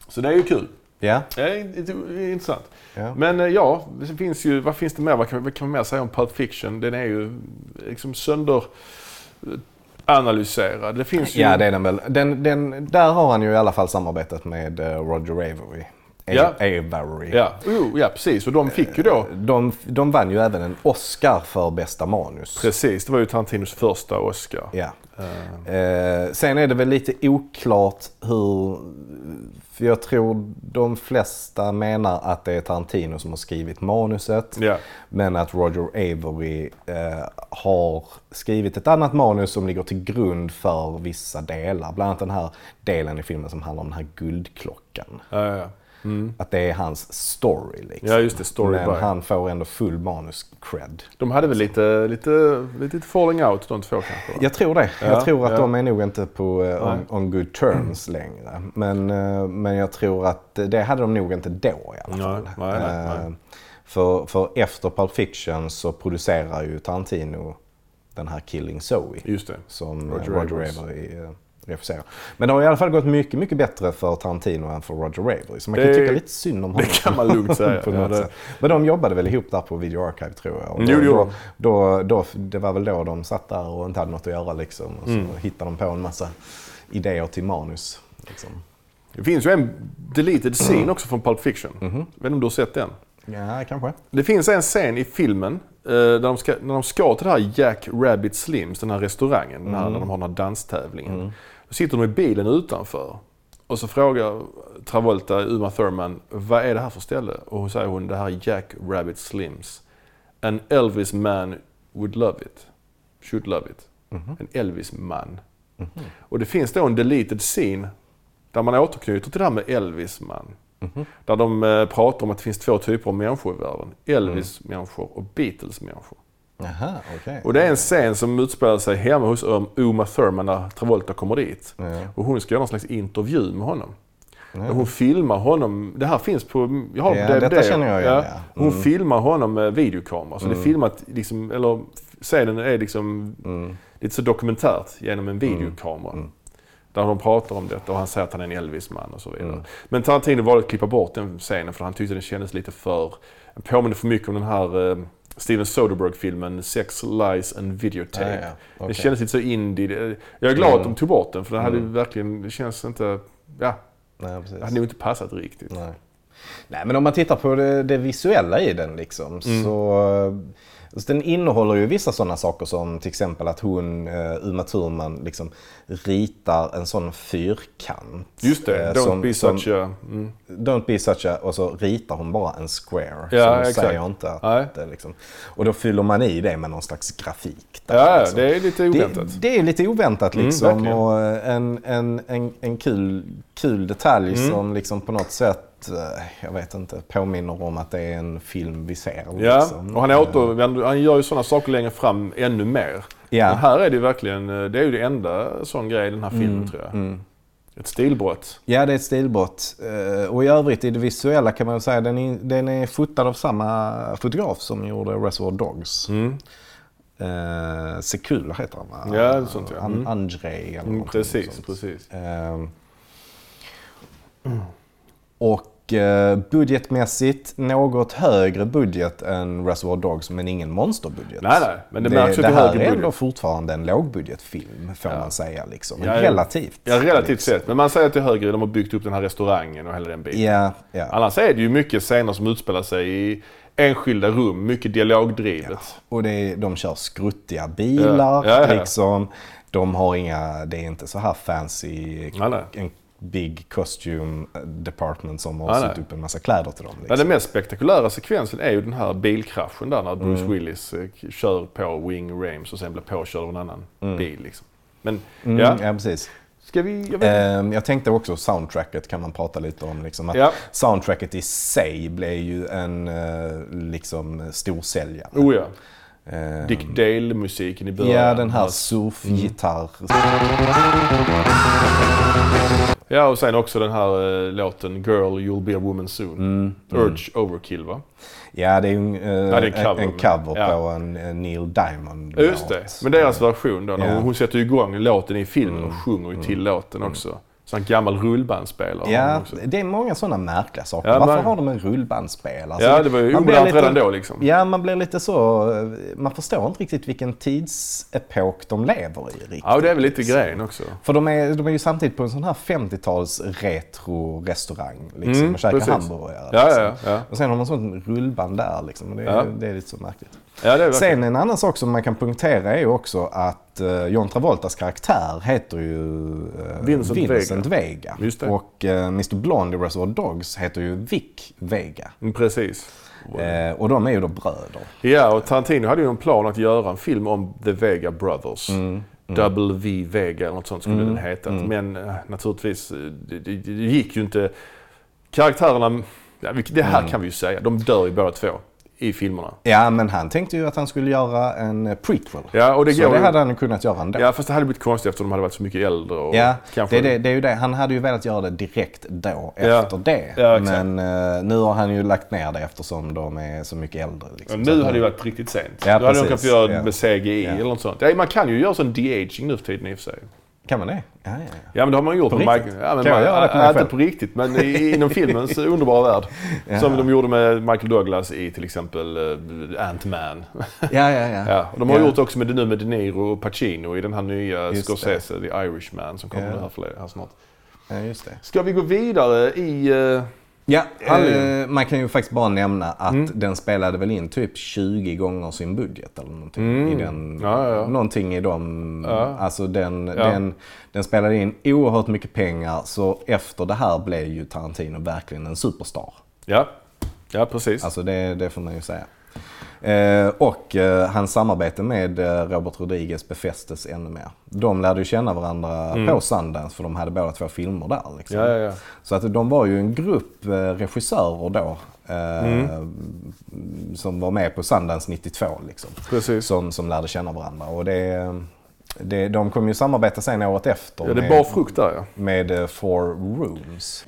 Så det är ju kul. Ja. Det är int- intressant. Ja. Men eh, ja, det finns ju, vad finns det mer? Vad kan, vad kan man mer säga om Pulp Fiction? Den är ju liksom sönder eh, analyserad. Det finns ju... Ja, det är den väl. Den, den, där har han ju i alla fall samarbetet med eh, Roger Avery. Ja. Avery. Ja, oh, ja precis. Och de fick ju då, De, de vann ju även en Oscar för bästa manus. precis, det var ju Tarantinos första Oscar. Ja. Eh, sen är det väl lite oklart hur... För jag tror de flesta menar att det är Tarantino som har skrivit manuset. Ja. Men att Roger Avery eh, har skrivit ett annat manus som ligger till grund för vissa delar. Bland annat den här delen i filmen som handlar om den här guldklockan. Ja, ja. Att det är hans story liksom. Ja, just det, story Men by. han får ändå full manus-cred. De hade väl lite, lite, lite falling out de två kanske? va? Jag tror det. Ja, jag tror att ja. de är nog inte på eh, on. Mm. on good terms längre. Men, eh, men jag tror att det hade de nog inte då i alla fall. nej, nej, nej. Eh, För, för efter Pulp Fiction så producerar ju Tarantino den här Killing Zoe. Just det. Som Roger Roger, Roger Avery eh, regisserar. Men det har i alla fall gått mycket, mycket bättre för Tarantino än för Roger Avery. Så man kan Det- tycka lite synd om honom. det kan man lugnt säga. Ja, det-. Men de jobbade väl ihop där på Video Archive tror jag. Och Jo, då, gjorde då, då, då, det var väl då de satt där och inte hade något att göra liksom. Och så Mm. hittade de på en massa idéer till manus. Liksom. Det finns ju en deleted scene också från Pulp Fiction. Mhm. Vet inte om du har sett den? Ja, kanske. Det finns en scen i filmen eh, där de ska, när de ska till det här Jack Rabbit Slims, den här restaurangen, den här, där de har den här danstävlingen. Då sitter de i bilen utanför och så frågar Travolta Uma Thurman, vad är det här för ställe? Och hon säger hon, det här är Jack Rabbit Slims. An Elvis man would love it. Should love it. En Elvis-man. Och det finns då en deleted scene där man återknyter till det här med Elvis-man. Där de eh, pratar om att det finns två typer av människor i världen. Elvis-människor och Beatles-människor. Jaha, okej. Och det är en scen som utspelar sig hemma hos um, Uma Thurman när Travolta kommer dit. Ja. Och hon ska göra någon slags intervju med honom. Och hon filmar honom, det här finns på, jag har Ja, det, detta det, känner jag igen, ja. Mm. Hon filmar honom med videokamera. Så det är filmat, liksom, eller scenen är liksom Mm. lite så dokumentärt genom en videokamera. Där de pratar om detta och han säger att han är en Elvis-man och så vidare. Mm. Men Tarantino valde att klippa bort den scenen för han tyckte den kändes lite för, den påminner för mycket om den här eh, Steven Soderbergh-filmen Sex, Lies and Videotape. Ja, ja, Det okej. kändes lite så indie. Jag är glad Mm. att de tog bort den för den hade ju verkligen, det känns inte, ja, Nej, precis. det hade nog inte passat riktigt. Nej. Nej, men om man tittar på det, det visuella i den liksom, Mm. så... Så den innehåller ju vissa sådana saker som till exempel att hon, uh, Uma Thurman, liksom ritar en sån fyrkant. Just det, eh, Don't som- be som- such a... Mm. Don't be such a... Och så ritar hon bara en square. Ja, så hon exakt. säger inte att det liksom... Och då fyller man i det med någon slags grafik. där, Ja, liksom. det är lite oväntat. Det, det är lite oväntat Mm, liksom. verkligen. och en, en, en, en kul, kul detalj Mm. som liksom på något sätt, eh, jag vet inte, påminner om att det är en film vi ser. Ja, Liksom. och han, återvänder, han gör ju sådana saker längre fram ännu mer. Ja. Men här är det ju verkligen, eh, det är ju det enda sån grej i den här filmen Mm, tror jag. Ett stilbrott. Ja, det är ett stilbrott. Eh, Och i övrigt i det visuella kan man säga den är, den är fotad av samma fotograf som gjorde Reservoir Dogs. Mm. Eh, Sekula heter han va? Ja, sånt, ja. Mm. Andrei eller Mm, precis, sånt. precis. Ehm. Och eh, budgetmässigt något högre budget än Reservoir Dogs men ingen monsterbudget. Nej, nej, men det det, märks ju det här högre är ändå fortfarande en lågbudgetfilm får Ja. man säga. Liksom. Ja, relativt. Ja, relativt liksom. sett. Men man säger att det är högre, de har byggt upp den här restaurangen och hela den biten. Ja, ja. Annars är det ju mycket scener som utspelar sig i enskilda rum, mycket dialogdrivet. Och det är, de kör skruttiga bilar. Ja, ja, ja. Liksom. De har inga, det är inte så här fancy, Nej, nej. en big costume department som har Nej, sytt upp en massa kläder till dem. Ja, Liksom. den mest spektakulära sekvensen är ju den här bilkraschen där när Bruce Mm. Willis eh, kör på Wing Rames och sen blir påkörd av en annan bil. Liksom. Men Mm, ja, ja, precis. ska vi... Jag Ehm, jag tänkte också soundtracket kan man prata lite om. Liksom, att Ja. Soundtracket i sig blev ju en eh, liksom, storsäljare. oh ja. Ehm, Dick Dale-musiken i början. Ja, den här Mm. Ja, och sen också den här eh, låten Girl You'll Be A Woman Soon. Mm, Urge Overkill va? Ja, det är en, eh, Ja, det är en cover, en, en cover ja. på en, en Neil Diamond Ja, Just det. Men deras version då, Ja. hon, hon sätter igång låten i filmen och sjunger ju till låten också. Sån gammal rullbandspelare. Ja, det är många sådana märkliga saker. Ja, Varför man- har de en rullbandspel? Alltså, Ja, det var ju omodernt redan då liksom. Ja, man blir lite så... Man förstår inte riktigt vilken tidsepok de lever i riktigt. Ja, och det är väl lite grejen också. För de är, de är ju samtidigt på en sån här 50-tals retro-restaurang liksom, Mm, och käkar hamburgare. Ja, liksom. ja, ja. Och sen har man sånt rullband där liksom. Och det, är, Ja. det är lite så märkligt. Ja, det är verkligen. Sen en annan sak som man kan punktera är ju också att uh, John Travoltas karaktär heter ju eh, Vincent Vega. Just det. Och uh, Mr Blonde i Reservoir Dogs heter ju Vic Vega. Mm, Precis. Eh, och de är ju då bröder. Ja, och Tarantino hade ju en plan att göra en film om The Vega Brothers. Mm, Double V Vega eller något sånt skulle den heta. Men eh, naturligtvis, eh, det, det, gick ju inte. Karaktärerna, det Mm. här kan vi ju säga, de dör ju båda två i filmerna. Ja, men han tänkte ju att han skulle göra en eh, prequel. Ja, och det så det ju- hade han kunnat göra ändå. Ja, fast det hade blivit konstigt eftersom de hade varit så mycket äldre. Och Ja, kanske... det, det, det är ju det. Han hade ju velat göra det direkt då, Ja. efter det. Ja, men eh, nu har han ju lagt ner det eftersom de är så mycket äldre. Liksom. Men nu hade det varit riktigt sent. Ja, Då hade de kunnat göra Ja. med CGI eller något sånt. Ja, man kan ju göra sån de-aging nu för tiden i och för sig. Kan man det? Ja, ja, ja. Ja men det har man gjort På riktigt? Michael. Ja, men Kan jag man, göra det på mig inte på riktigt men i, inom filmens underbara värld. Ja. Som de gjorde med Michael Douglas i till exempel uh, Ant-Man. ja, ja, ja. ja, och de har Ja. gjort också med det nu med De Niro och Pacino i den här nya Just Scorsese, The Irishman som kommer Ja. här, för, här snart. ja, just det. Ska vi gå vidare i... Ja, eh, man kan ju faktiskt bara nämna att Mm. den spelade väl in typ 20 gånger sin budget eller någonting. Mm. I den, Ja, ja. Någonting i dem. Ja. Alltså den, Ja. den, den spelade in oerhört mycket pengar så efter det här blev ju Tarantino verkligen en superstar. ja. ja, precis. Alltså det, det får man ju säga. Eh, och eh, hans samarbete med eh, Robert Rodriguez befästes ännu mer. De lärde ju känna varandra på Sundance för de hade båda två filmer där. Liksom. Mm. ja, ja, ja. Så att de var ju en grupp regissörer då. Eh, Som var med på Sundance 92 liksom. Precis. Som, som lärde känna varandra. Och det, det, de kom ju samarbeta sen året efter Ja, det med, bar frukt där ja. med Four Rooms.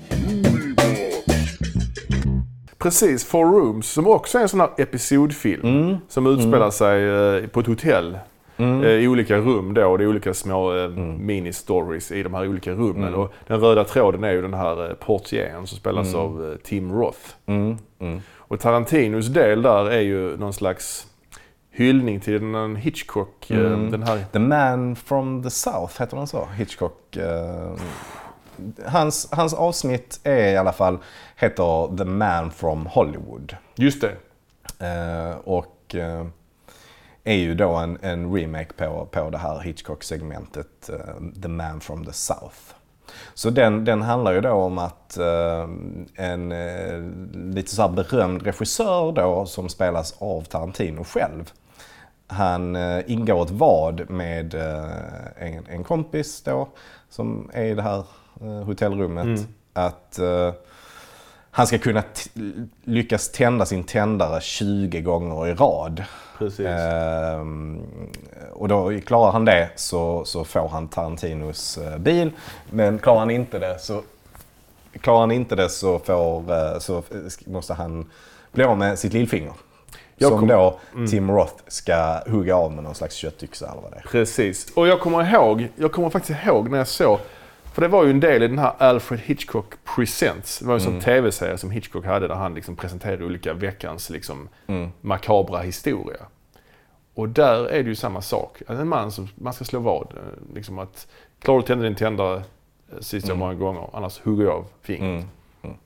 Precis, Four Rooms som också är en sån här episodfilm. Mm. Som utspelar sig eh, på ett hotell. Mm. eh, I olika rum då. Det är olika små eh, mini-stories i de här olika rummen. Mm. Och den röda tråden är ju den här portieren som spelas av eh, Tim Roth. Mm, mm. Och Tarantinos del där är ju någon slags hyllning till den Hitchcock. Mm. Den här, The Man from the South, heter den så? Hitchcock. Eh, hans, hans avsnitt är i alla fall, heter The Man from Hollywood. just det. Eh, och eh, är ju då en, en remake på, på det här Hitchcock-segmentet eh, The Man from the South. Så den, den handlar ju då om att eh, en eh, lite så här berömd regissör då som spelas av Tarantino själv. Han eh, ingår ett vad med eh, en, en kompis då som är i det här eh, hotellrummet. Att eh, han ska kunna lyckas tända sin tändare 20 gånger i rad. Precis. Ehm, och då klarar han det så, så får han Tarantinos eh, bil. Men klarar han inte det så, klarar han inte det så, får, så måste han bli av med sitt lillfinger. Jag som kom- då Tim Roth ska hugga av med någon slags köttyxa eller vad det är. Precis. Och jag kommer ihåg, jag kommer faktiskt ihåg när jag såg, för det var ju en del i den här Alfred Hitchcock Presents. Det var ju en sån tv-serie som Hitchcock hade där han liksom presenterade olika veckans liksom makabra historia. Och där är det ju samma sak. En man som man ska slå vad. eh, Liksom att, klarar du tända din tändare eh, sista många gånger, annars hugger jag av fingret. Mm.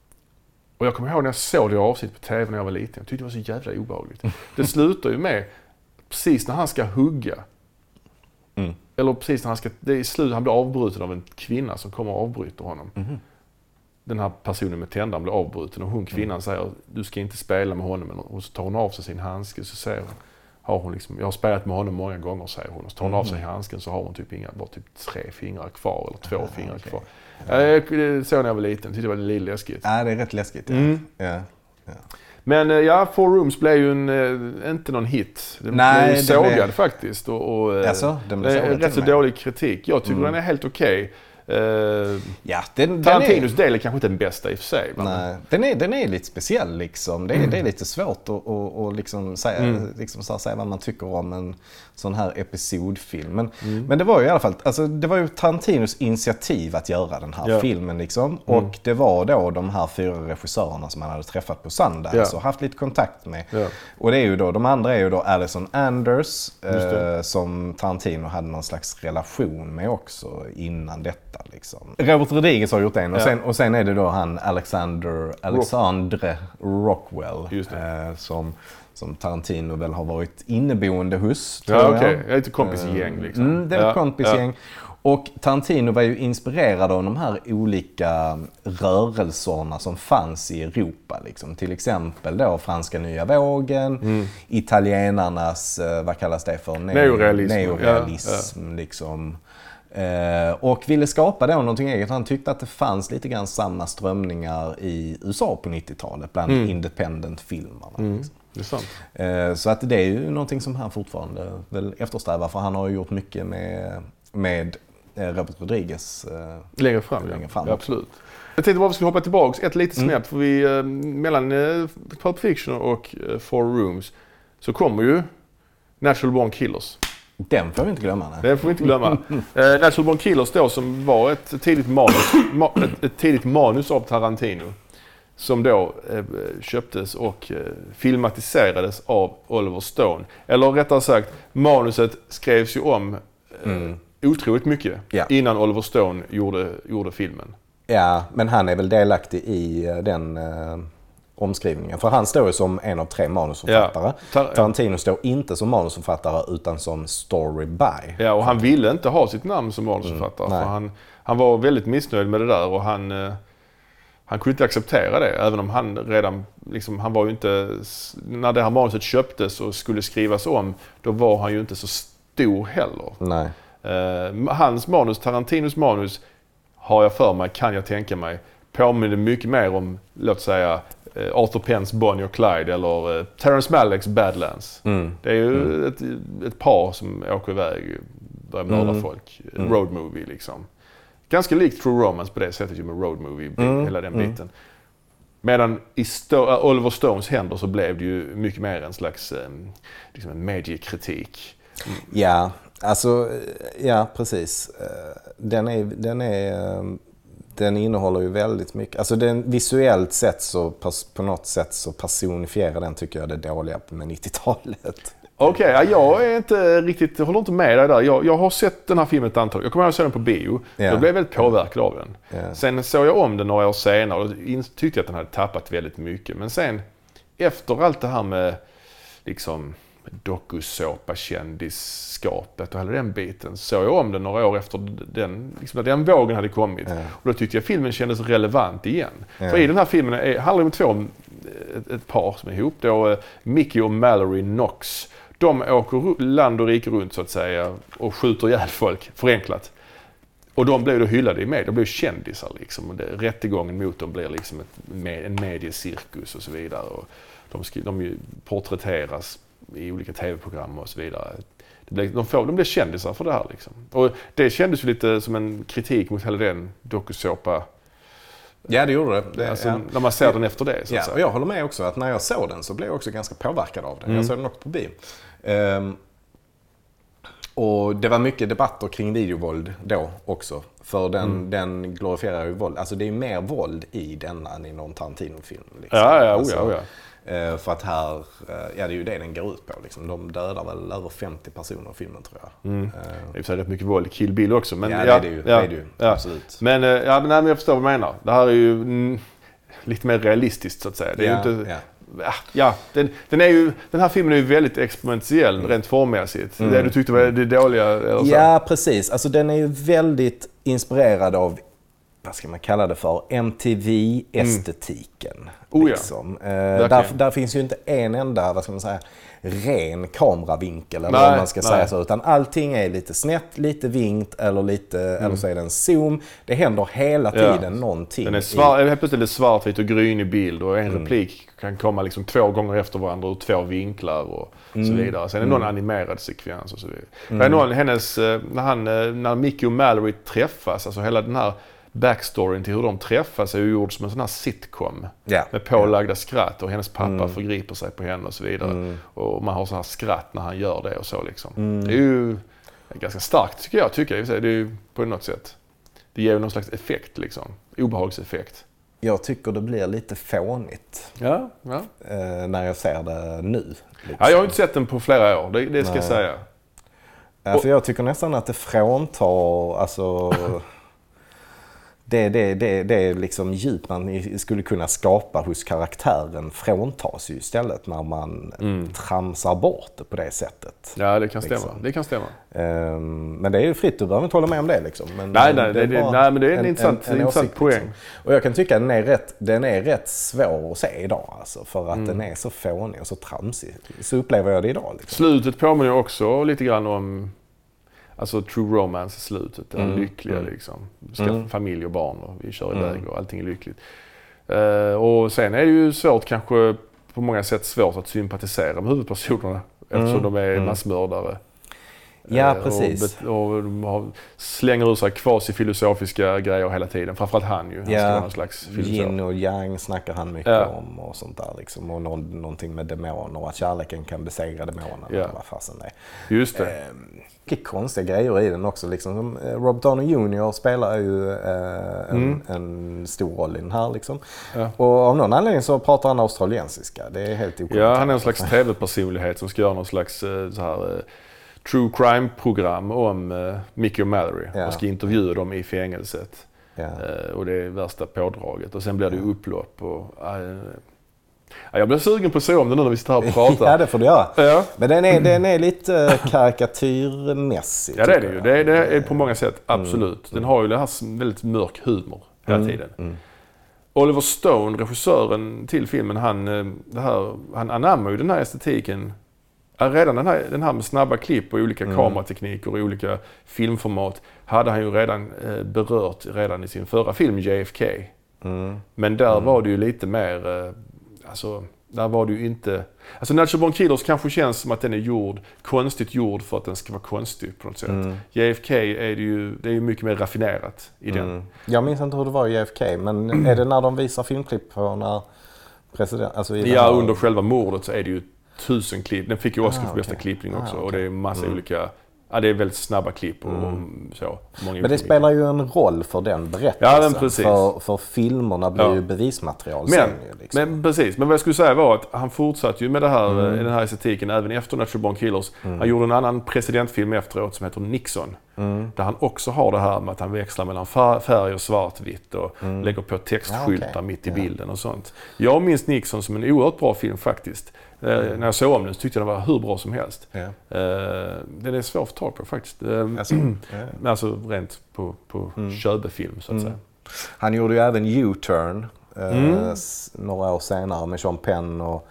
Och jag kommer ihåg när jag såg det avsnittet på tv när jag var liten. Jag tyckte det var så jävla obehagligt. Det slutar ju med, precis när han ska hugga. Mm. Eller precis när han ska, det är i slut, han blir avbruten av en kvinna som kommer och avbryter honom. Mhm. Den här personen med tändaren blir avbruten och hon kvinnan säger du ska inte spela med honom. Och så tar hon av sig sin handske så säger hon, har hon liksom, jag har spelat med honom många gånger säger hon. Och så tar hon av sig handsken så har hon typ inga, bara typ tre fingrar kvar eller två fingrar okej. kvar. Jag det såg när jag var liten, tyckte det var lite läskigt. Ja, det är rätt läskigt. Ja. Mm. Ja. Ja. Men eh, ja, Four Rooms blev ju en, eh, inte någon hit. Den Nej, blev sågad blev- faktiskt. Och, och, Jaså, den blev sågad rätt så och dålig kritik. Jag tycker den är helt okej. Eh, Eh, Ja, den, den är, Tarantinos del är kanske inte den bästa i och för sig. men- nej, den, är, den är lite speciell liksom. Det är, det är lite svårt att, att, att liksom säga, Mm. liksom här, säga vad man tycker om en sån här episodfilm. Men, Mm. men det var ju i alla fall, alltså, det var ju Tarantinos initiativ att göra den här. Mm. filmen liksom. Och det var då de här fyra regissörerna som han hade träffat på Sundance Ja. och haft lite kontakt med. Ja. Och det är ju då, de andra är ju då Alison Anders eh, som Tarantino hade någon slags relation med också innan detta. Liksom. Robert Rodriguez har gjort en och, sen, och sen är det då han Alexander, Alexandre Rockwell Just det. eh, som, som Tarantino väl har varit inneboende hos. tror Ja, jag. okej. Jag är lite kompisgäng liksom. Mm, det var Ja, kompisgäng. Och Tarantino var ju inspirerad av de här olika rörelserna som fanns i Europa. Liksom. Till exempel då franska nya vågen, italienarnas, eh, vad kallas det för? Ne- Neorealism. Neorealism liksom. Eh, och ville skapa då någonting eget. Han tyckte att det fanns lite grann samma strömningar i USA på 90-talet bland independent-filmerna. Liksom. Det är sant. Eh, Så att det är ju någonting som han fortfarande väl eftersträvar för han har ju gjort mycket med, med eh, Robert Rodriguez. Längre fram, Längre fram ja. Absolut. Jag tänkte bara vi skulle hoppa tillbaks ett litet Mm. snäpp. För vi, mellan Pulp Fiction och Four Rooms så kommer ju Natural Born Killers. Den får vi inte glömma. Nej. Det får vi inte glömma. eh, Natural Born Killers då som var ett tidigt manus, ma- ett, ett tidigt manus av Tarantino. Som då eh, köptes och eh, filmatiserades av Oliver Stone. Eller rättare sagt, manuset skrevs ju om eh, otroligt mycket Ja. innan Oliver Stone gjorde, gjorde filmen. Ja, men han är väl delaktig i eh, den eh, omskrivningen. För han står ju som en av tre manusförfattare. Ja. Tar- Tarantino står inte som manusförfattare utan som story by. Ja, och han ville inte ha sitt namn som manusförfattare. Mm, han, han var väldigt missnöjd med det där och han, eh, han kunde inte acceptera det. Även om han redan, liksom, han var ju inte, när det här manuset köptes och skulle skrivas om, då var han ju inte så stor heller. Nej. Eh, hans manus, Tarantinos manus, har jag för mig, kan jag tänka mig, påminner mycket mer om, låt säga, Arthur Penns Bonnie och Clyde eller eh, Terrence Malicks Badlands. Mm. Det är ju ett, ett par som åker iväg börjar mörda Mm. folk. Road movie liksom. Ganska likt True Romance på det sättet ju med road movie, Mm. hela den biten. Medan i Sto- äh, Oliver Stones händer så blev det ju mycket mer en slags eh, liksom en mediekritik. Ja, alltså, eh, ja precis. Eh, Den, är, den, är, eh, den innehåller ju väldigt mycket. Alltså den, visuellt sett så på något sätt så personifierar den tycker jag det dåliga med 90-talet. Okej, ja, jag är inte riktigt, håller inte med dig där. Jag, jag har sett den här filmen ett antal Jag kommer ihåg att jag såg den på bio. Ja. Jag blev väldigt påverkad av den. Ja. Sen såg jag om den några år senare och tyckte att den hade tappat väldigt mycket. Men sen efter allt det här med liksom dokusåpa, kändisskapet och hela den biten. Såg jag om den några år efter den, liksom när den vågen hade kommit. Ja. Och då tyckte jag filmen kändes relevant igen. Ja. För i den här filmen är, handlar det om två, ett, ett par som är ihop. Då, eh, Mickey och Mallory Knox. De åker land och rike runt så att säga och skjuter ihjäl folk, förenklat. Och de blev då hyllade i media, de blev kändisar liksom. Rättegången mot dem blir liksom ett, en mediecirkus och så vidare. Och de, de porträtteras i olika tv-program och så vidare. Det blev, de, får, de blev kändisar för det här liksom. Och det kändes ju lite som en kritik mot hela den dokusåpa, Ja, det gjorde det. det alltså, ja. när man ser den efter det så Ja, och jag håller med också att när jag såg den så blev jag också ganska påverkad av den. Mm. Jag såg den också på bio. Ehm, och det var mycket debatter kring videovåld då också. För den, Mm. den glorifierar ju våld. Alltså det är mer våld i denna än i någon Tarantino-film. Liksom. Ja, ja, oh Alltså, ja, oh ja. Eh, För att här, eh, ja det är ju det den går ut på. Liksom. De dödar väl över 50 personer i filmen tror jag. Mm. Eh, Det är rätt mycket våld i Kill Bill också. Men, Ja, det är det ju. Det är det ju. ja. Absolut. Men, ja, men, nej, men jag förstår vad du menar. Det här är ju mm, lite mer realistiskt så att säga. Det är Ja, inte, ja. ja. Ja, den, den, är ju, den här filmen är ju väldigt experimentell rent formmässigt. Det du tyckte var det dåliga. Eller så. Ja, precis. Alltså den är ju väldigt inspirerad av vad ska man kalla det för, MTV-estetiken. Oh ja, liksom. eh, där, där finns ju inte en enda, vad ska man säga, ren kameravinkel eller Nej, vad man ska nej. säga så. Utan allting är lite snett, lite vinkt eller, lite, eller så är det en zoom. Det händer hela Mm. Ja. tiden någonting. Den är i- svart, helt plötsligt är svartvit och grynig bild och en Mm. replik kan komma liksom två gånger efter varandra ur två vinklar och Mm. så vidare. Sen är det någon animerad sekvens och så vidare. Det är någon, hennes, eh, när, han, eh, när Mickey och Mallory träffas, alltså hela den här backstoryn till hur de träffas är ju gjord som en sån här sitcom. Ja. Med pålagda skratt och hennes pappa förgriper sig på henne och så vidare. Och man har så här skratt när han gör det och så liksom. Det är ju ganska starkt tycker jag. Tycker jag. Det är på något sätt. Det ger ju någon slags effekt liksom. Obehagseffekt. Jag tycker det blir lite fånigt Ja, ja. eh, när jag ser det nu. Liksom. ja jag har inte sett den på flera år, det, det ska jag Nej. säga. Ja, för jag tycker nästan att det fråntar, alltså... Det, det, det, det är liksom djup man skulle kunna skapa hos karaktären fråntas ju istället när man tramsar bort det på det sättet. Ja, det kan stämma. Liksom. Det kan stämma. Ehm, men det är ju fritt, du behöver inte hålla med om det liksom. Men, Nej, nej, det- det- nej, men det är en intressant- intressant åsikt, poäng. Liksom. Och jag kan tycka att den är rätt, den är rätt svår att se idag alltså, för att Mm. den är så fånig och så tramsig. Så upplever jag det idag. Liksom. Slutet påminner också lite grann om Alltså true romance slutet, det här Mm. lyckliga Mm. liksom. Skaffa familj och barn och vi kör iväg och allting är lyckligt. Eh, och sen är det ju svårt kanske på många sätt svårt att sympatisera med huvudpersonerna eftersom de är massmördare. Ja, Eh, precis. Och, och slänger ur sig quasi-filosofiska grejer hela tiden. Framförallt han ju. Han ska någon slags filosof. Yin och yang snackar han mycket Ja. om och sånt där. Liksom. Och nå- någonting med demoner, att kärleken kan besegra demonerna. Ja. Vad fasen det är. Just det. Ehm, Mycket konstiga grejer i den också. Liksom. Som, eh, Rob Downey Jr spelar ju eh, en, en stor roll i den här. Liksom. Mm. Ja. Och av någon anledning så pratar han australiensiska. Det är helt okommenterat. Ja, han är en slags tv-personlighet som ska göra någon slags eh, så här, eh, true crime-program om eh, Mickey och Mallory Ja. och ska intervjua dem i fängelset. Ja. Och det är värsta pådraget. Och sen blir det upplopp. Och, ja, jag blir sugen på att se om det nu när vi sitter här och pratar. ja, det får du göra. ja. Men den är, den är lite karikatyrmässig. ja, det är det ju. Det är, det är på många sätt, Mm. absolut. Den har ju det här väldigt mörk humor hela tiden. Oliver Stone, regissören till filmen, han, eh, det här, han anammar ju den här estetiken. Redan den här, den här med snabba klipp och olika kameratekniker och olika filmformat hade han ju redan eh, berört redan i sin förra film JFK. Men där var det ju lite mer, eh, alltså där var det ju inte... Alltså Natural Born Killers kanske känns som att den är gjord, konstigt gjord för att den ska vara konstig på något sätt. JFK är det ju, det är mycket mer raffinerat i den. Mm. Jag minns inte hur det var i JFK, men är det när de visar filmklipp på när president... Alltså Ja, här- under själva mordet så är det ju tusen klipp. Den fick ju Oscar Ah, för bästa klippning också. Ah, Och okej. det är massa olika... Ja, det är väldigt snabba klipp och så. Många Men det spelar ju en roll för den berättelsen. Ja, precis. För, för filmerna blir Ja. ju bevismaterial Men, sen. Liksom. men precis, men vad jag skulle säga var att han fortsatte ju med det här, Mm. eh, den här estetiken även efter Natural Born Killers. Han gjorde en annan presidentfilm efteråt som heter Nixon. Mm. Där han också har det här med att han växlar mellan färg och svartvitt och lägger på textskyltar Mm. Ja, okej. mitt i bilden och sånt. Jag minns Nixon som en oerhört bra film faktiskt. Eh, När jag såg om den så tyckte jag den var hur bra som helst. Mm. Eh, den är svår att få tag på faktiskt. Eh, Alltså, men alltså rent på, på Mm. köbefilm så att säga. Han gjorde ju även U-turn Mm. s- några år senare med Sean Penn och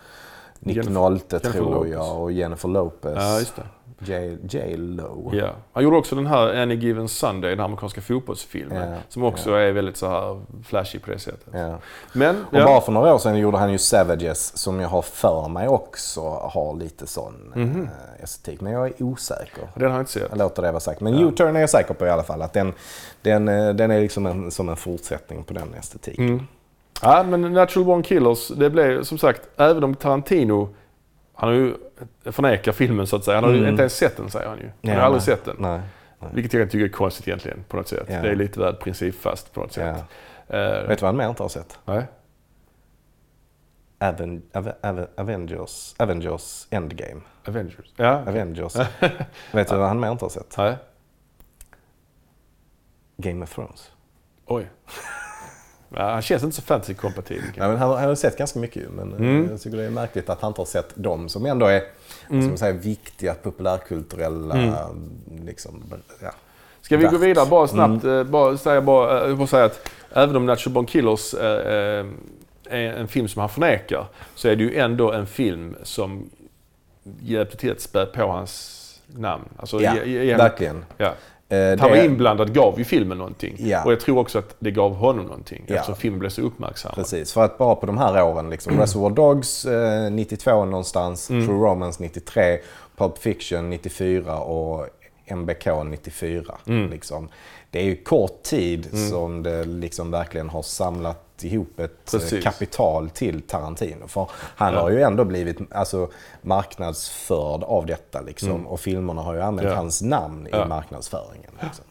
Nick Jennifer- Nolte Jennifer tror Lopez. jag och Jennifer Lopez. Ja. J, J. Lo. Ja. Han gjorde också den här Any Given Sunday, den amerikanska fotbollsfilmen. Ja, Som också är väldigt så här flashy på det sättet. Ja. Men, Och ja. bara för några år sedan gjorde han ju Savages som jag har för mig också har lite sån Mhm. eh, estetik. Men jag är osäker. den har jag inte sett. Jag låter det vara sagt. Men U-turn är jag säker på i alla fall. Att den, den, eh, den är liksom en, som en fortsättning på den estetiken. Mm. Ja, men Natural Born Killers, det blev som sagt, även om Tarantino, han har ju förnekar filmen så att säga. Han har ju inte ens sett den säger han ju. Han har Mm. Ja, aldrig nej. sett den. Nej. Vilket jag tycker är konstigt egentligen på något sätt. Ja. Det är lite väl principfast på något sätt. Eh, Vet du vad han mer inte har sett? nej. Aven, Ave- Ave- Avengers, Avengers Endgame. Avengers. Ja. Avengers. Vet du vad han mer inte har sett? Nej. Game of Thrones. Oj. Ja, han känns inte så fantasy-kompatibel. Men han, han har sett ganska mycket men eh, Mm. jag tycker det är märkligt att han inte har sett dem som ändå är man säga, viktiga populärkulturella... Mm. Liksom, ja. Ska vi gå vidare bara snabbt? eh, Bara säga, bara, jag får säga att även om Natural Born Killers eh, eh, är en film som han förnekar så är det ju ändå en film som hjälpte till att spä på hans namn. Alltså, Ja, ge- ge- ge- verkligen. Ja. Eh, Att han var det- inblandad gav ju filmen någonting. Ja. Och jag tror också att det gav honom någonting Ja. eftersom filmen blev så uppmärksammad. Precis, för att bara på de här åren, liksom, Reservoir Dogs eh, 92 någonstans, Mm. True Romance 93, Pulp Fiction 94 och MBK 94. Mm. Liksom. Det är ju kort tid som det liksom verkligen har samlat ihop ett eh, Precis. kapital till Tarantino. För han Ja. har ju ändå blivit alltså, marknadsförd av detta liksom. och filmerna har ju använt Mm. Ja. hans namn i marknadsföringen. Liksom.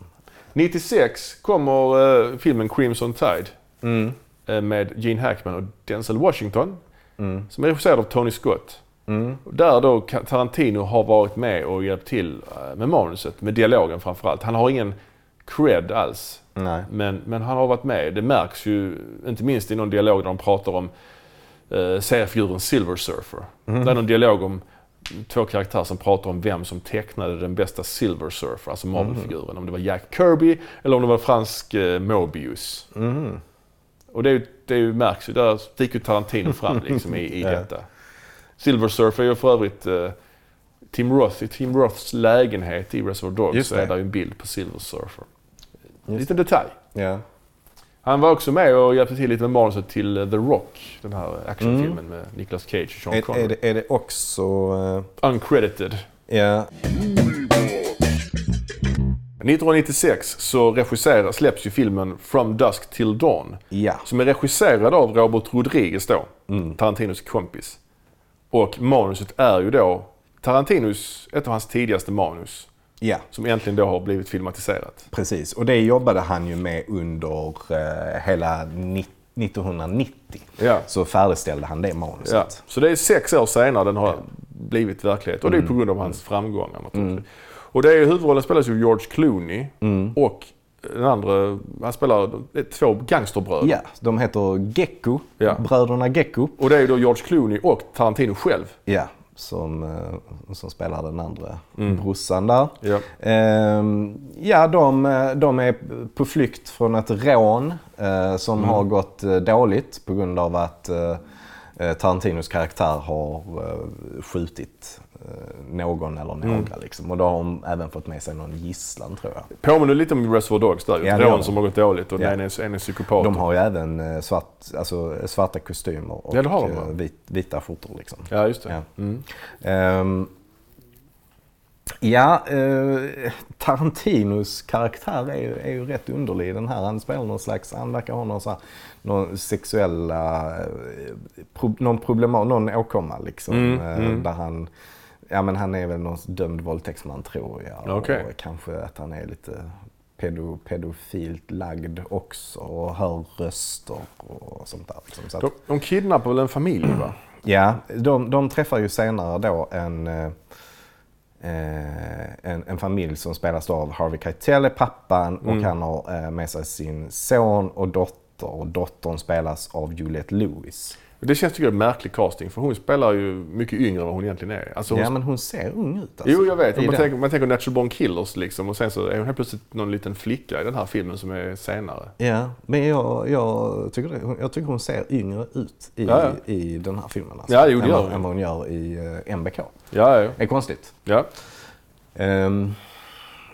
96 kommer eh, filmen Crimson Tide Mm. eh, med Gene Hackman och Denzel Washington. Som är regisserad av Tony Scott. Mm. Där då Tarantino har varit med och hjälpt till med manuset, med dialogen framförallt. Han har ingen cred alls. Nej. Men, men han har varit med. Det märks ju inte minst i någon dialog där de pratar om eh, seriefiguren Silver Surfer. Mm. Det är någon dialog om två karaktärer som pratar om vem som tecknade den bästa Silver Surfer, alltså Marvel-figuren. Om det var Jack Kirby eller om det var fransk eh, Mobius. Mhm. Och det, det märks ju, där sticker ju Tarantino fram liksom i, i Ja. detta. Silver Surfer är ju för övrigt eh, Tim Roth, i Tim Roths lägenhet i Reservoir Dogs så är där en bild på Silver Surfer. En liten detalj. Ja. Han var också med och hjälpte till lite med manuset till The Rock, den här actionfilmen med Nicolas Cage och Sean Är, Connery. är, det, är det också... eh, Uncredited. ja, 1996 så regisserar, släpps ju filmen From Dusk Till Dawn. ja. Som är regisserad av Robert Rodriguez då, Mm. Tarantinos kompis. Och manuset är ju då Tarantinos, ett av hans tidigaste manus. Ja, Som äntligen då har blivit filmatiserat. precis. Och det jobbade han ju med under eh, hela ni- 1990. Ja. Så färdigställde han det manuset. Ja. Så det är sex år senare den har blivit verklighet. Och det är på grund av hans framgångar naturligtvis. Och det är, huvudrollen spelas ju George Clooney och den andra, han spelar två gangsterbröder. Ja, de heter Gecko, Ja. bröderna Gecko. Och det är då George Clooney och Tarantino själv. Ja, som, eh, som spelar den andra brorsan där. Ja. Ehm, ja, de, eh, de är på flykt från ett rån eh, som har gått dåligt på grund av att Tarantinos karaktär har skjutit någon eller några. Liksom. Och då har de även fått med sig någon gisslan tror jag. Påminner lite om Reservoir Dogs där. Ja, rån som har gått dåligt och Ja. en, är, en är psykopat. De har ju även eh, svart, alltså, svarta kostymer och Ja, de, eh, vit, vita skjortor. Liksom. Ja, just det. Ja. Mm. Ehm, ja, eh, Tarantinos karaktär är ju, är ju rätt underlig i den här. Han spelar någon slags, han verkar ha någon, så här, någon sexuella, eh, pro, någon problema, någon åkomma liksom. Mm, eh, mm. Där han, ja men han är väl någon dömd våldtäktsman tror jag. Okej. Och kanske att han är lite pedo, pedofilt lagd också och hör röster och sånt där. Liksom. Så att, De, de kidnappar väl en familj va? Ja, de, de träffar ju senare då en, eh, en, en familj som spelas av Harvey Keitel, är pappan, och han har eh, med sig sin son och dotter. Och dottern spelas av Juliette Lewis. Det känns tycker jag märklig casting för hon spelar ju mycket yngre än vad hon egentligen är. Alltså, hon Ja, men hon ser ung ut alltså. Jo, jag vet. Man, tänker, man tänker Natural Born Killers liksom och sen så är hon helt plötsligt någon liten flicka i den här filmen som är senare. Ja, men jag, jag, tycker det, jag tycker hon ser yngre ut i, Ja, i den här filmen. Alltså, Ja, jo, det än, gör hon. än vad hon gör i uh, MBK. Ja, ja. Det är konstigt. ja. Ehm,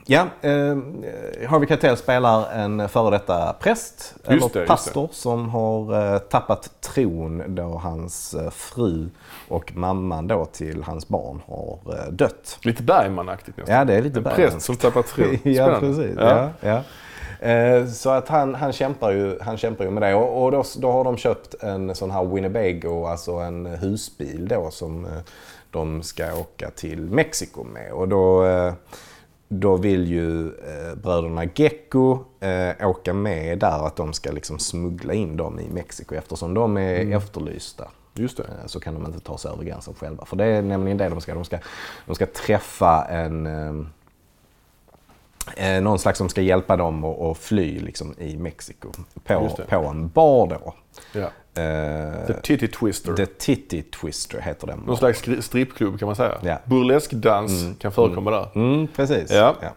ja, um, Harvey Keitel spelar en före detta präst, Just eller det, pastor, som har eh, tappat tron då hans eh, fru och mamman då till hans barn har eh, dött. Lite Bergman-aktigt nästan. Ja, det är lite En Bergman. präst som tappar tro. ja, precis. Ja. Ja. Ja, Eh, Så att han, han, kämpar ju, han kämpar ju med det. Och, och då, då har de köpt en sån här Winnebago, alltså en husbil då som eh, de ska åka till Mexiko med. Och då, eh, då vill ju eh, bröderna Gecko eh, åka med där, att de ska liksom smuggla in dem i Mexiko eftersom de är efterlysta. Just det. Eh, Så kan de inte ta sig över gränsen själva. För det är nämligen det de ska. De ska, de ska träffa en... Eh, eh, någon slags som ska hjälpa dem att, att fly liksom, i Mexiko. På, på en bar då. Ja. Eh, The Titty Twister. The Titty Twister heter den. Någon slags strippklubb kan man säga. Ja. Burleskdans kan förekomma där. Mm, precis. Ja. Ja.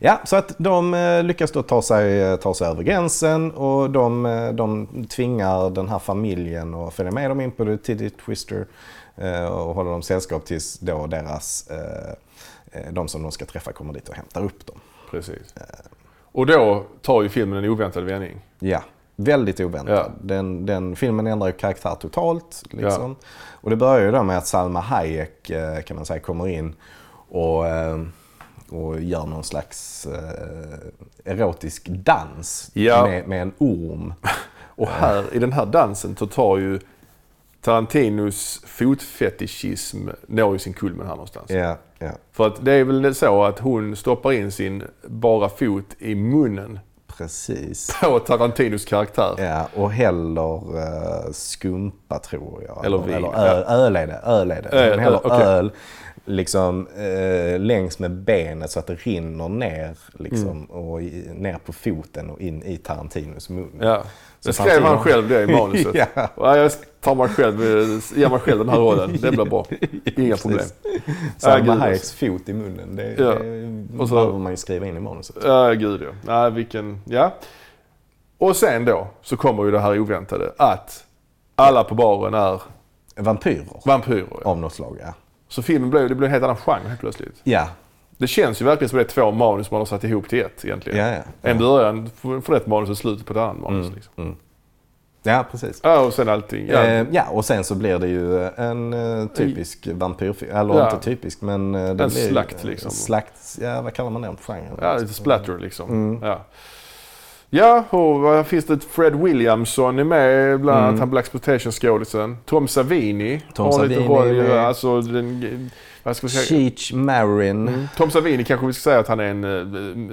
Ja, så att de eh, lyckas då ta sig, ta sig över gränsen och de, eh, de tvingar den här familjen att följa med dem in på The Titty Twister eh, och håller dem sällskap tills då deras, eh, eh, de som de ska träffa kommer dit och hämtar upp dem. Precis. Och då tar ju filmen en oväntad vändning. Ja, väldigt oväntat. Ja. Den, den filmen ändrar ju karaktär totalt. Liksom. Och det börjar ju då med att Salma Hayek eh, kan man säga kommer in och, eh, och gör någon slags eh, erotisk dans Ja. med, med en orm. Och här, i den här dansen så tar ju Tarantinos fotfetischism når ju sin kulmen här någonstans. Ja, ja, För att det är väl så att hon stoppar in sin bara fot i munnen precis. på Tarantinos karaktär. Ja, och häller eh, skumpa tror jag. Eller vin, eller öl, öl är det. Öl är det. Öl, öl, okej. öl liksom, eh, längs med benet så att det rinner ner, liksom, Mm. och i, ner på foten och in i Tarantinos mun. Ja. Så Det skrev han själv det i manuset. Ja. ja. Jag tar mig själv, eh, ger mig själv den här rollen. Det blir bra. Inga problem. Salma alltså. Hayeks fot i munnen, det, Ja. det Och så- behöver man ju skriva in i manuset. Ja, gud ja. Nej, vilken... Ja. Och sen då så kommer ju det här oväntade att alla på baren är Vampyrer vampyrer. Ja. av något slag, ja. Så filmen blev, det blev en helt annan genre helt plötsligt. Ja, Det känns ju verkligen som det är två manus man har satt ihop till ett egentligen. Ja, ja. En början för ett manus och slutet på ett annat manus. Liksom. ja precis. Ja, och sen allting. Ja. Eh, ja, och sen så blir det ju en eh, typisk vampyrfilm. Eller Ja. inte typisk, men... eh, det En blir, slakt, liksom. Slakt, ja vad kallar man den genren? Ja, lite splatter liksom. Mm. Ja. Ja, och vad finns det? Fred Williamson är med, bland annat han Black skådisen Tom Savini Mm. Tom har Savini roll. är i-. Alltså, den, vad ska vi säga? Cheech Marin. Mm. Tom Savini kanske vi ska säga att han är en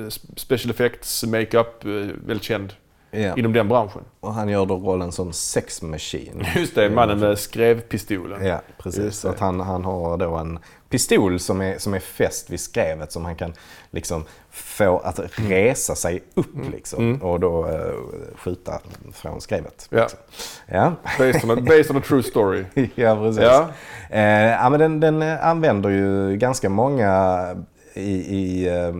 eh, special effects makeup, uh, väldigt känd Ja. inom den branschen. Och han gör då rollen som sex machine. Just det, mannen med skrevpistolen. Ja, precis. Att han, han har då en pistol som är, som är fäst vid skrevet som han kan liksom få att resa sig upp liksom. Och då eh, skjuta från skrevet. Ja. Liksom. Ja. Based, on a, based on a true story. ja, precis. Ja. Eh, ja, men den, den använder ju ganska många i, i eh,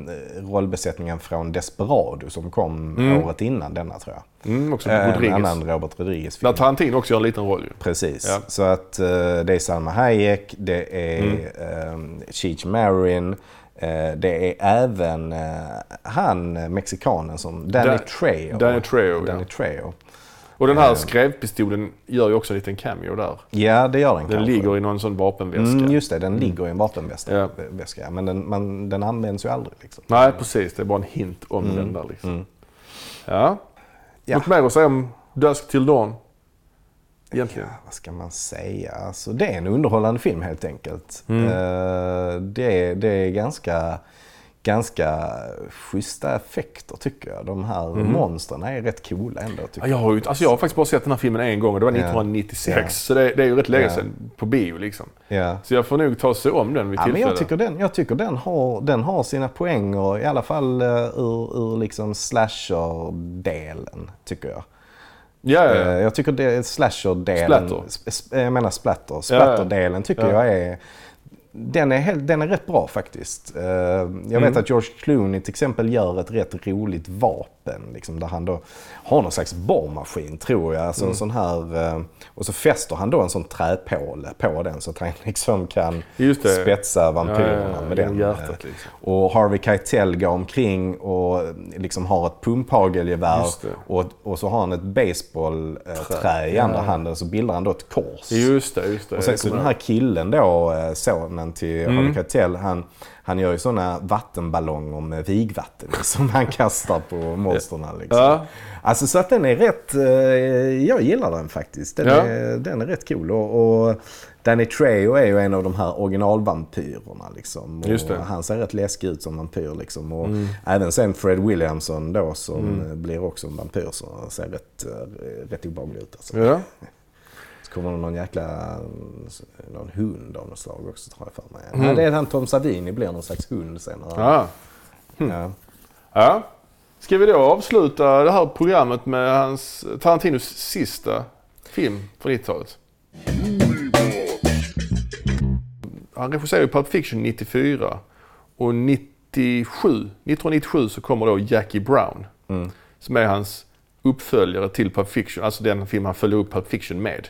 rollbesättningen från Desperado som kom året innan denna tror jag. Mm, också Eh, En Rodriguez. annan Robert Rodriguez-film. Där Tarantino också gör en liten roll ju. Precis. Ja. Så att eh, det är Salma Hayek, det är Mm. eh, Cheech Marin, det är även han mexikanen som Danny Da- Trejo. Danny Trejo, Danny ja. Trejo. Och den här skrevpistolen gör ju också en liten cameo där. Ja, det gör den Den kanske. ligger i någon sån vapenväska. Mm, just det, den ligger i en vapenväska. Ja. väska, Men den, man, den används ju aldrig. Liksom. Nej, precis. Det är bara en hint om Mm. den där liksom. Ja. Ja. Något mer att säga om Dusk till Dawn? Egentligen. Ja, vad ska man säga? Alltså, det är en underhållande film helt enkelt. Mm. Eh, det, det är ganska, ganska schyssta effekter tycker jag. De här monstren är rätt coola ändå. Tycker Mm. Ja, jag, har ju, alltså jag har faktiskt bara sett den här filmen en gång och det var Ja. 1996. Ja. Så det, det är ju rätt länge Ja. sedan på bio liksom. Ja. Så jag får nog ta sig om den vid Ja, men tillfälle. jag tycker, den, jag tycker den, har, den har sina poänger, i alla fall uh, ur, ur liksom slasher-delen, tycker jag. Ja, ja, Eh, ja. Jag tycker det är slasher-delen. Splatter. sp- sp- Jag menar splatter. Splatter-delen tycker Ja. jag är... Den är, helt, den är rätt bra faktiskt. Eh, Jag vet Mm. att George Clooney till exempel gör ett rätt roligt vapen. Liksom, där han då har någon slags borrmaskin tror jag. Alltså Mm. en sån här, eh, och så fäster han då en sån träpåle på den så att han liksom kan spetsa vampyrerna Ja, ja, ja, med den. hjärtat, liksom. Och Harvey Keitel går omkring och liksom har ett pumphagelgevär och, och så har han ett baseballträ i andra handen så bildar han då ett kors. Just det, just det. Och sen så den här killen då, eh, sonen till Mm. Harvey Keitel, han, han gör ju sådana vattenballonger med vigvatten som han kastar på monstren. Liksom. Ja. Alltså så att den är rätt, eh, jag gillar den faktiskt. Den, Ja. är, den är rätt cool. Och, och Danny Trejo är ju en av de här originalvampyrerna. Liksom. Han ser rätt läskig ut som vampyr. Liksom. Och Även sen Fred Williamson då som eh, blir också en vampyr som ser rätt, eh, rätt obehaglig ut. Alltså. Ja. Kommer det någon jäkla någon hund av något slag också tror jag för mig. Ja, det är han Tom Savini blir någon slags hund sen. Ja. Ja. ja. Ska vi då avsluta det här programmet med hans Tarantinos sista film från 90-talet. Han regisserade Pulp Fiction 94 och 97, 1997 så kommer då Jackie Brown. Som är hans uppföljare till Pulp Fiction, alltså den film han följer upp Pulp Fiction med.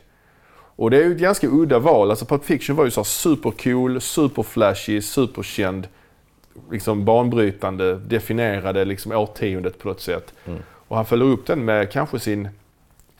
Och det är ju ett ganska udda val. Alltså Pulp Fiction var ju så supercool, superflashy, superkänd. Liksom banbrytande, definierade liksom årtiondet på något sätt. Och han följer upp den med kanske sin,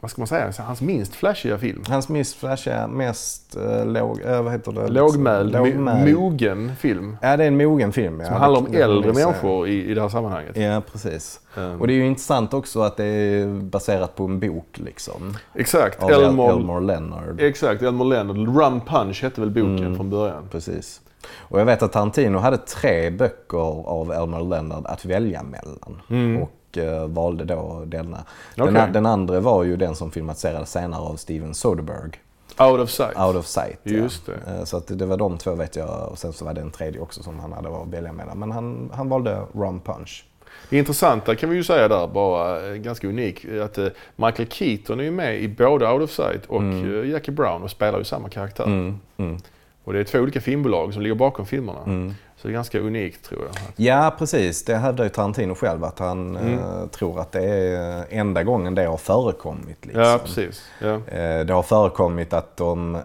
vad ska man säga, hans minst flashiga film. Hans mest flashiga, mest uh, låg, uh, vad heter det? Lågmäld, Lågmäld. mo- mogen film. Ja, det är en mogen film. Ja. Som handlar om äldre människor i, i det här sammanhanget. Ja, precis. Um, Och det är ju intressant också att det är baserat på en bok liksom. Exakt, Av El- Elmore, Elmore Leonard. exakt, Elmore Leonard. Rum Punch hette väl boken Mm. från början. Precis. Och jag vet att Tarantino hade tre böcker av Elmer Leonard att välja mellan. Och eh, valde då denna. Den, Mm. Okej. den andra var ju den som filmatiserades senare av Steven Soderbergh. Out of sight. Out of sight. Just ja. det. Eh, Så att det var de två vet jag. Och sen så var det en tredje också som han hade att välja mellan. Men han, han valde Rum Punch. Det intressanta kan vi ju säga där, bara eh, ganska unik, att Michael Keaton är ju med i både Out of Sight och eh, Jackie Brown och spelar ju samma karaktär. Mm, mm. Och det är två olika filmbolag som ligger bakom filmerna. Så det är ganska unikt tror jag. Ja, precis. Det hade ju Tarantino själv. Att han Mm. eh, tror att det är enda gången det har förekommit. Liksom. Ja, precis. Ja. Eh, Det har förekommit att de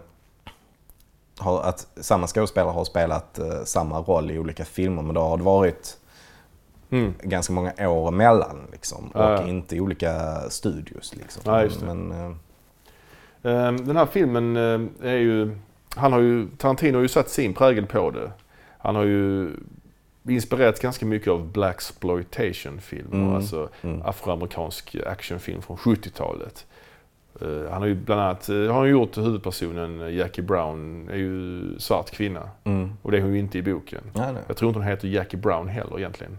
har, att samma skådespelare har spelat eh, samma roll i olika filmer men då har det varit Mm. ganska många år emellan liksom, och Ja, ja. inte i olika studios. Liksom. Ja. Men, eh, Ehm, Den här filmen eh, är ju, han har ju, Tarantino har ju satt sin prägel på det. Han har ju inspirerats ganska mycket av Black exploitation filmer Mm, alltså mm. afroamerikansk actionfilm från 70-talet. Eh, han har ju bland annat, eh, har han gjort huvudpersonen eh, Jackie Brown, är ju svart kvinna. mm. Och det är hon ju inte i boken. Ja, nej. Jag tror inte hon heter Jackie Brown heller egentligen.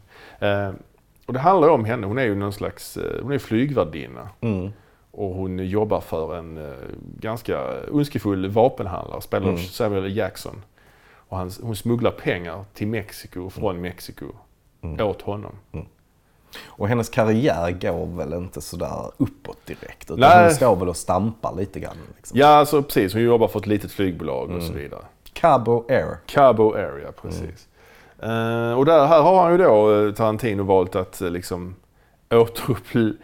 Och det handlar om henne, hon är ju någon slags, hon är flygvärdinna. Mm. Och hon jobbar för en ganska ondskefull vapenhandlare, spelar Mm. Samuel. Jackson. Och han, hon smugglar pengar till Mexiko, från Mexiko, Mm. åt honom. Och hennes karriär går väl inte sådär uppåt direkt. Utan Nej. hon står väl och stampar lite grann. Liksom. Ja, alltså precis. Hon jobbar för ett litet flygbolag och Mm. så vidare. Cabo Air. Cabo Area, precis. Eh, och där, här har han ju då, eh, Tarantino, valt att uh, liksom återuppliva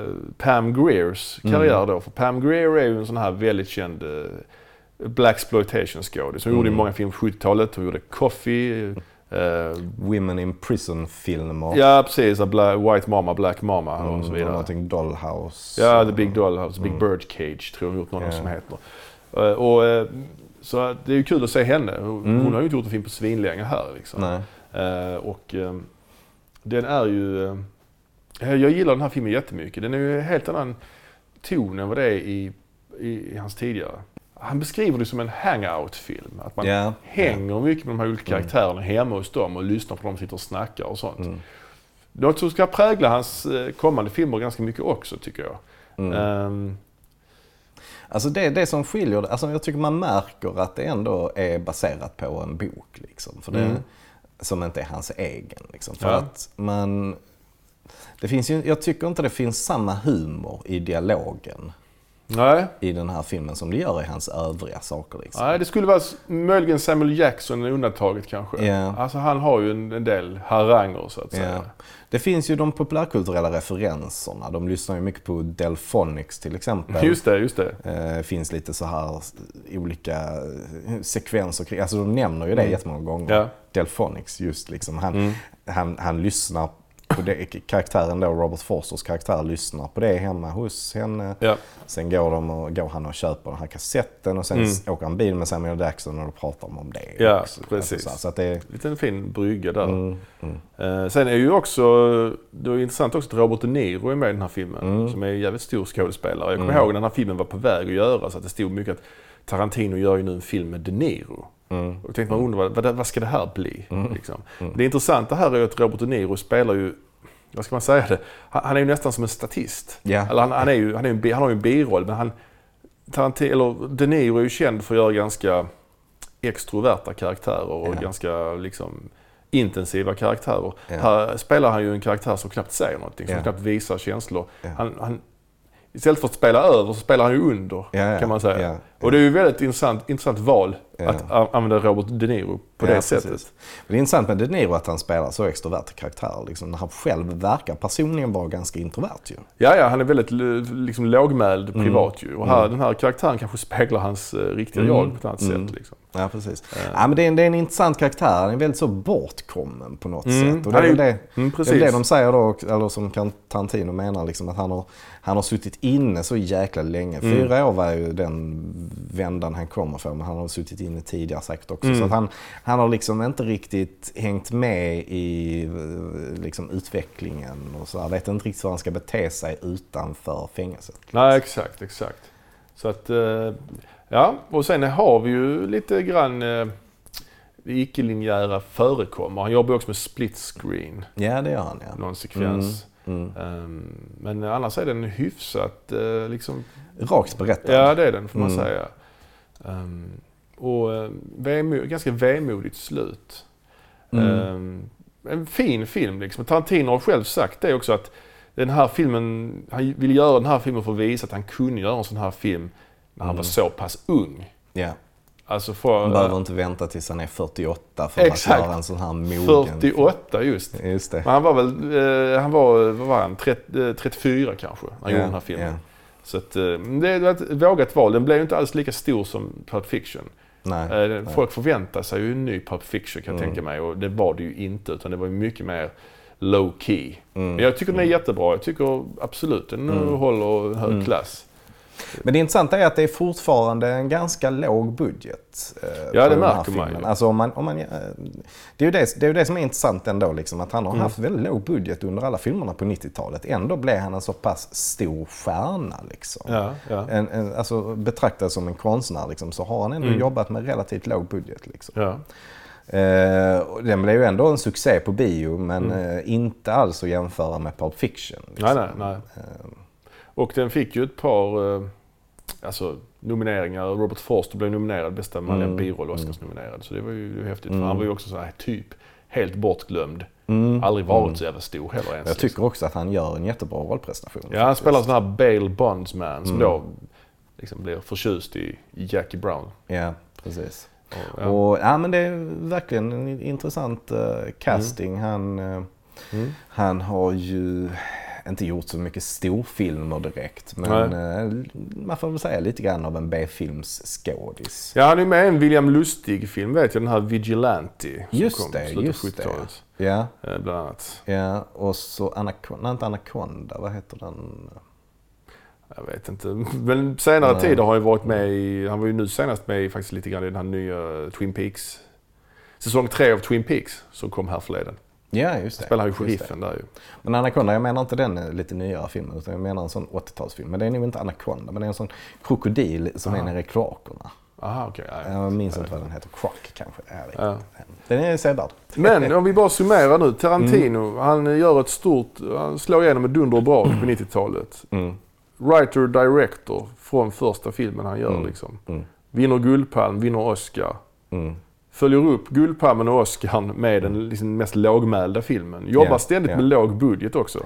eh, Pam Greers karriär då. För Pam Greer är ju en sån här väldigt känd uh, Black exploitation skådis. Hon gjorde ju många filmer på 70-talet. Hon gjorde Coffee. eh, Women in Prison-filmer. ja, precis. White Mama, Black Mama och så Mm, och vidare. någonting Dollhouse. Ja, The Big Dollhouse, Big Bird Cage tror jag hon gjort någon Ja. som heter. Eh, Och, eh, så det är ju kul att se henne. Hon Mm. hon har ju inte gjort en film på svinlänge här. Liksom. Nej. Och eh, den är ju... jag gillar den här filmen jättemycket. Den är ju en helt annan ton än vad det är i, i, i hans tidigare. Han beskriver det som en hangout-film. Att man Ja. hänger mycket med de här olika karaktärerna hemma hos dem och lyssnar på dem som sitter och snackar och sånt. Något som ska prägla hans eh, kommande filmer ganska mycket också tycker jag. Ehm, Alltså det, det som skiljer, alltså jag tycker man märker att det ändå är baserat på en bok. Liksom, för det, Mm. Som inte är hans egen. Liksom, för Ja. att man... Det finns ju, jag tycker inte det finns samma humor i dialogen nej, i den här filmen som det gör i hans övriga saker. Liksom. nej, det skulle vara möjligen Samuel Jackson undantaget kanske. Ja. Alltså han har ju en, en del haranger så att säga. Ja. Det finns ju de populärkulturella referenserna. De lyssnar ju mycket på Delphonics till exempel. Just det, just det. Eh, finns lite så här olika eh, sekvenser kring, alltså de nämner ju det jättemånga gånger. Ja. Delphonics just liksom. Han, han, han lyssnar på det, karaktären då, Robert Forsters karaktär lyssnar på det hemma hos henne. Ja. Sen går, de och, går han och köper den här kassetten och sen åker han bil med Samuel Jackson och då pratar de om det. Mm. Ja, också. precis. Alltså, så, att det, Liten fin brygga där. mm, mm, Eh, sen är ju också, det är intressant också att Robert De Niro är med i den här filmen. Mm. Som är en jävligt stor skådespelare. Jag kommer ihåg när den här filmen var på väg att göras att det stod mycket att Tarantino gör ju nu en film med De Niro. Mm, Och tänkte man undra vad, vad, ska det här bli? Liksom. Det intressanta här är att Robert De Niro spelar ju, vad ska man säga det? Han, är ju nästan som en statist. Ja. Eller han, han, är ju, han, är en, han har ju en biroll men han, Tarantino, eller De Niro är ju känd för att göra ganska extroverta karaktärer och Ja. ganska liksom intensiva karaktärer. Ja. Här spelar han ju en karaktär som knappt säger någonting, som knappt visar känslor. Han, han, istället för att spela över så spelar han ju under. Ja, ja, kan man säga. ja, Och det är ju ett väldigt intressant, intressant val Ja. att använda Robert De Niro på det Ja, sättet. precis. Det är intressant med De Niro att han spelar så extrovert karaktär. Liksom, han själv verkar personligen vara ganska introvert ju. Ja, ja, han är väldigt liksom, lågmäld Mm. privat ju. Och här, den här karaktären kanske speglar hans eh, riktiga Mm. jag på ett annat Mm. sätt. Liksom. Ja, precis. Ja, men det, är en, det är en intressant karaktär. Han är väldigt så bortkommen på något Mm, sätt. Och det är det, Mm, det, är det de säger då, eller som Tarantino menar, liksom, att han har, han har suttit inne så jäkla länge. Mm. Fyra år var ju den vändan han kommer för, men han har suttit inne tidigare säkert också. Mm. Så han, han har liksom inte riktigt hängt med i eh, liksom, utvecklingen och så. Han vet inte riktigt hur han ska bete sig utanför fängelset. Nej, exakt, exakt. Så att, eh, ja, och sen har vi ju lite grann eh, det icke-linjära förekommer. Han jobbar också med split screen, Ja, det gör han ja. någon sekvens. Mm. Ehm, men annars är den hyfsat eh, liksom, Rakt berättat. ja det är den får man Mm. säga. Ehm, och vemo, ganska vemodigt slut. Mm. Ehm, en fin film liksom. Tarantino har själv sagt det också att den här filmen, han ville göra den här filmen för att visa att han kunde göra en sån här film när han Mm. var så pass ung. Ja. Alltså för, Man behöver inte vänta tills han är 48 för Exakt. att göra en sån här mogen... 48 just. Just det. Men han var väl, eh, han var, vad var han, 30, eh, 34 kanske, när han gjorde den här filmen. Ja. Så att, eh, det var ett vågat val. Den blev ju inte alls lika stor som Pulp Fiction. Nej. Eh, Folk förväntar sig ju en ny Pulp Fiction kan jag Mm. tänka mig och det var det ju inte utan det var mycket mer low key. Mm. Men jag tycker den är jättebra. Jag tycker absolut den Mm. håller hög Mm. klass. Men det intressanta är att det är fortfarande en ganska låg budget. eh, Ja, det märker man filmen. ju. Alltså om man, om man, eh, det, är ju det, det är det som är intressant ändå, liksom, att han har Mm. haft väldigt låg budget under alla filmerna på 90-talet. Ändå blev han en så pass stor stjärna. Liksom. Ja, ja. En, en, alltså betraktad som en konstnär liksom, så har han ändå Mm. jobbat med relativt låg budget. Liksom. ja. Eh, den blev ju ändå en succé på bio men Mm. eh, inte alls att jämföra med Pulp Fiction. liksom. Nej, nej, nej. Eh, Och den fick ju ett par eh, alltså, nomineringar. Robert Forster blev nominerad bästa manliga Mm. biroll, Oscars-nominerad. Så det var ju häftigt. Mm. För han var ju också så här typ helt bortglömd. mm, Aldrig varit mm. så jävla stor heller ens. Jag tycker också att han gör en jättebra rollprestation. Ja, han spelar en sån här Bale Bondsman som Mm. då liksom blir förtjust i Jackie Brown. Ja, precis. Och, ja. Och, ja, men det är verkligen en intressant eh, casting. Han, eh, Mm. han har ju inte gjort så mycket storfilmer direkt. Men eh, man får väl säga lite grann av en B-filmsskådis. Ja, han är med i en William Lustig-film vet jag, den här Vigilante. Just kom det, just det. 70-talet. Ja, eh, Bland annat. ja, och så Anaconda, nej, inte Anaconda, vad heter den? Jag vet inte. Men senare Nej. tid har han ju varit med i, han var ju nu senast med i faktiskt lite grann i den här nya Twin Peaks. Säsong tre av Twin Peaks som kom här förleden. Ja, just det. Spelar ju sheriffen där ju. Men Anaconda, jag menar inte den eh, lite nyare filmen utan jag menar en sån 80-talsfilm. Men det är nog inte Anaconda, men det är en sån krokodil som är Aha. nere i kloakerna. Aha, okej. ja, ja. Jag minns inte vad den heter. Croc kanske? Jag Ja. inte. Den är sevärd. Men om vi bara summerar nu. Tarantino, han gör ett stort, han slår igenom ett dunder och brak på 90-talet. Mm. Writer director från första filmen han gör Mm. liksom. Mm. Vinner Guldpalm, vinner Oscar. Mm. Följer upp Guldpalmen och Oscarn med den liksom mest lågmälda filmen. Jobbar Ja, ständigt ja. med låg budget också.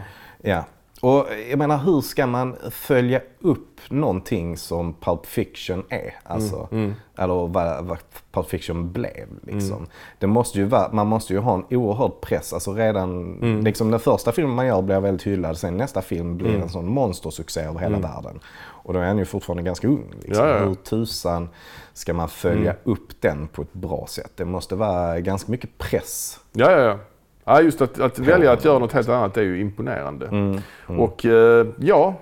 Ja. Och jag menar, hur ska man följa upp någonting som Pulp Fiction är? Alltså, Mm. Eller vad, vad Pulp Fiction blev. Liksom. Det måste ju vara, man måste ju ha en oerhörd press. Alltså redan, Mm. liksom den första filmen man gör blir väldigt hyllad. Sen nästa film blir Mm. en sån monstersuccé över hela världen. Och då är han ju fortfarande ganska ung. Liksom. Ja, ja. Hur tusan ska man följa Mm. upp den på ett bra sätt? Det måste vara ganska mycket press. Ja, ja, ja. ja just att, att välja att göra något helt annat är ju imponerande. Mm. Och eh, ja,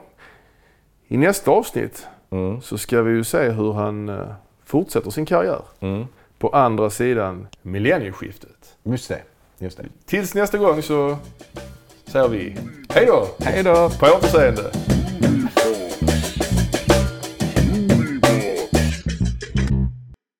i nästa avsnitt Mm. så ska vi ju se hur han eh, fortsätter sin karriär Mm. på andra sidan millennieskiftet. Just det. Just det. Tills nästa gång så säger vi hej då! Hej då! På återseende!